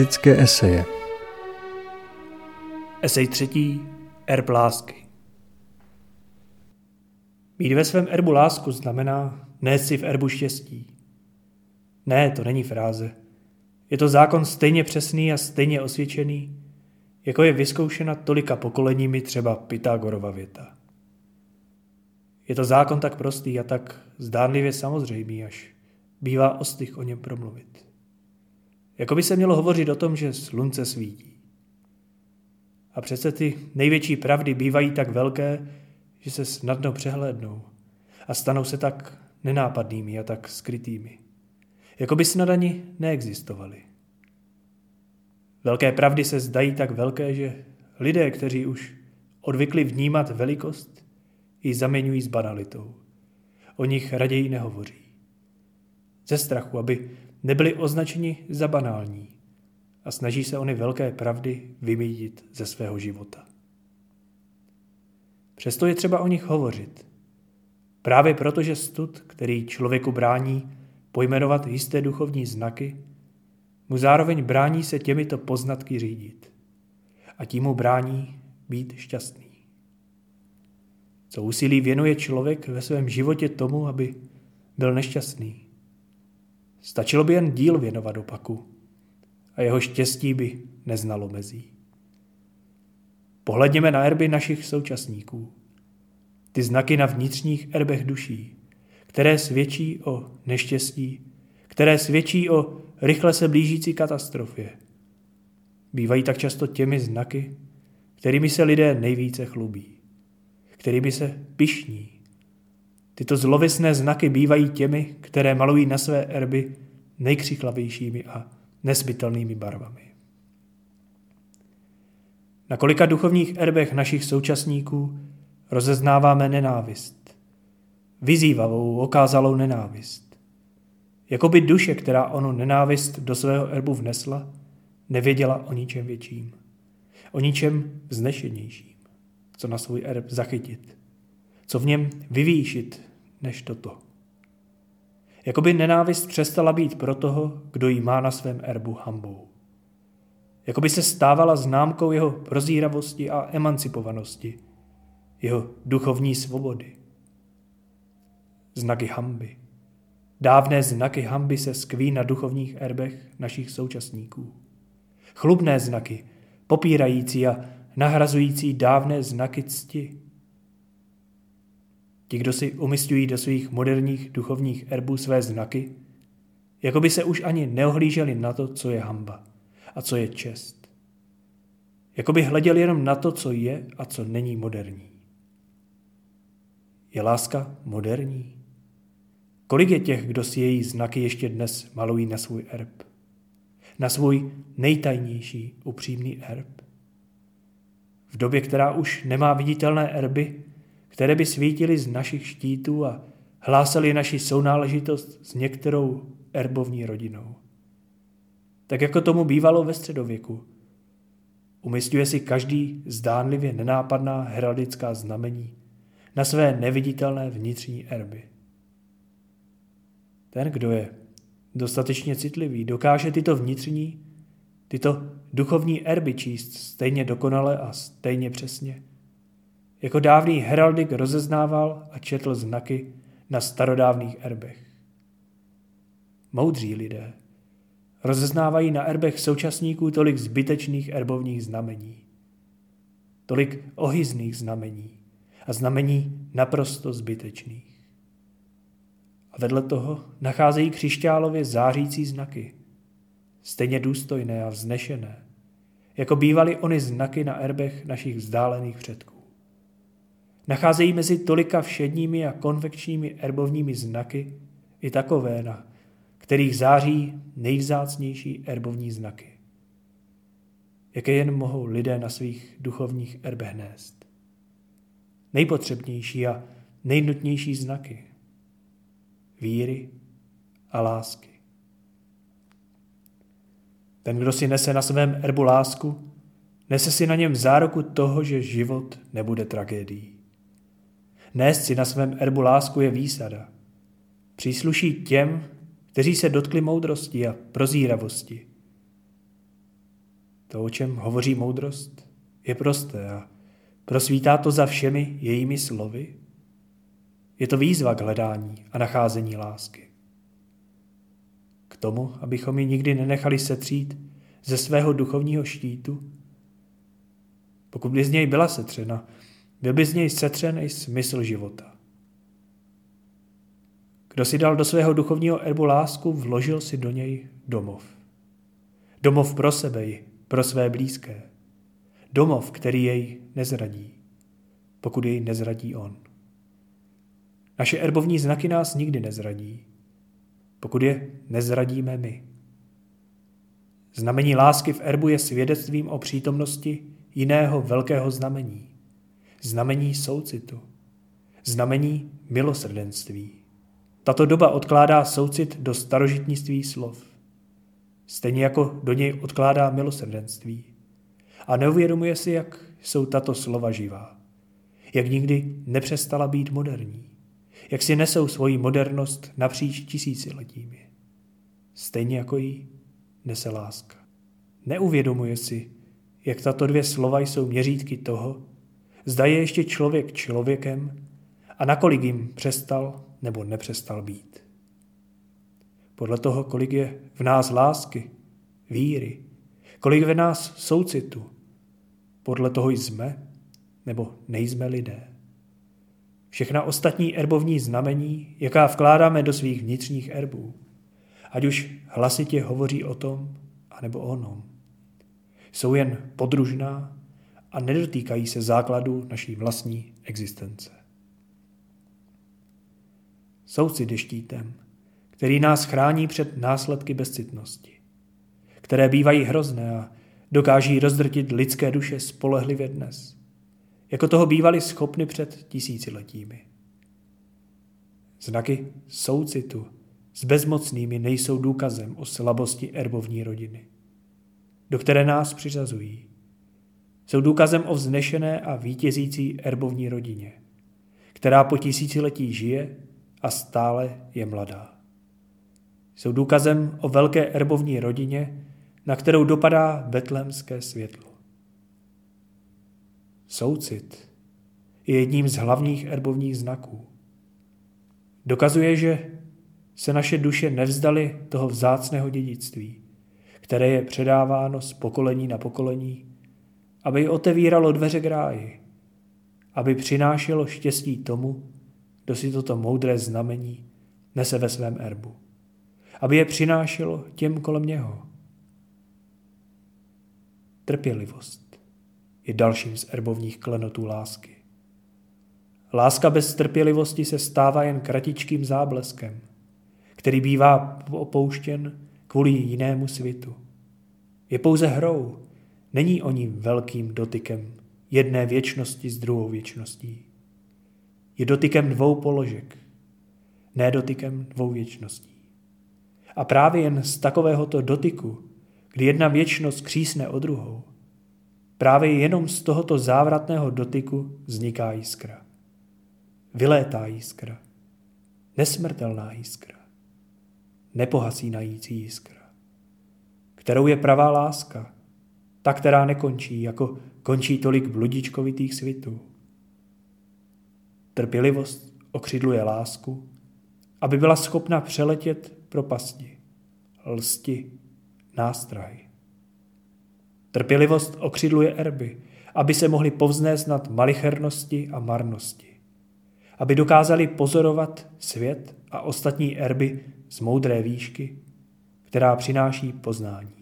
Heraldické eseje Esej třetí. Erb lásky Mít ve svém erbu lásku znamená nést si v erbu štěstí. Ne, to není fráze. Je to zákon stejně přesný a stejně osvědčený, jako je vyzkoušena tolika pokoleními třeba Pythagorova věta. Je to zákon tak prostý a tak zdánlivě samozřejmý, až bývá ostych o něm promluvit. Jako by se mělo hovořit o tom, že slunce svítí. A přece ty největší pravdy bývají tak velké, že se snadno přehlédnou a stanou se tak nenápadnými a tak skrytými. Jako by snad ani neexistovaly. Velké pravdy se zdají tak velké, že lidé, kteří už odvykli vnímat velikost, ji zaměňují s banalitou. o nich raději nehovoří. Ze strachu, aby nebyli označeni za banální a snaží se ony velké pravdy vymítit ze svého života. Přesto je třeba o nich hovořit. Právě proto, že stud, který člověku brání pojmenovat jisté duchovní znaky, mu zároveň brání se těmito poznatky řídit a tím mu brání být šťastný. Co úsilí věnuje člověk ve svém životě tomu, aby byl nešťastný? Stačilo by jen díl věnovat opaku a jeho štěstí by neznalo mezí. Pohledněme na erby našich současníků. Ty znaky na vnitřních erbech duší, které svědčí o neštěstí, které svědčí o rychle se blížící katastrofě. Bývají tak často těmi znaky, kterými se lidé nejvíce chlubí, kterými se pišní. Tyto zlovisné znaky bývají těmi, které malují na své erby nejkřiklavějšími a nesbytelnými barvami. Na kolika duchovních erbech našich současníků rozeznáváme nenávist. Vyzývavou, okázalou nenávist. Jakoby duše, která onu nenávist do svého erbu vnesla, nevěděla o ničem větším. O ničem vznešenějším, co na svůj erb zachytit. Co v něm vyvýšit, než toto. Jakoby nenávist přestala být pro toho, kdo ji má na svém erbu hambou. Jakoby se stávala známkou jeho prozíravosti a emancipovanosti, jeho duchovní svobody. Znaky hamby. Dávné znaky hamby se skví na duchovních erbech našich současníků. Chlubné znaky, popírající a nahrazující dávné znaky cti. Ti, kdo si umistují do svých moderních duchovních erbů své znaky, jako by se už ani neohlíželi na to, co je hamba a co je čest. Jako by hleděli jenom na to, co je a co není moderní. Je láska moderní? Kolik je těch, kdo si její znaky ještě dnes malují na svůj erb? Na svůj nejtajnější upřímný erb? V době, která už nemá viditelné erby, které by svítily z našich štítů a hlásali naši sounáležitost s některou erbovní rodinou. Tak jako tomu bývalo ve středověku. Umistuje si každý zdánlivě nenápadná heraldická znamení na své neviditelné vnitřní erby. Ten, kdo je dostatečně citlivý, dokáže tyto vnitřní, tyto duchovní erby číst stejně dokonale a stejně přesně, jako dávný heraldik rozeznával a četl znaky na starodávných erbech. Moudří lidé rozeznávají na erbech současníků tolik zbytečných erbovních znamení, tolik ohyzných znamení a znamení naprosto zbytečných. A vedle toho nacházejí křišťálově zářící znaky, stejně důstojné a vznešené, jako bývaly ony znaky na erbech našich vzdálených předků. Nacházejí mezi tolika všedními a konvekčními erbovními znaky i takové, na kterých září nejvzácnější erbovní znaky. Jaké jen mohou lidé na svých duchovních erbech nést. Nejpotřebnější a nejnutnější znaky. Víry a lásky. Ten, kdo si nese na svém erbu lásku, nese si na něm záruku toho, že život nebude tragédií. Nést si na svém erbu lásku je výsada. Přísluší těm, kteří se dotkli moudrosti a prozíravosti. To, o čem hovoří moudrost, je prosté a prosvítá to za všemi jejími slovy. Je to výzva k hledání a nacházení lásky. K tomu, abychom ji nikdy nenechali setřít ze svého duchovního štítu, pokud by z něj byla setřena, byl by z něj setřen i smysl života. Kdo si dal do svého duchovního erbu lásku, vložil si do něj domov. Domov pro sebe pro své blízké. Domov, který jej nezradí, pokud jej nezradí on. Naše erbovní znaky nás nikdy nezradí, pokud je nezradíme my. Znamení lásky v erbu je svědectvím o přítomnosti jiného velkého znamení znamení soucitu, znamení milosrdenství, Tato doba odkládá soucit do starožitnictví slov. Stejně jako do něj odkládá milosrdenství. A neuvědomuje si, jak jsou tato slova živá. Jak nikdy nepřestala být moderní. Jak si nesou svoji modernost napříč tisíciletími. Stejně jako jí nese láska. Neuvědomuje si, jak tato dvě slova jsou měřítky toho, zda je ještě člověk člověkem a nakolik jim přestal nebo nepřestal být. Podle toho, kolik je v nás lásky, víry, kolik je v nás soucitu, podle toho jsme nebo nejsme lidé. Všechna ostatní erbovní znamení, jaká vkládáme do svých vnitřních erbů, ať už hlasitě hovoří o tom, anebo o onom, jsou jen podružná a nedotýkají se základu naší vlastní existence. Soucit je štítem, který nás chrání před následky bezcitnosti, které bývají hrozné a dokáží rozdrtit lidské duše spolehlivě dnes, jako toho bývali schopni před tisíciletími. Znaky soucitu s bezmocnými nejsou důkazem o slabosti erbovní rodiny, do které nás přiřazují. Jsou důkazem o vznešené a vítězící erbovní rodině, která po tisíciletí žije a stále je mladá. Jsou důkazem o velké erbovní rodině, na kterou dopadá betlemské světlo. Soucit je jedním z hlavních erbovních znaků. Dokazuje, že se naše duše nevzdali toho vzácného dědictví, které je předáváno z pokolení na pokolení, aby otevíralo dveře k ráji, aby přinášelo štěstí tomu, kdo si toto moudré znamení nese ve svém erbu. Aby je přinášelo těm kolem něho. Trpělivost je dalším z erbovních klenotů lásky. Láska bez trpělivosti se stává jen kratičkým zábleskem, který bývá opouštěn kvůli jinému svitu. Je pouze hrou, není o velkým dotykem jedné věčnosti s druhou věčností je dotykem dvou položek, ne dotykem dvou věčností. A právě jen z takovéhoto dotyku, kdy jedna věčnost křísne o druhou, právě jenom z tohoto závratného dotyku vzniká jiskra. Vylétá jiskra. Nesmrtelná jiskra. Nepohasínající jiskra. Kterou je pravá láska, ta, která nekončí, jako končí tolik bludičkovitých svitů. Trpělivost okřidluje lásku, aby byla schopna přeletět propasti, lsti, nástrahy. Trpělivost okřidluje erby, aby se mohli povznést nad malichernosti a marnosti. Aby dokázali pozorovat svět a ostatní erby z moudré výšky, která přináší poznání.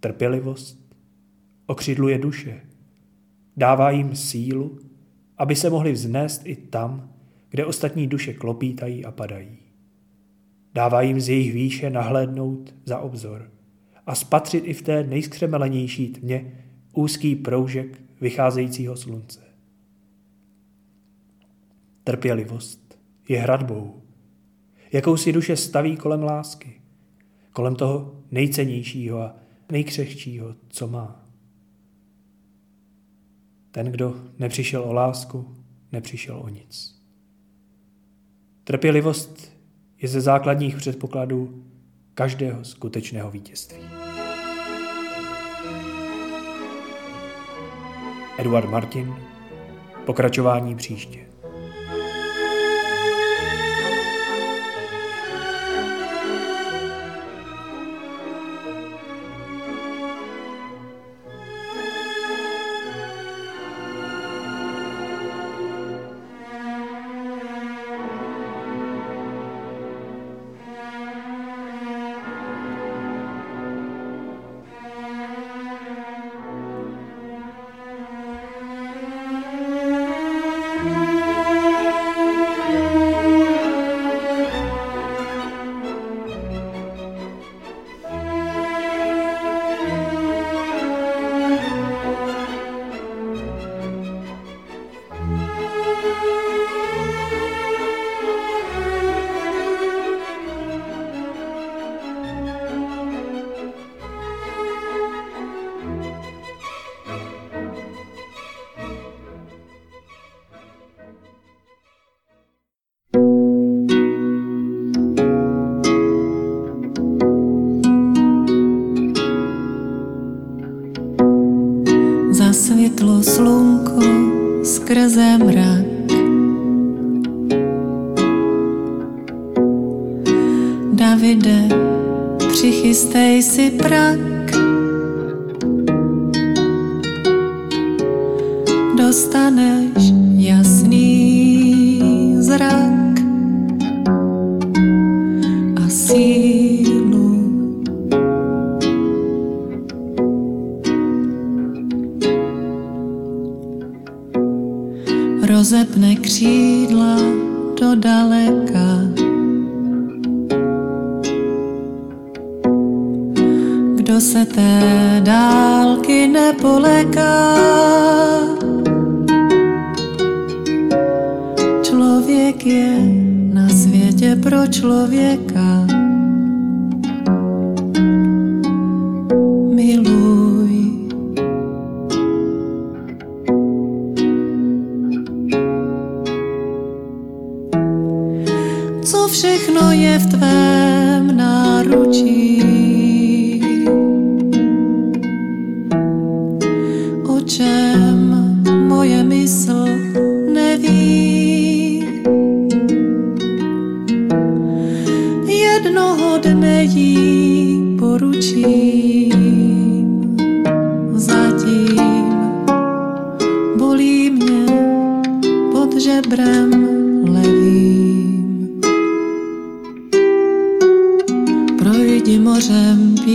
Trpělivost okřidluje duše, dává jim sílu aby se mohli vznést i tam, kde ostatní duše klopítají a padají. Dává jim z jejich výše nahlédnout za obzor a spatřit i v té nejskřemelenější tmě úzký proužek vycházejícího slunce. Trpělivost je hradbou, jakou si duše staví kolem lásky, kolem toho nejcennějšího a nejkřehčího, co má. Ten, kdo nepřišel o lásku, nepřišel o nic. Trpělivost je ze základních předpokladů každého skutečného vítězství. Eduard Martin, pokračování příště.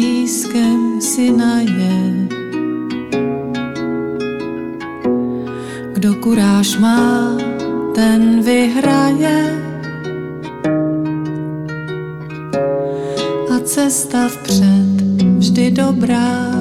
blízkem Sinaje. Kdo kuráž má, ten vyhraje. A cesta vpřed vždy dobrá.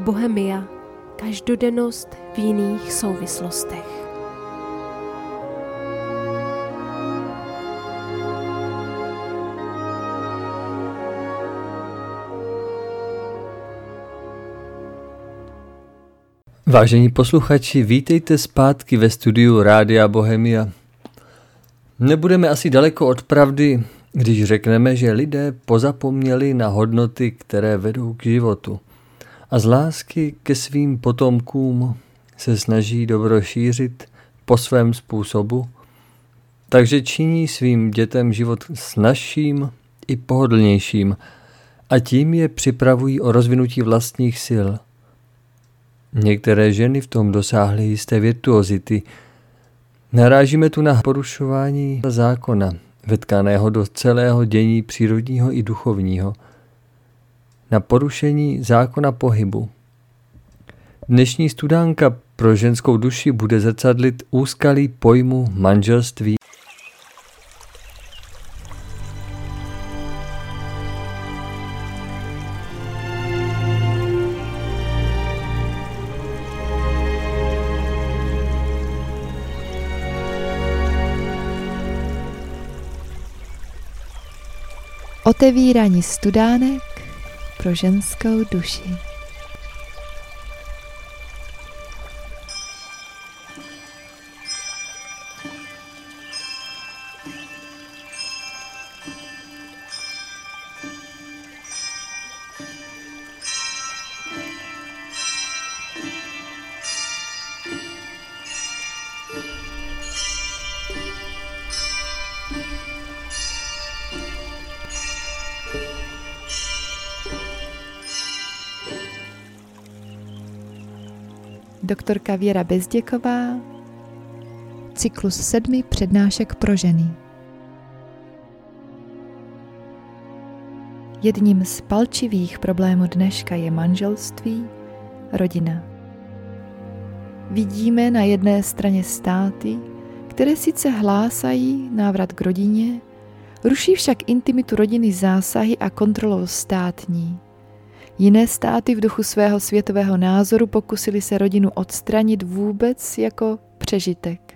Bohemia každodennost v jiných souvislostech. Vážení posluchači, vítejte zpátky ve studiu Rádia Bohemia. Nebudeme asi daleko od pravdy, když řekneme, že lidé pozapomněli na hodnoty, které vedou k životu – a z lásky ke svým potomkům se snaží dobro šířit po svém způsobu, takže činí svým dětem život snažším i pohodlnějším a tím je připravují o rozvinutí vlastních sil. Některé ženy v tom dosáhly jisté virtuozity. Narážíme tu na porušování zákona, vetkaného do celého dění přírodního i duchovního, na porušení zákona pohybu. Dnešní studánka pro ženskou duši bude zrcadlit úskalí pojmu manželství Otevírání studánek pro ženskou duši. Doktorka Věra Bezděková, cyklus sedmi přednášek pro ženy. Jedním z palčivých problémů dneška je manželství, rodina. Vidíme na jedné straně státy, které sice hlásají návrat k rodině, ruší však intimitu rodiny zásahy a kontrolou státní – Jiné státy v duchu svého světového názoru pokusili se rodinu odstranit vůbec jako přežitek.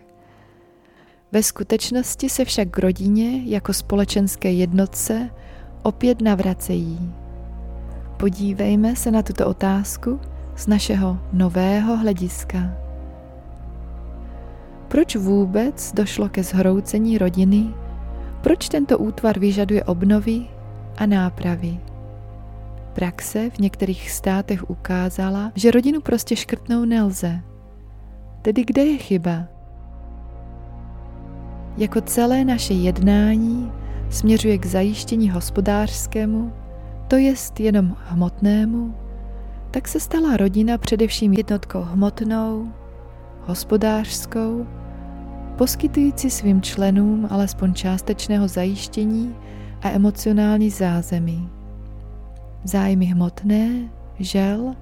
Ve skutečnosti se však k rodině jako společenské jednotce opět navracejí. Podívejme se na tuto otázku z našeho nového hlediska. Proč vůbec došlo ke zhroucení rodiny? Proč tento útvar vyžaduje obnovy a nápravy? Praxe v některých státech ukázala, že rodinu prostě škrtnou nelze. Tedy kde je chyba? Jako celé naše jednání směřuje k zajištění hospodářskému, to jest jenom hmotnému, tak se stala rodina především jednotkou hmotnou, hospodářskou, poskytující svým členům alespoň částečného zajištění a emocionální zázemí. Zájmy hmotné, žel,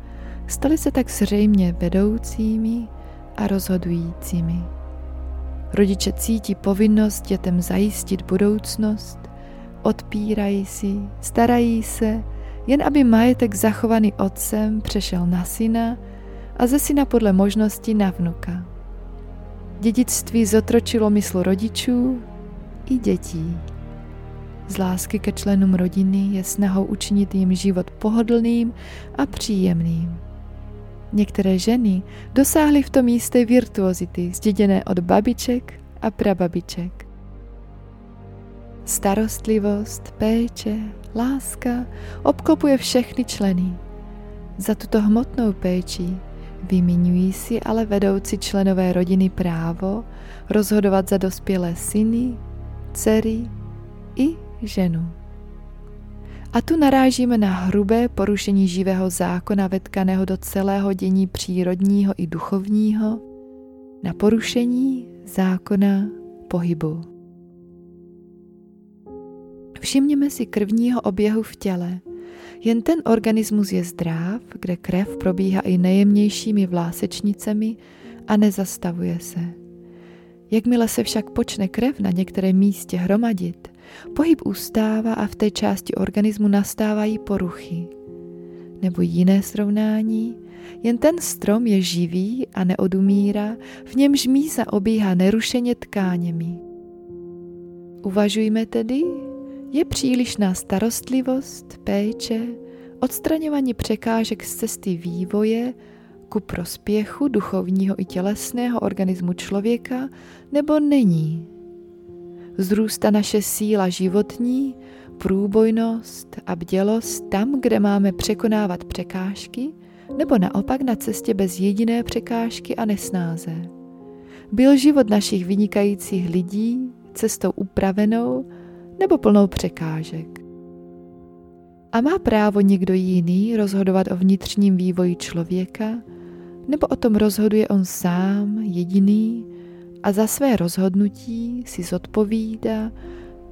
staly se tak zřejmě vedoucími a rozhodujícími. Rodiče cítí povinnost dětem zajistit budoucnost, odpírají si, starají se, jen aby majetek zachovaný otcem přešel na syna a ze syna podle možnosti na vnuka. Dědictví zotročilo mysl rodičů i dětí. Z lásky ke členům rodiny je snahou učinit jim život pohodlným a příjemným. Některé ženy dosáhly v tom jisté virtuozity, zděděné od babiček a prababiček. Starostlivost, péče, láska obklopuje všechny členy. Za tuto hmotnou péči vymiňují si ale vedoucí členové rodiny právo rozhodovat za dospělé syny, dcery i ženu. A tu narážíme na hrubé porušení živého zákona vetkaného do celého dění přírodního i duchovního, na porušení zákona pohybu. Všimněme si krvního oběhu v těle. Jen ten organismus je zdrav, kde krev probíhá i nejjemnějšími vlásečnicemi a nezastavuje se. Jakmile se však počne krev na některém místě hromadit, Pohyb ustává a v té části organismu nastávají poruchy. Nebo jiné srovnání, jen ten strom je živý a neodumírá, v němž mísa obíhá nerušeně tkáněmi. Uvažujme tedy, je přílišná starostlivost, péče, odstraňování překážek z cesty vývoje ku prospěchu duchovního i tělesného organismu člověka, nebo není? Zrůstá naše síla životní, průbojnost a bdělost tam, kde máme překonávat překážky, nebo naopak na cestě bez jediné překážky a nesnáze. Byl život našich vynikajících lidí cestou upravenou nebo plnou překážek. A má právo někdo jiný rozhodovat o vnitřním vývoji člověka, nebo o tom rozhoduje on sám, jediný, a za své rozhodnutí si zodpovídá,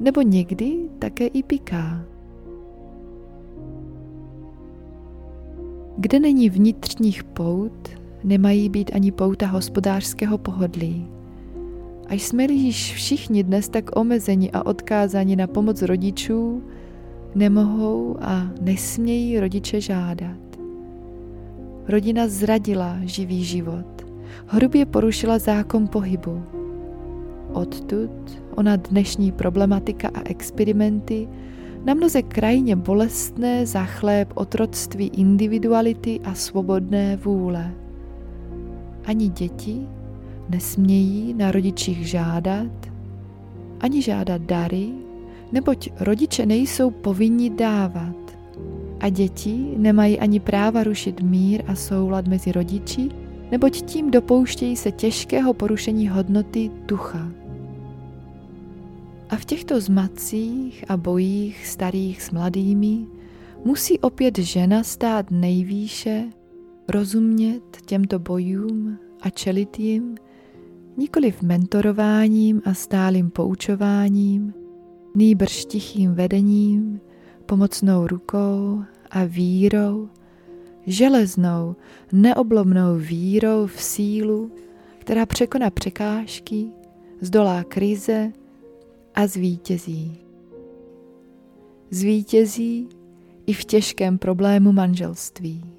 nebo někdy také i piká. Kde není vnitřních pout, nemají být ani pouta hospodářského pohodlí. Až jsme již všichni dnes tak omezeni a odkázáni na pomoc rodičů, nemohou a nesmějí rodiče žádat. Rodina zradila živý život, hrubě porušila zákon pohybu. Odtud ona dnešní problematika a experimenty na mnoze krajně bolestné za chléb otroctví individuality a svobodné vůle. Ani děti nesmějí na rodičích žádat, ani žádat dary, neboť rodiče nejsou povinni dávat. A děti nemají ani práva rušit mír a soulad mezi rodiči, neboť tím dopouštějí se těžkého porušení hodnoty ducha. A v těchto zmacích a bojích starých s mladými musí opět žena stát nejvýše, rozumět těmto bojům a čelit jim, nikoliv mentorováním a stálým poučováním, nýbrž tichým vedením, pomocnou rukou a vírou, železnou, neoblomnou vírou v sílu, která překoná překážky, zdolá krize a zvítězí. Zvítězí i v těžkém problému manželství.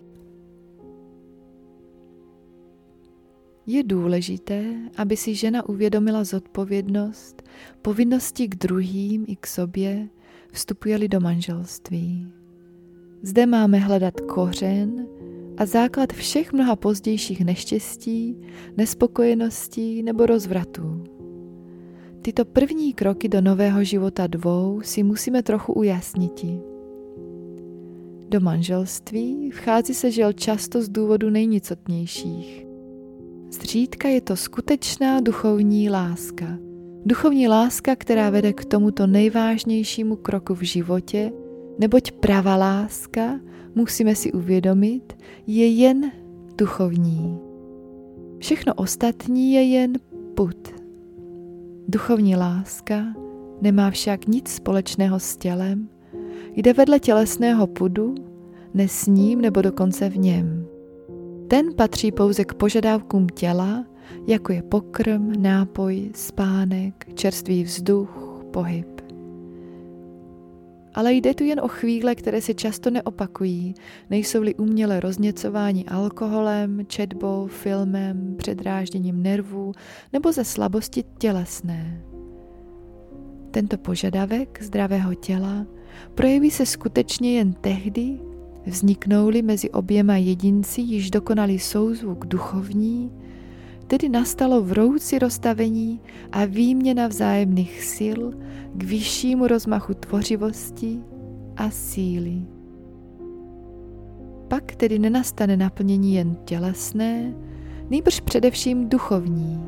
Je důležité, aby si žena uvědomila zodpovědnost, povinnosti k druhým i k sobě, vstupuje-li do manželství. Zde máme hledat kořen a základ všech mnoha pozdějších neštěstí, nespokojeností nebo rozvratů. Tyto první kroky do nového života dvou si musíme trochu ujasnit. Do manželství vchází se žel často z důvodu nejnicotnějších. Zřídka je to skutečná duchovní láska. Duchovní láska, která vede k tomuto nejvážnějšímu kroku v životě, neboť pravá láska, musíme si uvědomit, je jen duchovní. Všechno ostatní je jen put. Duchovní láska nemá však nic společného s tělem, jde vedle tělesného pudu, nesním nebo dokonce v něm. Ten patří pouze k požadavkům těla, jako je pokrm, nápoj, spánek, čerstvý vzduch, pohyb. Ale jde tu jen o chvíle, které se často neopakují, nejsou-li uměle rozněcování alkoholem, četbou, filmem, předrážděním nervů nebo ze slabosti tělesné. Tento požadavek zdravého těla projeví se skutečně jen tehdy, vzniknou-li mezi oběma jedinci již dokonalý souzvuk duchovní, tedy nastalo vroucí rozstavení a výměna vzájemných sil k vyššímu rozmachu tvořivosti a síly. Pak tedy nenastane naplnění jen tělesné, nejbrž především duchovní.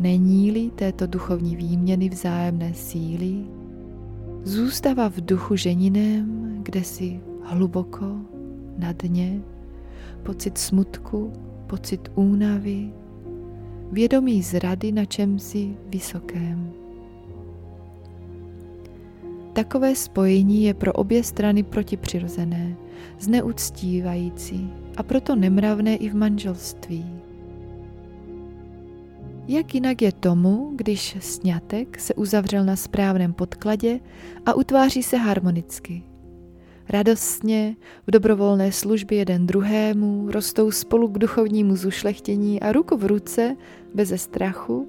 Není-li této duchovní výměny vzájemné síly, zůstává v duchu ženinem, kde si hluboko, na dně, pocit smutku, pocit únavy, vědomí zrady na čemsi vysokém. Takové spojení je pro obě strany protipřirozené, zneuctívající a proto nemravné i v manželství. Jak jinak je tomu, když sňatek se uzavřel na správném podkladě a utváří se harmonicky – Radostně, v dobrovolné službě jeden druhému, rostou spolu k duchovnímu zušlechtění a ruku v ruce, beze strachu,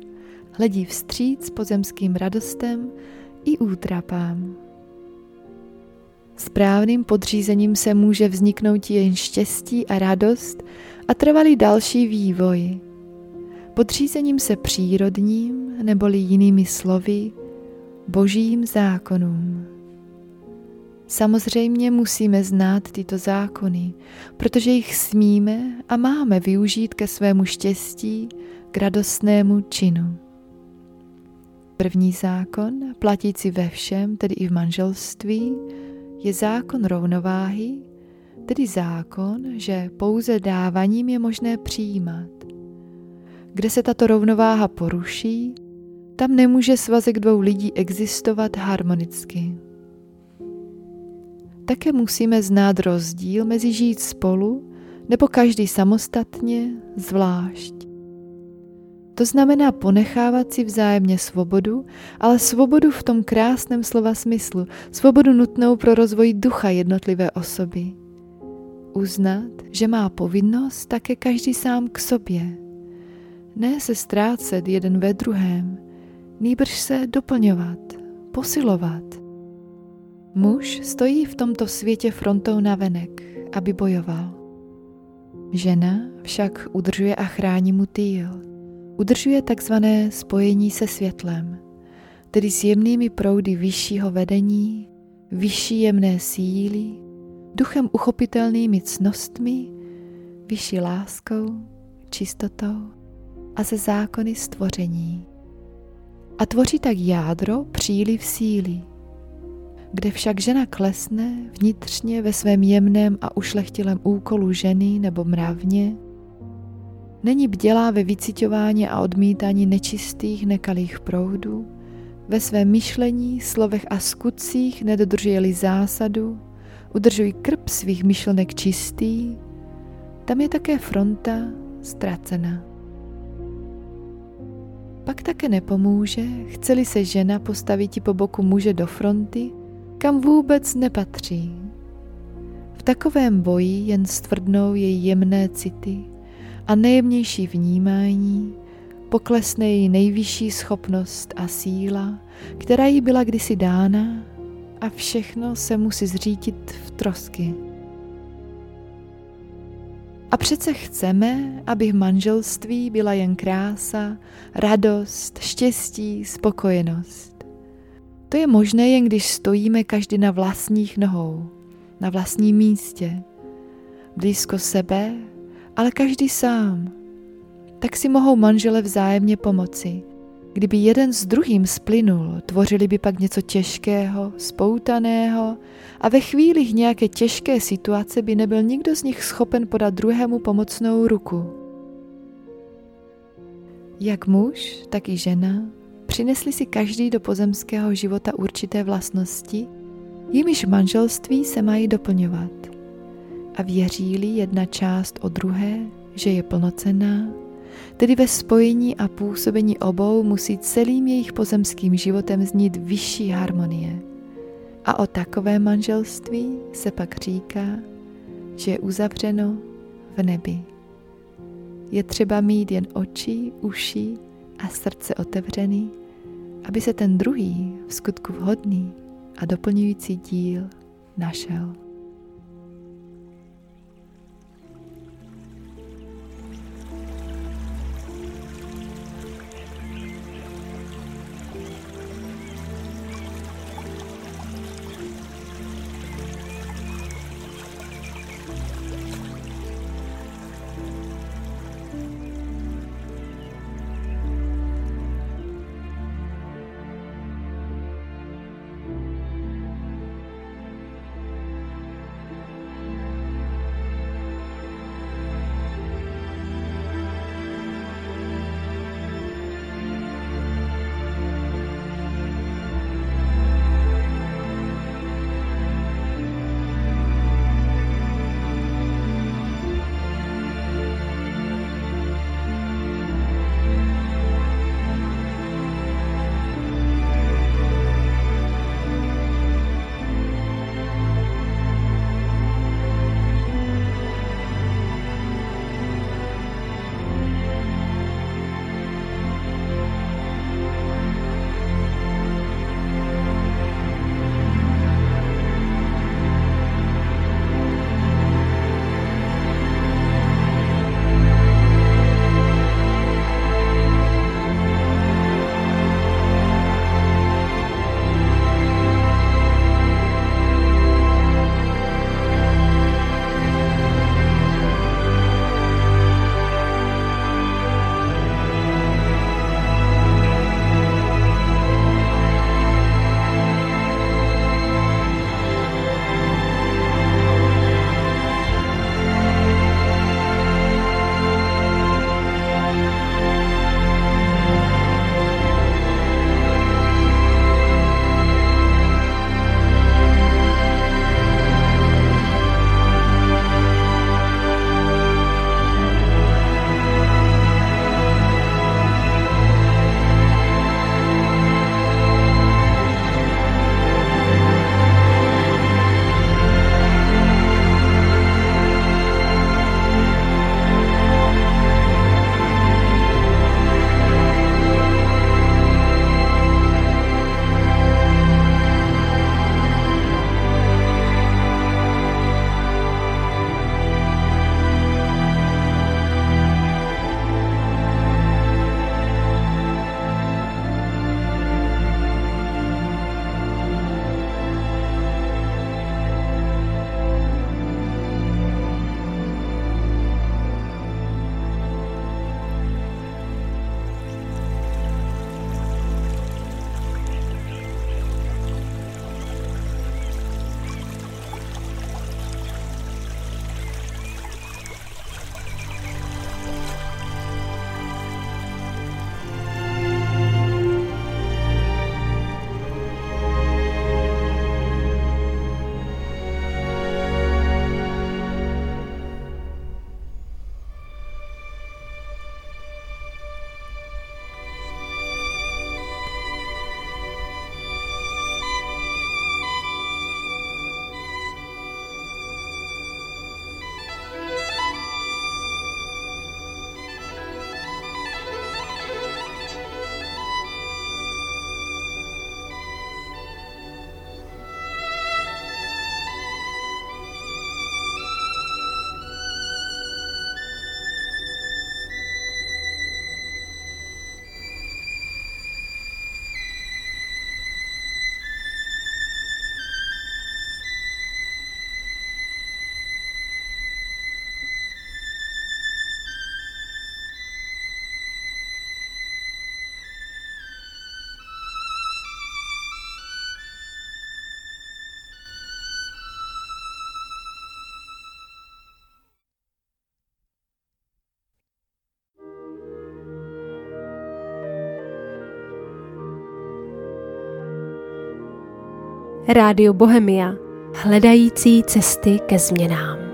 hledí vstříc pozemským radostem i útrapám. Správným podřízením se může vzniknout jen štěstí a radost a trvalý další vývoj. Podřízením se přírodním, neboli jinými slovy, božím zákonům. Samozřejmě musíme znát tyto zákony, protože jich smíme a máme využít ke svému štěstí, k radostnému činu. První zákon, platící ve všem, tedy i v manželství, je zákon rovnováhy, tedy zákon, že pouze dávaním je možné přijímat. Kde se tato rovnováha poruší, tam nemůže svazek dvou lidí existovat harmonicky. Také musíme znát rozdíl mezi žít spolu nebo každý samostatně, zvlášť. To znamená ponechávat si vzájemně svobodu, ale svobodu v tom krásném slova smyslu, svobodu nutnou pro rozvoj ducha jednotlivé osoby. Uznat, že má povinnost také každý sám k sobě. Ne se ztrácet jeden ve druhém, nýbrž se doplňovat, posilovat. Muž stojí v tomto světě frontou na venek, aby bojoval. Žena však udržuje a chrání mu týl. Udržuje takzvané spojení se světlem, tedy s jemnými proudy vyššího vedení, vyšší jemné síly, duchem uchopitelnými cnostmi, vyšší láskou, čistotou a ze zákony stvoření. A tvoří tak jádro příliv síly, kde však žena klesne vnitřně ve svém jemném a ušlechtilém úkolu ženy nebo mravně, Není bdělá ve vycitování a odmítání nečistých, nekalých proudů, ve svém myšlení, slovech a skutcích nedodržuje-li zásadu, udržují krb svých myšlenek čistý, tam je také fronta ztracena. Pak také nepomůže, chceli se žena postavit po boku muže do fronty, kam vůbec nepatří. V takovém boji jen stvrdnou její jemné city, a nejjemnější vnímání, poklesne její nejvyšší schopnost a síla, která jí byla kdysi dána a všechno se musí zřítit v trosky. A přece chceme, aby v manželství byla jen krása, radost, štěstí, spokojenost. To je možné jen když stojíme každý na vlastních nohou, na vlastním místě, blízko sebe ale každý sám. Tak si mohou manžele vzájemně pomoci. Kdyby jeden s druhým splynul, tvořili by pak něco těžkého, spoutaného a ve chvíli nějaké těžké situace by nebyl nikdo z nich schopen podat druhému pomocnou ruku. Jak muž, tak i žena přinesli si každý do pozemského života určité vlastnosti, jimiž manželství se mají doplňovat a věří-li jedna část o druhé, že je plnocenná, tedy ve spojení a působení obou musí celým jejich pozemským životem znít vyšší harmonie. A o takové manželství se pak říká, že je uzavřeno v nebi. Je třeba mít jen oči, uši a srdce otevřený, aby se ten druhý v skutku vhodný a doplňující díl našel. Rádio Bohemia, hledající cesty ke změnám.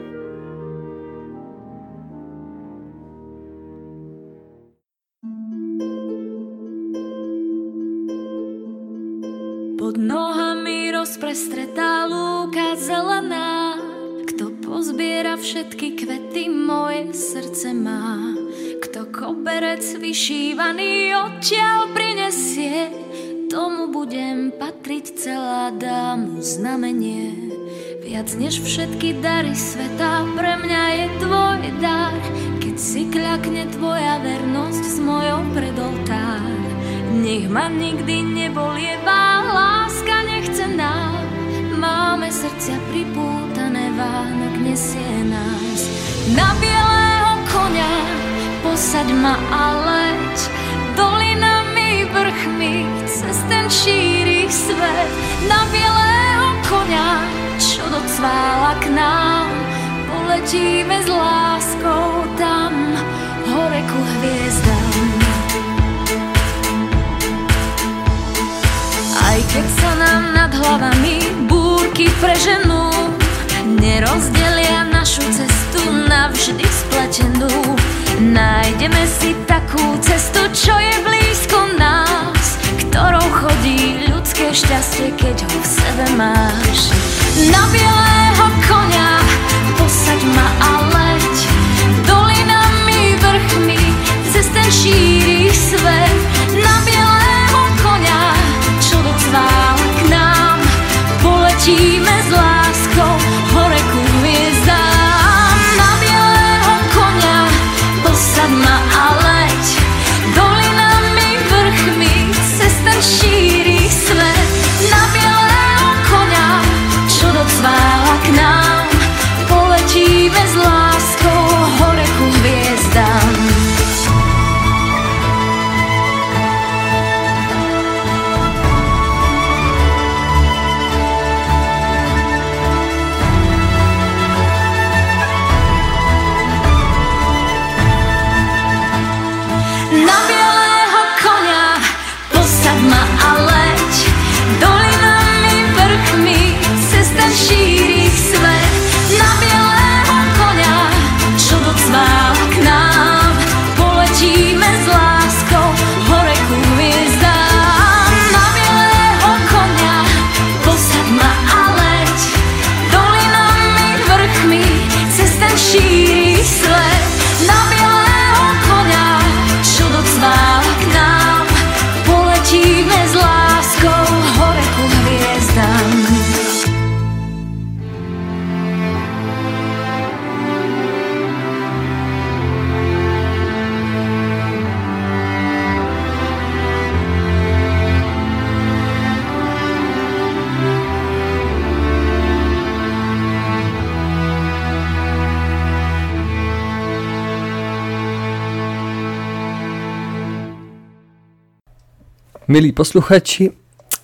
Milí posluchači,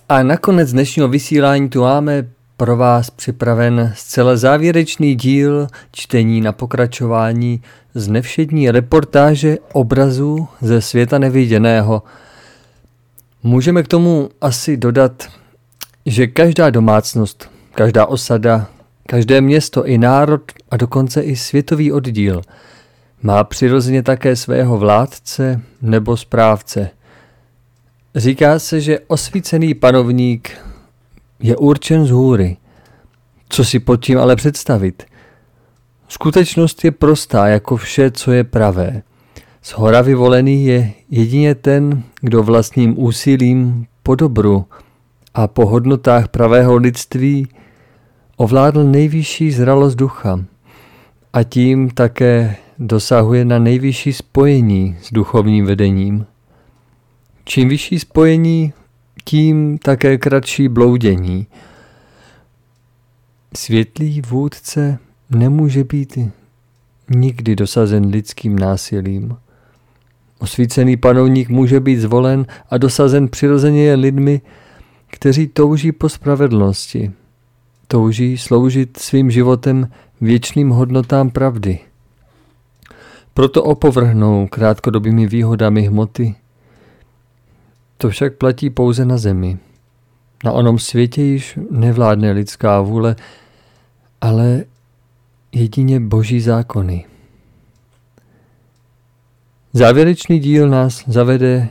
a nakonec dnešního vysílání tu máme pro vás připraven zcela závěrečný díl čtení na pokračování z nevšední reportáže obrazů ze světa neviděného. Můžeme k tomu asi dodat, že každá domácnost, každá osada, každé město i národ a dokonce i světový oddíl má přirozeně také svého vládce nebo správce – Říká se, že osvícený panovník je určen z hůry. Co si pod tím ale představit? Skutečnost je prostá jako vše, co je pravé. Z hora vyvolený je jedině ten, kdo vlastním úsilím po dobru a po hodnotách pravého lidství ovládl nejvyšší zralost ducha a tím také dosahuje na nejvyšší spojení s duchovním vedením. Čím vyšší spojení, tím také kratší bloudění. Světlý vůdce nemůže být nikdy dosazen lidským násilím. Osvícený panovník může být zvolen a dosazen přirozeně lidmi, kteří touží po spravedlnosti. Touží sloužit svým životem věčným hodnotám pravdy. Proto opovrhnou krátkodobými výhodami hmoty, to však platí pouze na zemi. Na onom světě již nevládne lidská vůle, ale jedině boží zákony. Závěrečný díl nás zavede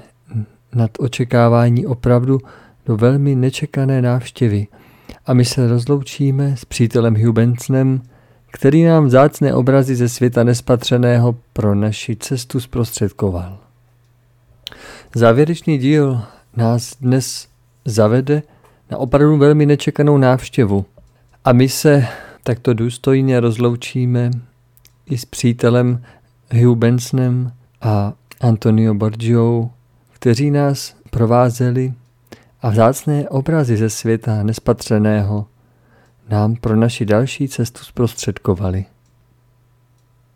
nad očekávání opravdu do velmi nečekané návštěvy a my se rozloučíme s přítelem Hubencnem, který nám vzácné obrazy ze světa nespatřeného pro naši cestu zprostředkoval. Závěrečný díl nás dnes zavede na opravdu velmi nečekanou návštěvu a my se takto důstojně rozloučíme i s přítelem Hugh Bensonem a Antonio Borgiou, kteří nás provázeli a vzácné obrazy ze světa nespatřeného nám pro naši další cestu zprostředkovali.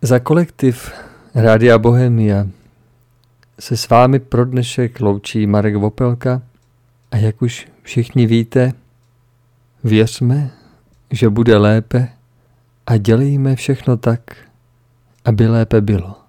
Za kolektiv Rádia Bohemia se s vámi pro dnešek loučí Marek Vopelka a jak už všichni víte, věřme, že bude lépe a dělejme všechno tak, aby lépe bylo.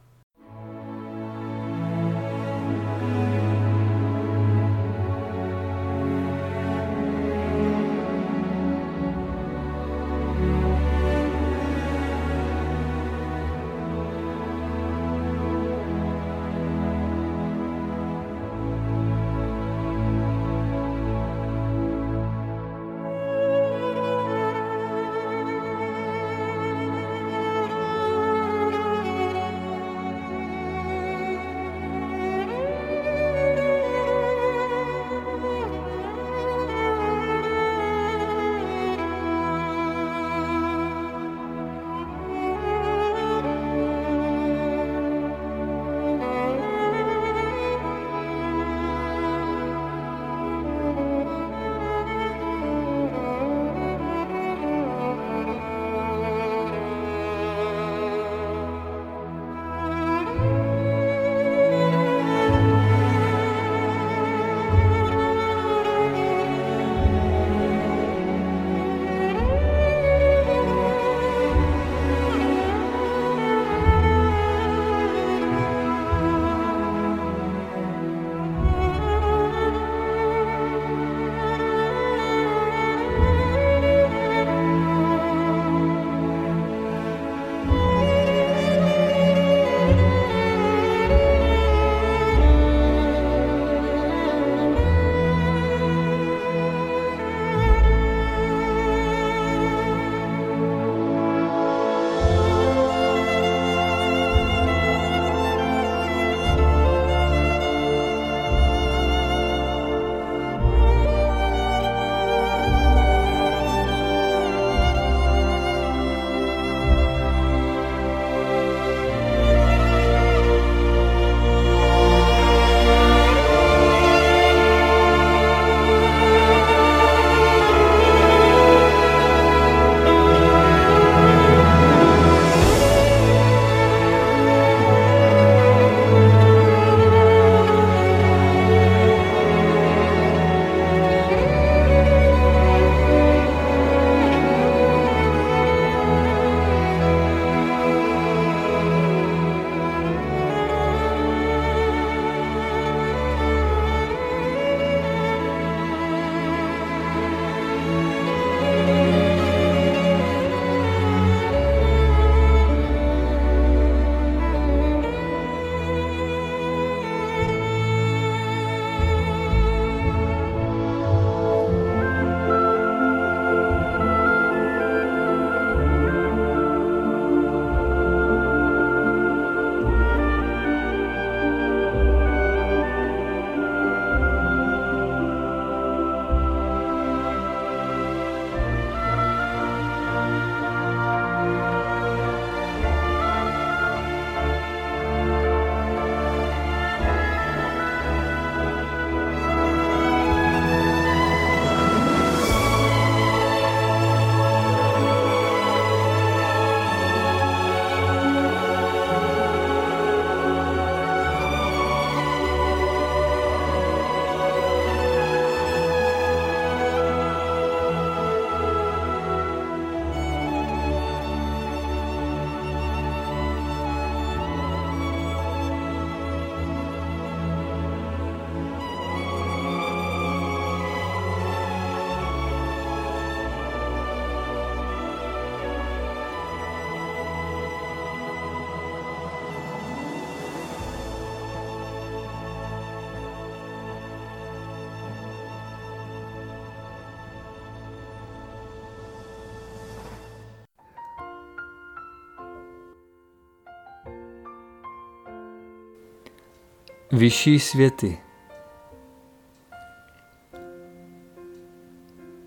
Vyšší světy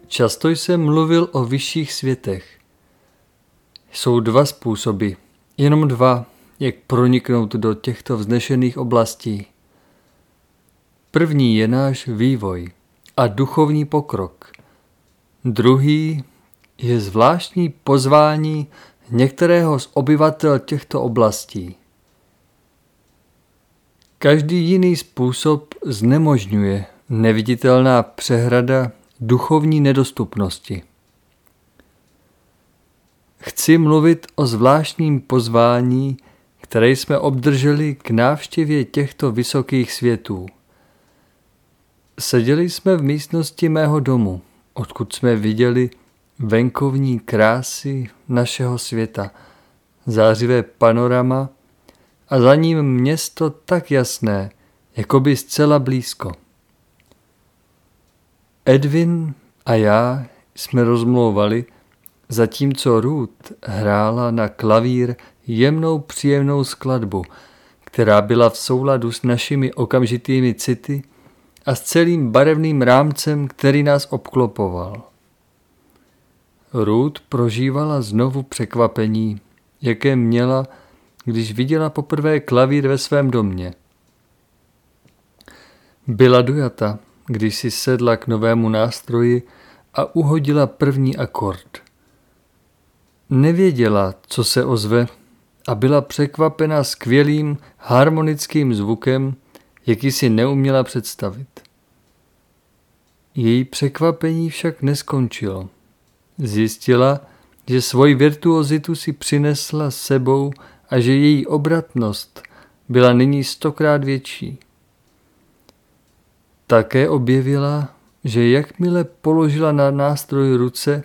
Často jsem mluvil o vyšších světech. Jsou dva způsoby, jenom dva, jak proniknout do těchto vznešených oblastí. První je náš vývoj a duchovní pokrok. Druhý je zvláštní pozvání některého z obyvatel těchto oblastí. Každý jiný způsob znemožňuje neviditelná přehrada duchovní nedostupnosti. Chci mluvit o zvláštním pozvání, které jsme obdrželi k návštěvě těchto vysokých světů. Seděli jsme v místnosti mého domu, odkud jsme viděli venkovní krásy našeho světa, zářivé panorama a za ním město tak jasné, jako by zcela blízko. Edwin a já jsme rozmlouvali, zatímco Ruth hrála na klavír jemnou příjemnou skladbu, která byla v souladu s našimi okamžitými city a s celým barevným rámcem, který nás obklopoval. Ruth prožívala znovu překvapení, jaké měla, když viděla poprvé klavír ve svém domě. Byla dojata, když si sedla k novému nástroji a uhodila první akord. Nevěděla, co se ozve a byla překvapena skvělým harmonickým zvukem, jaký si neuměla představit. Její překvapení však neskončilo. Zjistila, že svoji virtuozitu si přinesla sebou a že její obratnost byla nyní stokrát větší. Také objevila, že jakmile položila na nástroj ruce,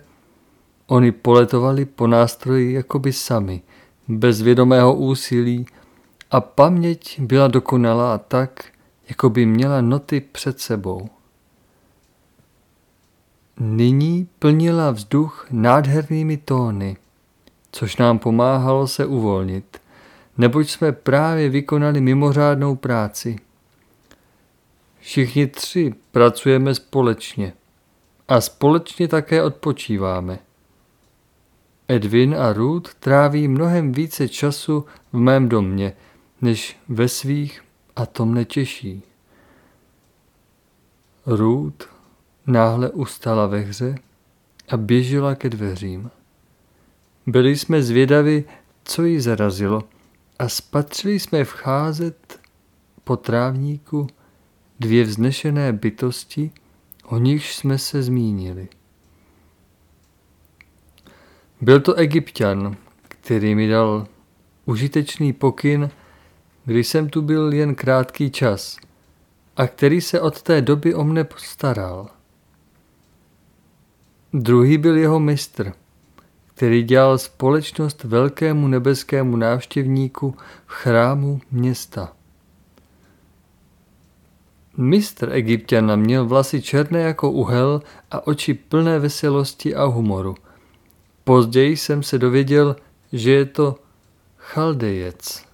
oni poletovali po nástroji jakoby sami, bez vědomého úsilí a paměť byla dokonalá tak, jako by měla noty před sebou. Nyní plnila vzduch nádhernými tóny, což nám pomáhalo se uvolnit, neboť jsme právě vykonali mimořádnou práci. Všichni tři pracujeme společně a společně také odpočíváme. Edwin a Ruth tráví mnohem více času v mém domě, než ve svých a to mne těší. Ruth náhle ustala ve hře a běžela ke dveřím. Byli jsme zvědavi, co jí zarazilo a spatřili jsme vcházet po trávníku dvě vznešené bytosti, o nichž jsme se zmínili. Byl to egyptian, který mi dal užitečný pokyn, když jsem tu byl jen krátký čas a který se od té doby o mne postaral. Druhý byl jeho mistr, který dělal společnost velkému nebeskému návštěvníku v chrámu města. Mistr egyptiana měl vlasy černé jako uhel a oči plné veselosti a humoru. Později jsem se dověděl, že je to chaldejec.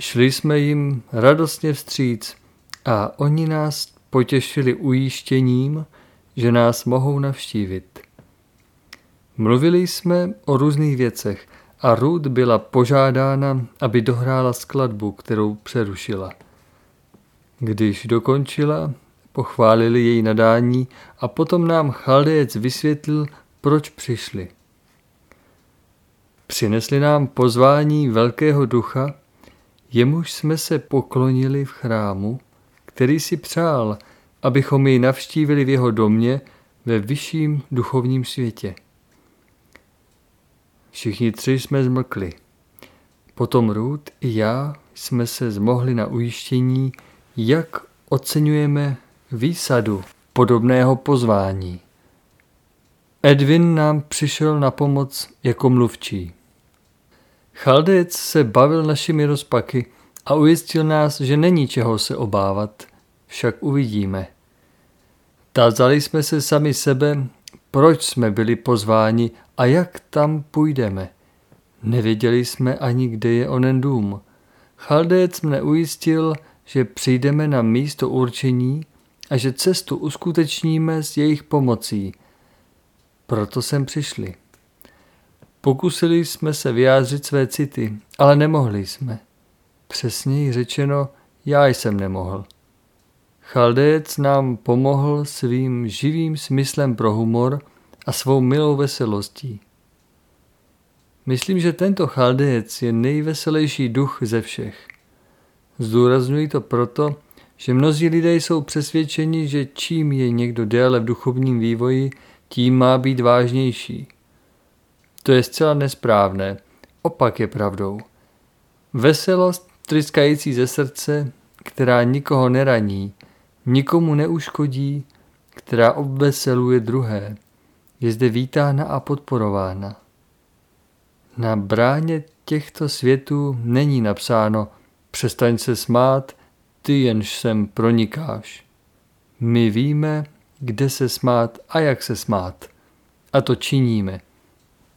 Šli jsme jim radostně vstříc a oni nás potěšili ujištěním, že nás mohou navštívit. Mluvili jsme o různých věcech a Ruth byla požádána, aby dohrála skladbu, kterou přerušila. Když dokončila, pochválili její nadání a potom nám chaldejec vysvětlil, proč přišli. Přinesli nám pozvání velkého ducha, jemuž jsme se poklonili v chrámu, který si přál, abychom jej navštívili v jeho domě ve vyšším duchovním světě. Všichni tři jsme zmlkli. Potom Ruth i já jsme se zmohli na ujištění, jak oceňujeme výsadu podobného pozvání. Edwin nám přišel na pomoc jako mluvčí. Chaldec se bavil našimi rozpaky a ujistil nás, že není čeho se obávat, však uvidíme. Tázali jsme se sami sebe, proč jsme byli pozváni a jak tam půjdeme. Nevěděli jsme ani, kde je onen dům. Chaldec mne ujistil, že přijdeme na místo určení a že cestu uskutečníme s jejich pomocí. Proto jsem přišli. Pokusili jsme se vyjádřit své city, ale nemohli jsme. Přesněji řečeno, já jsem nemohl. Chaldec nám pomohl svým živým smyslem pro humor a svou milou veselostí. Myslím, že tento chaldec je nejveselější duch ze všech. Zdůraznuju to proto, že mnozí lidé jsou přesvědčeni, že čím je někdo déle v duchovním vývoji, tím má být vážnější. To je zcela nesprávné. Opak je pravdou. Veselost tryskající ze srdce, která nikoho neraní, nikomu neuškodí, která obveseluje druhé, je zde vítána a podporována. Na bráně těchto světů není napsáno přestaň se smát, ty jenž sem pronikáš. My víme, kde se smát a jak se smát. A to činíme.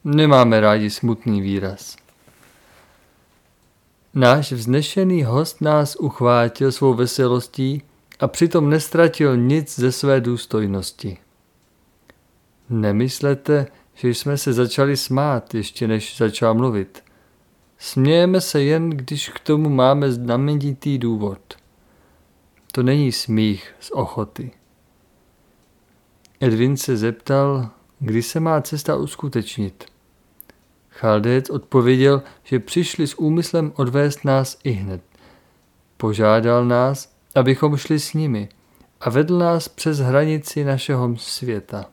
Nemáme rádi smutný výraz. Náš vznešený host nás uchvátil svou veselostí a přitom nestratil nic ze své důstojnosti. Nemyslete, že jsme se začali smát, ještě než začal mluvit. Smějeme se jen, když k tomu máme znamenitý důvod. To není smích z ochoty. Edwin se zeptal, kdy se má cesta uskutečnit. Chaldec odpověděl, že přišli s úmyslem odvést nás i hned. Požádal nás, abychom šli s nimi a vedl nás přes hranici našeho světa.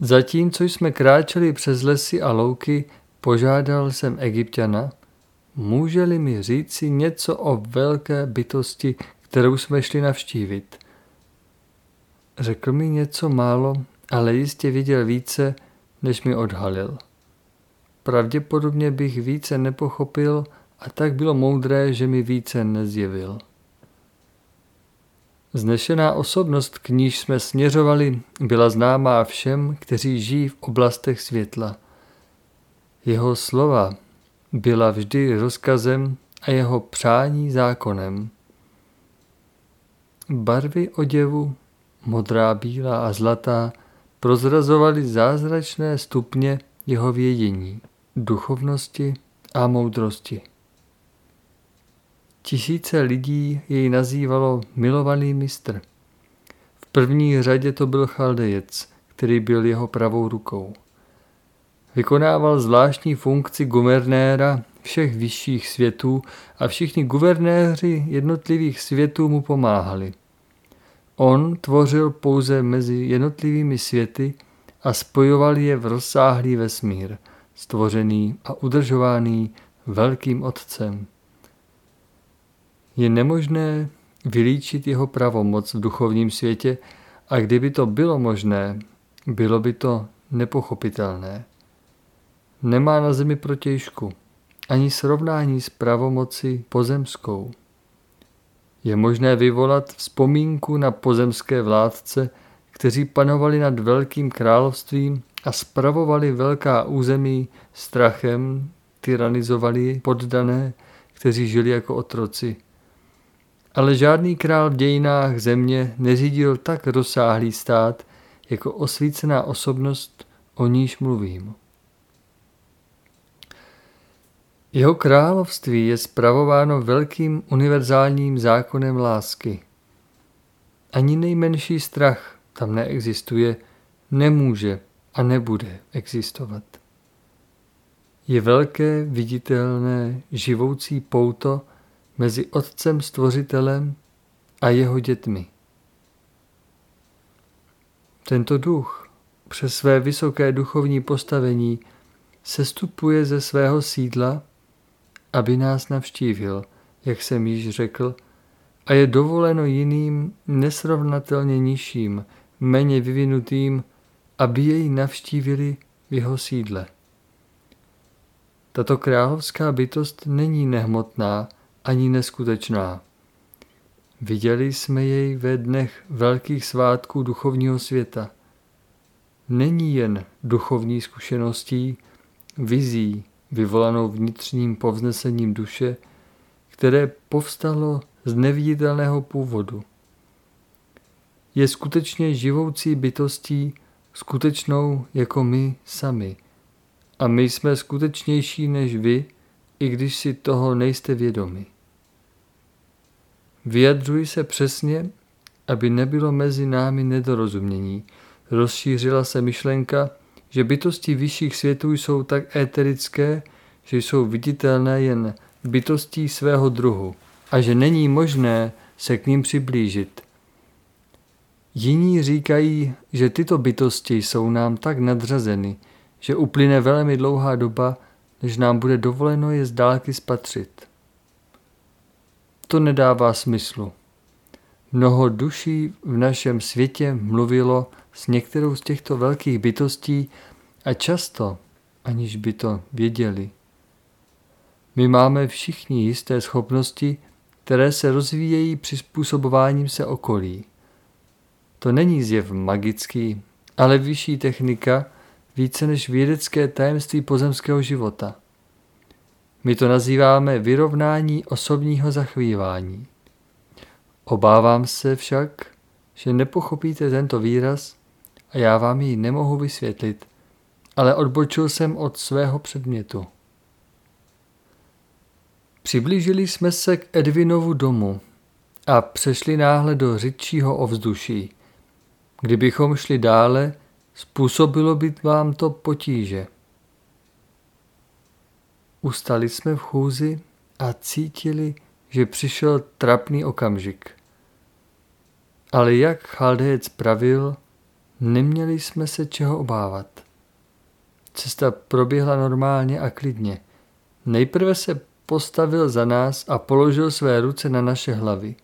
Zatímco jsme kráčeli přes lesy a louky, požádal jsem egyptiana, může-li mi říci něco o velké bytosti, kterou jsme šli navštívit. Řekl mi něco málo, ale jistě viděl více, než mi odhalil. Pravděpodobně bych více nepochopil a tak bylo moudré, že mi více nezjevil. Znešená osobnost, k níž jsme směřovali, byla známá všem, kteří žijí v oblastech světla. Jeho slova byla vždy rozkazem a jeho přání zákonem. Barvy oděvu, modrá, bílá a zlatá, prozrazovaly zázračné stupně jeho vědění, duchovnosti a moudrosti. Tisíce lidí jej nazývalo milovaný mistr. V první řadě to byl chaldejec, který byl jeho pravou rukou. Vykonával zvláštní funkci guvernéra všech vyšších světů a všichni guvernéři jednotlivých světů mu pomáhali. On tvořil pouze mezi jednotlivými světy a spojoval je v rozsáhlý vesmír, stvořený a udržovaný velkým otcem. Je nemožné vylíčit jeho pravomoc v duchovním světě a kdyby to bylo možné, bylo by to nepochopitelné. Nemá na zemi protějšku, ani srovnání s pravomoci pozemskou. Je možné vyvolat vzpomínku na pozemské vládce, kteří panovali nad velkým královstvím a spravovali velká území strachem, tyranizovali poddané, kteří žili jako otroci. Ale žádný král v dějinách země neřídil tak rozsáhlý stát, jako osvícená osobnost, o níž mluvím. Jeho království je spravováno velkým univerzálním zákonem lásky. Ani nejmenší strach tam neexistuje, nemůže a nebude existovat. Je velké, viditelné, živoucí pouto mezi Otcem Stvořitelem a jeho dětmi. Tento duch přes své vysoké duchovní postavení sestupuje ze svého sídla aby nás navštívil, jak jsem již řekl, a je dovoleno jiným nesrovnatelně nižším, méně vyvinutým, aby jej navštívili v jeho sídle. Tato královská bytost není nehmotná ani neskutečná. Viděli jsme jej ve dnech velkých svátků duchovního světa. Není jen duchovní zkušeností, vizí, vyvolanou vnitřním povznesením duše, které povstalo z neviditelného původu. Je skutečně živoucí bytostí, skutečnou jako my sami. A my jsme skutečnější než vy, i když si toho nejste vědomi. Vyjadřuj se přesně, aby nebylo mezi námi nedorozumění. Rozšířila se myšlenka, že bytosti vyšších světů jsou tak éterické, že jsou viditelné jen bytostí svého druhu a že není možné se k ním přiblížit. Jiní říkají, že tyto bytosti jsou nám tak nadřazeny, že uplyne velmi dlouhá doba, než nám bude dovoleno je z dálky spatřit. To nedává smyslu. Mnoho duší v našem světě mluvilo s některou z těchto velkých bytostí a často, aniž by to věděli. My máme všichni jisté schopnosti, které se rozvíjejí přizpůsobováním se okolí. To není zjev magický, ale vyšší technika, více než vědecké tajemství pozemského života. My to nazýváme vyrovnání osobního zachvívání. Obávám se však, že nepochopíte tento výraz a já vám ji nemohu vysvětlit, ale odbočil jsem od svého předmětu. Přiblížili jsme se k Edvinovu domu a přešli náhle do řidčího ovzduší. Kdybychom šli dále, způsobilo by vám to potíže. Ustali jsme v chůzi a cítili, že přišel trapný okamžik. Ale jak Chaldejec pravil, neměli jsme se čeho obávat. Cesta proběhla normálně a klidně. Nejprve se postavil za nás a položil své ruce na naše hlavy.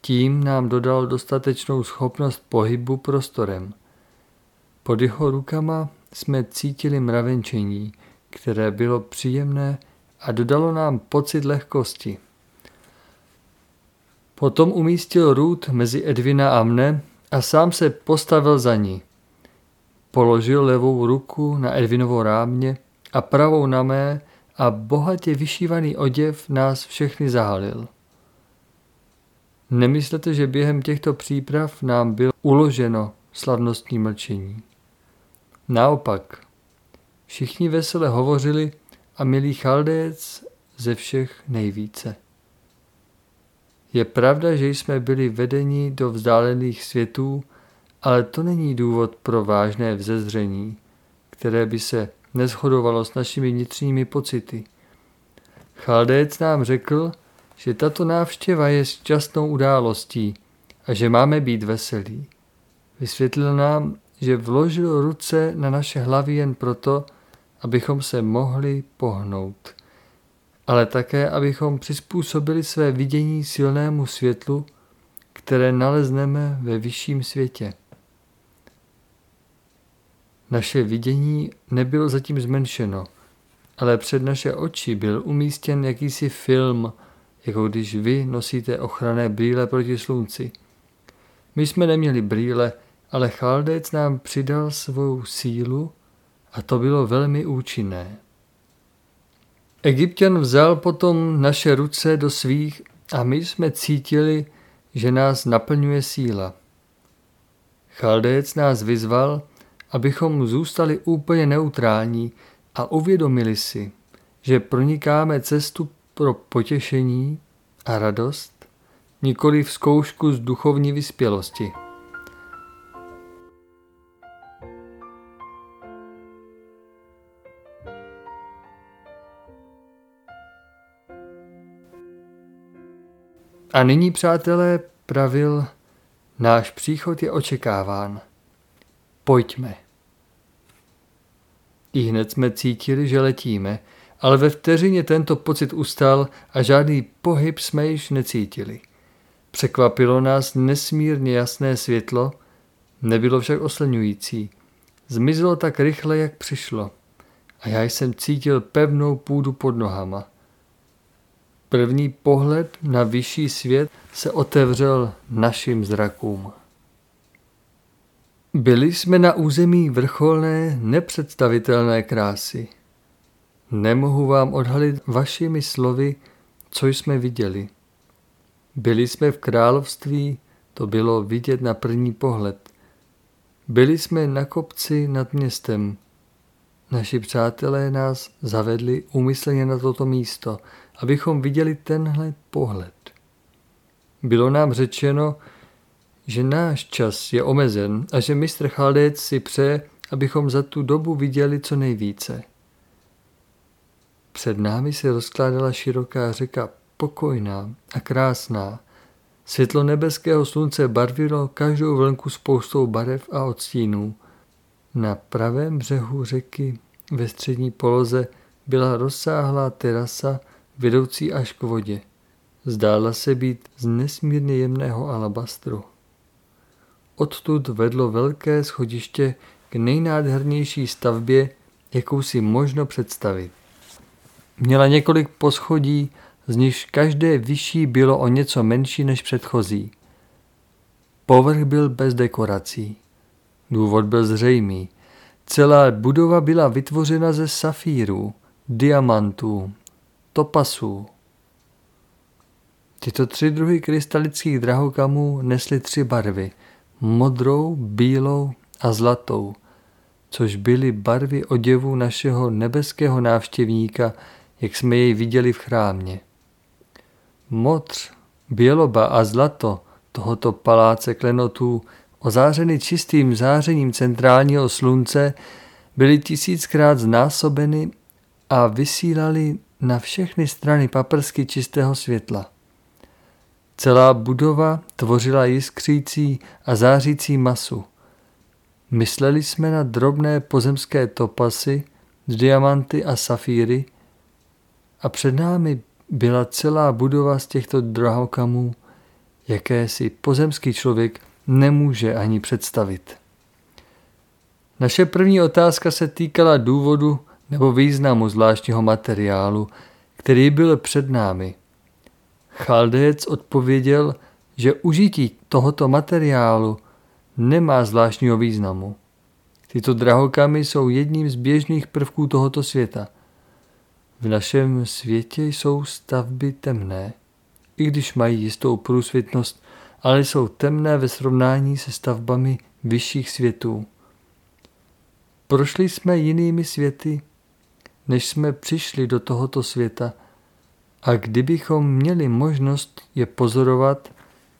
Tím nám dodal dostatečnou schopnost pohybu prostorem. Pod jeho rukama jsme cítili mravenčení, které bylo příjemné a dodalo nám pocit lehkosti. Potom umístil Ruth mezi Edvina a mne a sám se postavil za ní. Položil levou ruku na Edvinovo rámě a pravou na mé a bohatě vyšívaný oděv nás všechny zahalil. Nemyslete, že během těchto příprav nám bylo uloženo slavnostní mlčení. Naopak, všichni vesele hovořili a milý chaldec ze všech nejvíce. Je pravda, že jsme byli vedeni do vzdálených světů, ale to není důvod pro vážné vzezření, které by se neschodovalo s našimi vnitřními pocity. Chaldec nám řekl, že tato návštěva je šťastnou událostí a že máme být veselí. Vysvětlil nám, že vložil ruce na naše hlavy jen proto, abychom se mohli pohnout, ale také, abychom přizpůsobili své vidění silnému světlu, které nalezneme ve vyšším světě. Naše vidění nebylo zatím zmenšeno, ale před naše oči byl umístěn jakýsi film, jako když vy nosíte ochranné brýle proti slunci. My jsme neměli brýle, ale Chaldec nám přidal svou sílu a to bylo velmi účinné. Egyptian vzal potom naše ruce do svých a my jsme cítili, že nás naplňuje síla. Chaldec nás vyzval, abychom zůstali úplně neutrální a uvědomili si, že pronikáme cestu pro potěšení a radost, nikoli v zkoušku z duchovní vyspělosti. A nyní, přátelé, pravil, náš příchod je očekáván. Pojďme. I hned jsme cítili, že letíme, ale ve vteřině tento pocit ustal a žádný pohyb jsme již necítili. Překvapilo nás nesmírně jasné světlo, nebylo však oslňující. Zmizelo tak rychle, jak přišlo. A já jsem cítil pevnou půdu pod nohama. První pohled na vyšší svět se otevřel našim zrakům. Byli jsme na území vrcholné, nepředstavitelné krásy. Nemohu vám odhalit vašimi slovy, co jsme viděli. Byli jsme v království, to bylo vidět na první pohled. Byli jsme na kopci nad městem. Naši přátelé nás zavedli úmyslně na toto místo, abychom viděli tenhle pohled. Bylo nám řečeno, že náš čas je omezen a že mistr Chaldec si přeje, abychom za tu dobu viděli co nejvíce. Před námi se rozkládala široká řeka, pokojná a krásná. Světlo nebeského slunce barvilo každou vlnku spoustou barev a odstínů. Na pravém břehu řeky ve střední poloze byla rozsáhlá terasa vedoucí až k vodě. Zdála se být z nesmírně jemného alabastru. Odtud vedlo velké schodiště k nejnádhernější stavbě, jakou si možno představit. Měla několik poschodí, z nichž každé vyšší bylo o něco menší než předchozí. Povrch byl bez dekorací. Důvod byl zřejmý. Celá budova byla vytvořena ze safírů, diamantů, topasů. Tyto tři druhy krystalických drahokamů nesly tři barvy – modrou, bílou a zlatou, což byly barvy oděvu našeho nebeského návštěvníka, jak jsme jej viděli v chrámě. Modř, běloba a zlato tohoto paláce klenotů, ozářeny čistým zářením centrálního slunce, byly tisíckrát znásobeny a vysílali na všechny strany paprsky čistého světla. Celá budova tvořila jiskřící a zářící masu. Mysleli jsme na drobné pozemské topasy, diamanty a safíry a před námi byla celá budova z těchto drahokamů, jaké si pozemský člověk nemůže ani představit. Naše první otázka se týkala důvodu nebo významu zvláštního materiálu, který byl před námi – Chaldec odpověděl, že užití tohoto materiálu nemá zvláštního významu. Tyto drahokamy jsou jedním z běžných prvků tohoto světa. V našem světě jsou stavby temné, i když mají jistou průsvětnost, ale jsou temné ve srovnání se stavbami vyšších světů. Prošli jsme jinými světy, než jsme přišli do tohoto světa – a kdybychom měli možnost je pozorovat,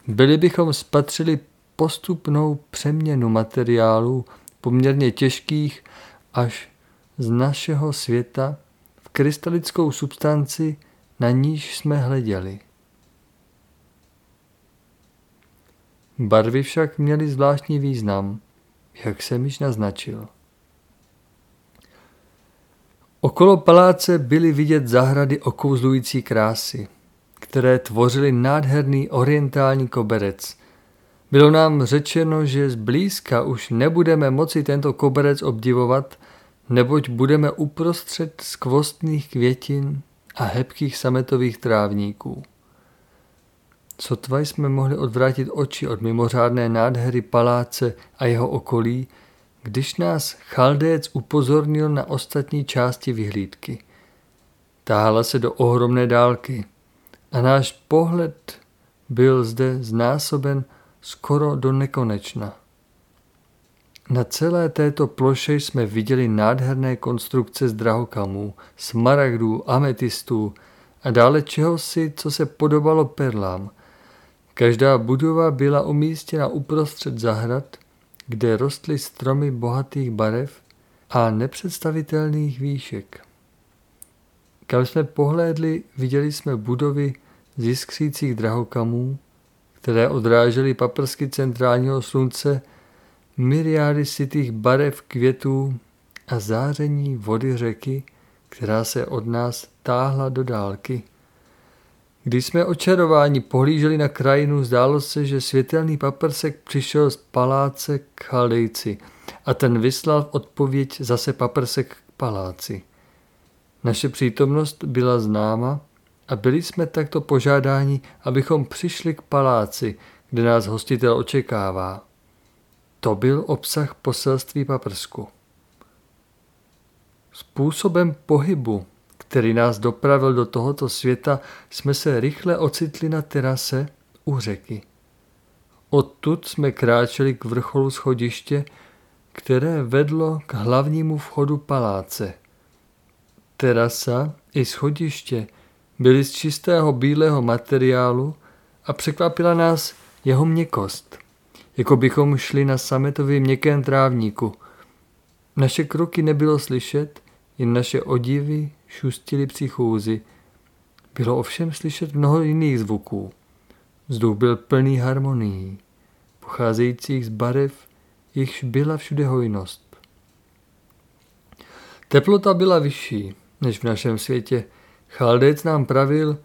byli bychom spatřili postupnou přeměnu materiálů poměrně těžkých až z našeho světa v krystalickou substanci, na níž jsme hleděli. Barvy však měly zvláštní význam, jak jsem již naznačil. Okolo paláce byly vidět zahrady okouzlující krásy, které tvořily nádherný orientální koberec. Bylo nám řečeno, že zblízka už nebudeme moci tento koberec obdivovat, neboť budeme uprostřed skvostných květin a hebkých sametových trávníků. Sotva jsme mohli odvrátit oči od mimořádné nádhery paláce a jeho okolí, když nás Chaldéc upozornil na ostatní části vyhlídky. Táhla se do ohromné dálky a náš pohled byl zde znásoben skoro do nekonečna. Na celé této ploše jsme viděli nádherné konstrukce z drahokamů, smaragdů, ametistů a dále čehosi, co se podobalo perlám. Každá budova byla umístěna uprostřed zahrad kde rostly stromy bohatých barev a nepředstavitelných výšek. Kam jsme pohlédli, viděli jsme budovy z jiskřících drahokamů, které odrážely paprsky centrálního slunce, myriády sitých barev květů a záření vody řeky, která se od nás táhla do dálky. Když jsme očarováni pohlíželi na krajinu, zdálo se, že světelný paprsek přišel z paláce k Chaldejci a ten vyslal v odpověď zase paprsek k paláci. Naše přítomnost byla známa a byli jsme takto požádáni, abychom přišli k paláci, kde nás hostitel očekává. To byl obsah poselství paprsku. Způsobem pohybu který nás dopravil do tohoto světa, jsme se rychle ocitli na terase u řeky. Odtud jsme kráčeli k vrcholu schodiště, které vedlo k hlavnímu vchodu paláce. Terasa i schodiště byly z čistého bílého materiálu a překvapila nás jeho měkost, jako bychom šli na sametově měkkém trávníku. Naše kroky nebylo slyšet, jen naše odivy šustily při chůzi. Bylo ovšem slyšet mnoho jiných zvuků. Vzduch byl plný harmonií, pocházejících z barev, jichž byla všude hojnost. Teplota byla vyšší než v našem světě. Chaldec nám pravil,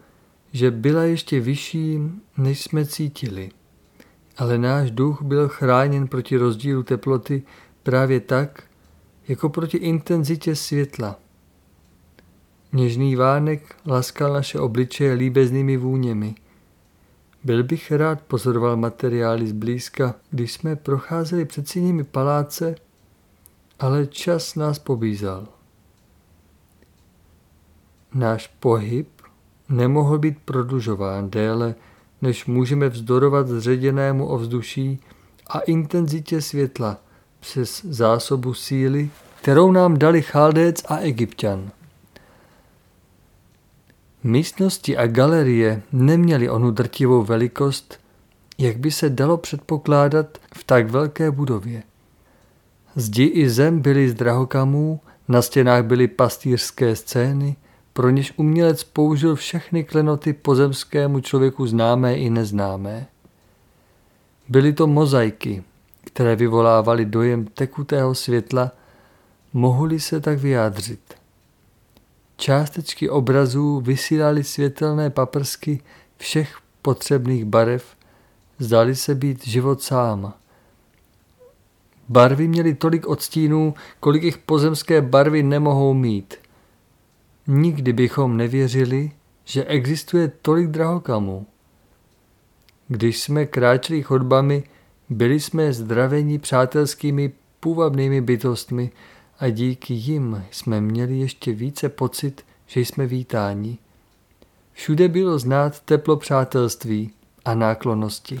že byla ještě vyšší, než jsme cítili. Ale náš duch byl chráněn proti rozdílu teploty právě tak, jako proti intenzitě světla. Něžný vánek laskal naše obličeje líbeznými vůněmi. Byl bych rád pozoroval materiály zblízka, když jsme procházeli před síněmi paláce, ale čas nás pobízal. Náš pohyb nemohl být prodlužován déle, než můžeme vzdorovat zředěnému ovzduší a intenzitě světla přes zásobu síly, kterou nám dali Chaldec a Egyptian. Místnosti a galerie neměly onu drtivou velikost, jak by se dalo předpokládat v tak velké budově. Zdi i zem byly z drahokamů, na stěnách byly pastýřské scény, pro něž umělec použil všechny klenoty pozemskému člověku známé i neznámé. Byly to mozaiky, které vyvolávaly dojem tekutého světla, mohli se tak vyjádřit. Částečky obrazů vysílaly světelné paprsky všech potřebných barev, zdali se být život sám. Barvy měly tolik odstínů, kolik jich pozemské barvy nemohou mít. Nikdy bychom nevěřili, že existuje tolik drahokamů. Když jsme kráčeli chodbami, byli jsme zdravení přátelskými půvabnými bytostmi a díky jim jsme měli ještě více pocit, že jsme vítáni. Všude bylo znát teplo přátelství a náklonosti.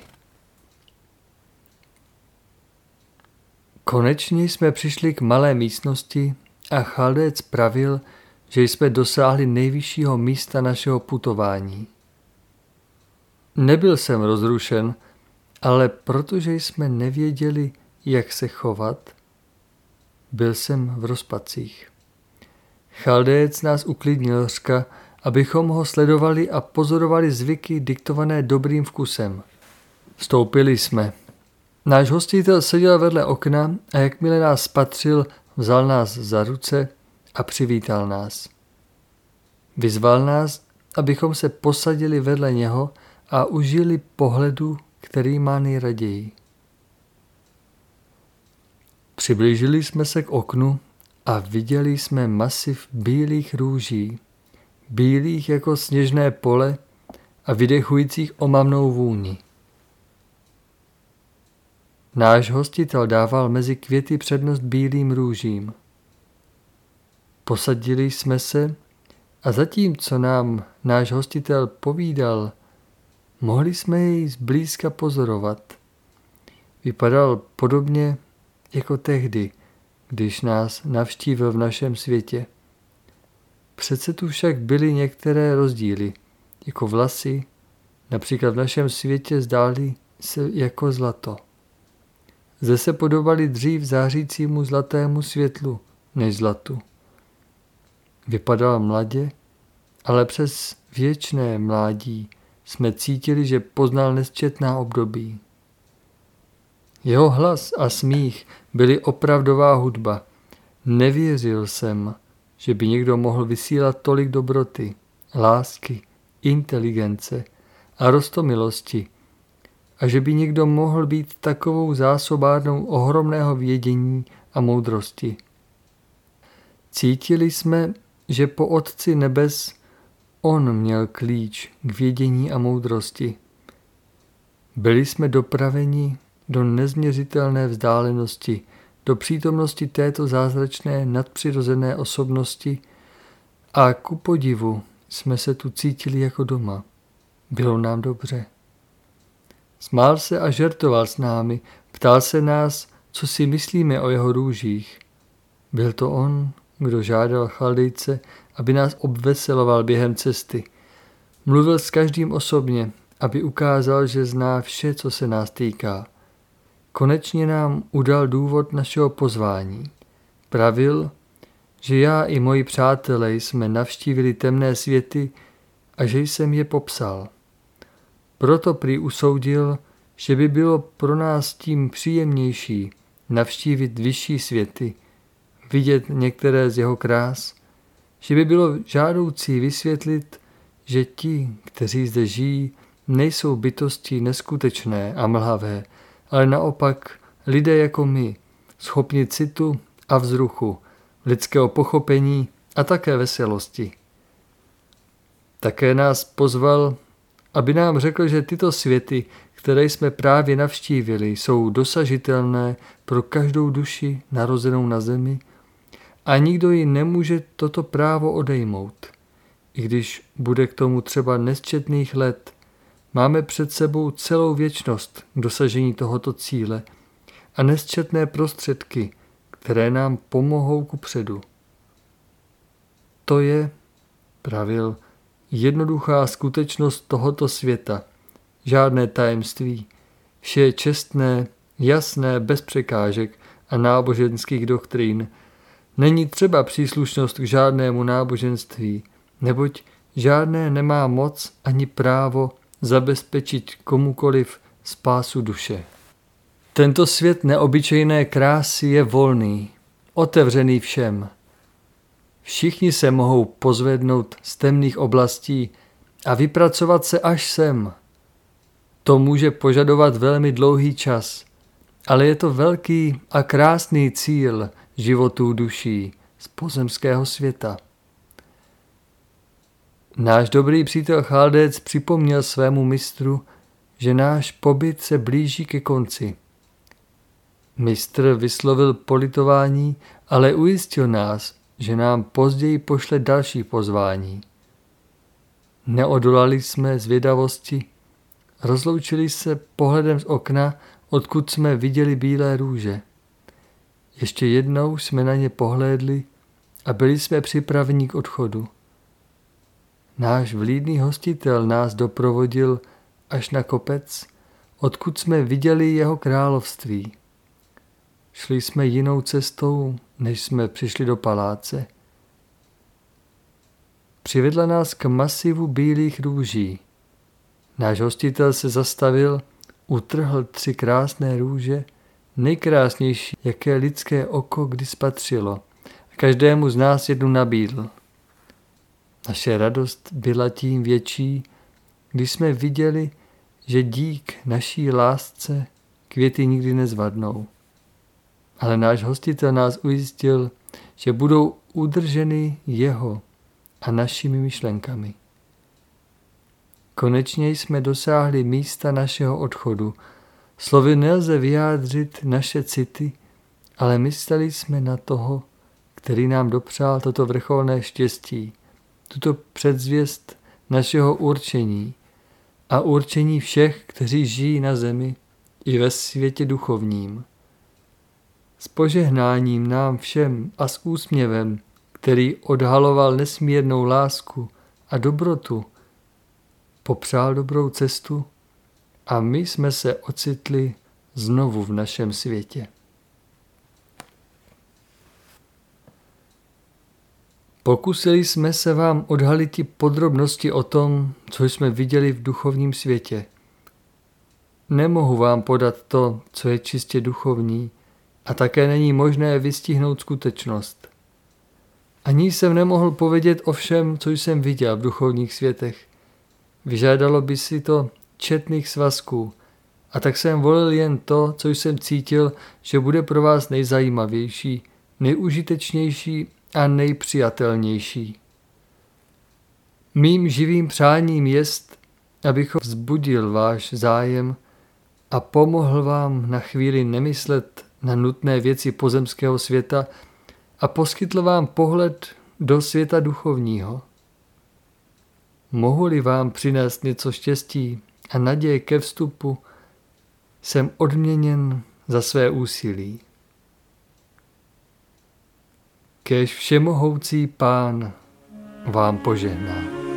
Konečně jsme přišli k malé místnosti a Chaldec pravil, že jsme dosáhli nejvyššího místa našeho putování. Nebyl jsem rozrušen, ale protože jsme nevěděli, jak se chovat, byl jsem v rozpacích. Chaldejec nás uklidnil řka, abychom ho sledovali a pozorovali zvyky diktované dobrým vkusem. Vstoupili jsme. Náš hostitel seděl vedle okna a jakmile nás spatřil, vzal nás za ruce a přivítal nás. Vyzval nás, abychom se posadili vedle něho a užili pohledu, který má nejraději. Přiblížili jsme se k oknu a viděli jsme masiv bílých růží, bílých jako sněžné pole a vydechujících omamnou vůni. Náš hostitel dával mezi květy přednost bílým růžím. Posadili jsme se a zatímco nám náš hostitel povídal, mohli jsme jej zblízka pozorovat. Vypadal podobně jako tehdy, když nás navštívil v našem světě. Přece tu však byly některé rozdíly, jako vlasy, například v našem světě zdály se jako zlato. Zde se podobali dřív zářícímu zlatému světlu než zlatu. Vypadal mladě, ale přes věčné mládí jsme cítili, že poznal nesčetná období. Jeho hlas a smích byly opravdová hudba. Nevěřil jsem, že by někdo mohl vysílat tolik dobroty, lásky, inteligence a rostomilosti a že by někdo mohl být takovou zásobárnou ohromného vědění a moudrosti. Cítili jsme, že po Otci nebes on měl klíč k vědění a moudrosti. Byli jsme dopraveni do nezměřitelné vzdálenosti, do přítomnosti této zázračné nadpřirozené osobnosti A ku podivu jsme se tu cítili jako doma. Bylo nám dobře. Smál se a žertoval s námi, ptal se nás, co si myslíme o jeho růžích. Byl to on, kdo žádal chaldejce, aby nás obveseloval během cesty. Mluvil s každým osobně, aby ukázal, že zná vše, co se nás týká. Konečně nám udal důvod našeho pozvání. Pravil, že já i moji přátelé jsme navštívili temné světy a že jsem je popsal. Proto prý usoudil, že by bylo pro nás tím příjemnější navštívit vyšší světy, vidět některé z jeho krás, že by bylo žádoucí vysvětlit, že ti, kteří zde žijí, nejsou bytosti neskutečné a mlhavé, ale naopak lidé jako my, schopni citu a vzruchu, lidského pochopení a také veselosti. Také nás pozval, aby nám řekl, že tyto světy, které jsme právě navštívili, jsou dosažitelné pro každou duši narozenou na zemi a nikdo ji nemůže toto právo odejmout. I když bude k tomu třeba nesčetných let, máme před sebou celou věčnost dosažení tohoto cíle a nesčetné prostředky, které nám pomohou ku předu. To je, pravil, jednoduchá skutečnost tohoto světa, žádné tajemství, vše je čestné, jasné, bez překážek a náboženských doktrín. Není třeba příslušnost k žádnému náboženství, neboť žádné nemá moc ani právo zabezpečit komukoliv spásu duše. Tento svět neobyčejné krásy je volný, otevřený všem. Všichni se mohou pozvednout z temných oblastí a vypracovat se až sem. To může požadovat velmi dlouhý čas, ale je to velký a krásný cíl životů duší z pozemského světa. Náš dobrý přítel Chaldec připomněl svému mistru, že náš pobyt se blíží ke konci. Mistr vyslovil politování, ale ujistil nás, že nám později pošle další pozvání. Neodolali jsme zvědavosti, rozloučili se pohledem z okna, odkud jsme viděli bílé růže. Ještě jednou jsme na ně pohlédli a byli jsme připraveni k odchodu. Náš vlídný hostitel nás doprovodil až na kopec, odkud jsme viděli jeho království. Šli jsme jinou cestou, než jsme přišli do paláce. Přivedla nás k masivu bílých růží. Náš hostitel se zastavil, utrhl tři krásné růže, nejkrásnější, jaké lidské oko kdy spatřilo. A každému z nás jednu nabídl. Naše radost byla tím větší, když jsme viděli, že dík naší lásce květy nikdy nezvadnou ale náš hostitel nás ujistil, že budou udrženy jeho a našimi myšlenkami. Konečně jsme dosáhli místa našeho odchodu. Slovy nelze vyjádřit naše city, ale mysleli jsme na toho, který nám dopřál toto vrcholné štěstí, tuto předzvěst našeho určení a určení všech, kteří žijí na zemi i ve světě duchovním s požehnáním nám všem a s úsměvem, který odhaloval nesmírnou lásku a dobrotu, popřál dobrou cestu a my jsme se ocitli znovu v našem světě. Pokusili jsme se vám odhalit i podrobnosti o tom, co jsme viděli v duchovním světě. Nemohu vám podat to, co je čistě duchovní, a také není možné vystihnout skutečnost. Ani jsem nemohl povědět o všem, co jsem viděl v duchovních světech. Vyžádalo by si to četných svazků, a tak jsem volil jen to, co jsem cítil, že bude pro vás nejzajímavější, nejužitečnější a nejpřijatelnější. Mým živým přáním jest, abych vzbudil váš zájem a pomohl vám na chvíli nemyslet na nutné věci pozemského světa a poskytl vám pohled do světa duchovního. Mohu-li vám přinést něco štěstí a naděje ke vstupu, jsem odměněn za své úsilí. Kež všemohoucí pán vám požehná.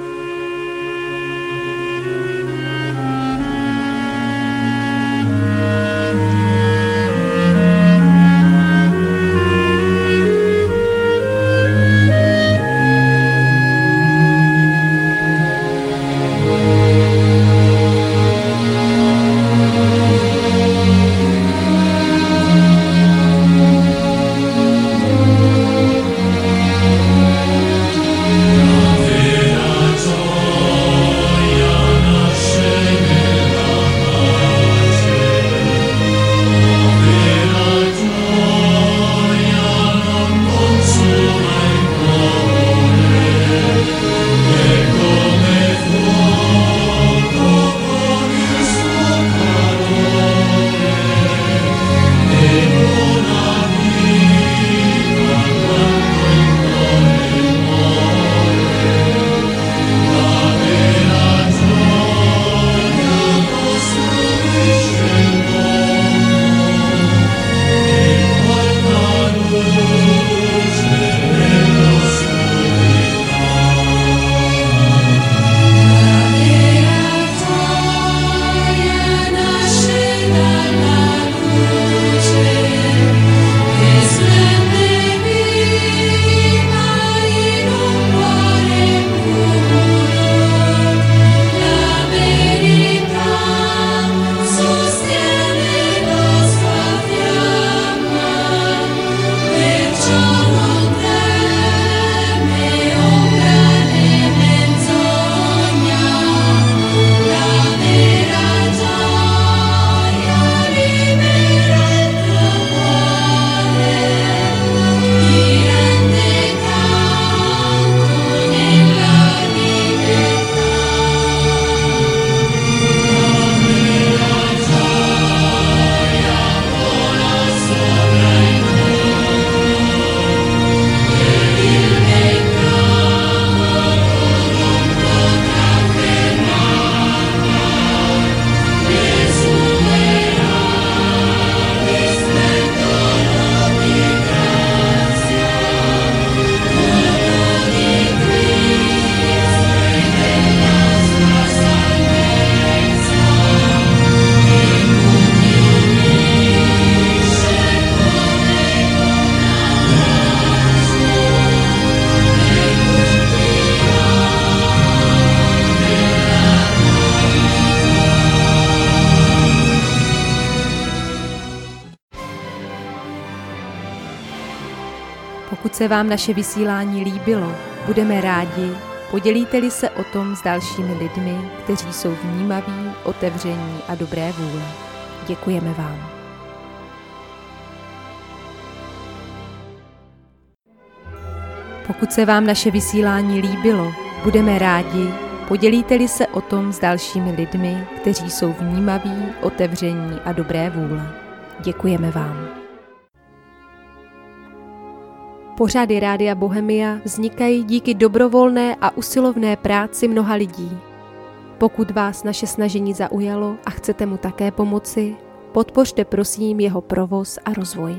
Pokud se vám naše vysílání líbilo, budeme rádi, podělíte-li se o tom s dalšími lidmi, kteří jsou vnímaví, otevření a dobré vůle. Děkujeme vám. Pokud se vám naše vysílání líbilo, budeme rádi, podělíte-li se o tom s dalšími lidmi, kteří jsou vnímaví, otevření a dobré vůle. Děkujeme vám. Pořady Rádia Bohemia vznikají díky dobrovolné a usilovné práci mnoha lidí. Pokud vás naše snažení zaujalo a chcete mu také pomoci, podpořte prosím jeho provoz a rozvoj.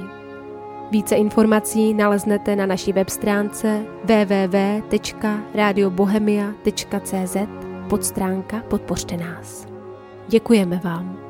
Více informací naleznete na naší web stránce www.radiobohemia.cz podstránka Podpořte nás. Děkujeme vám.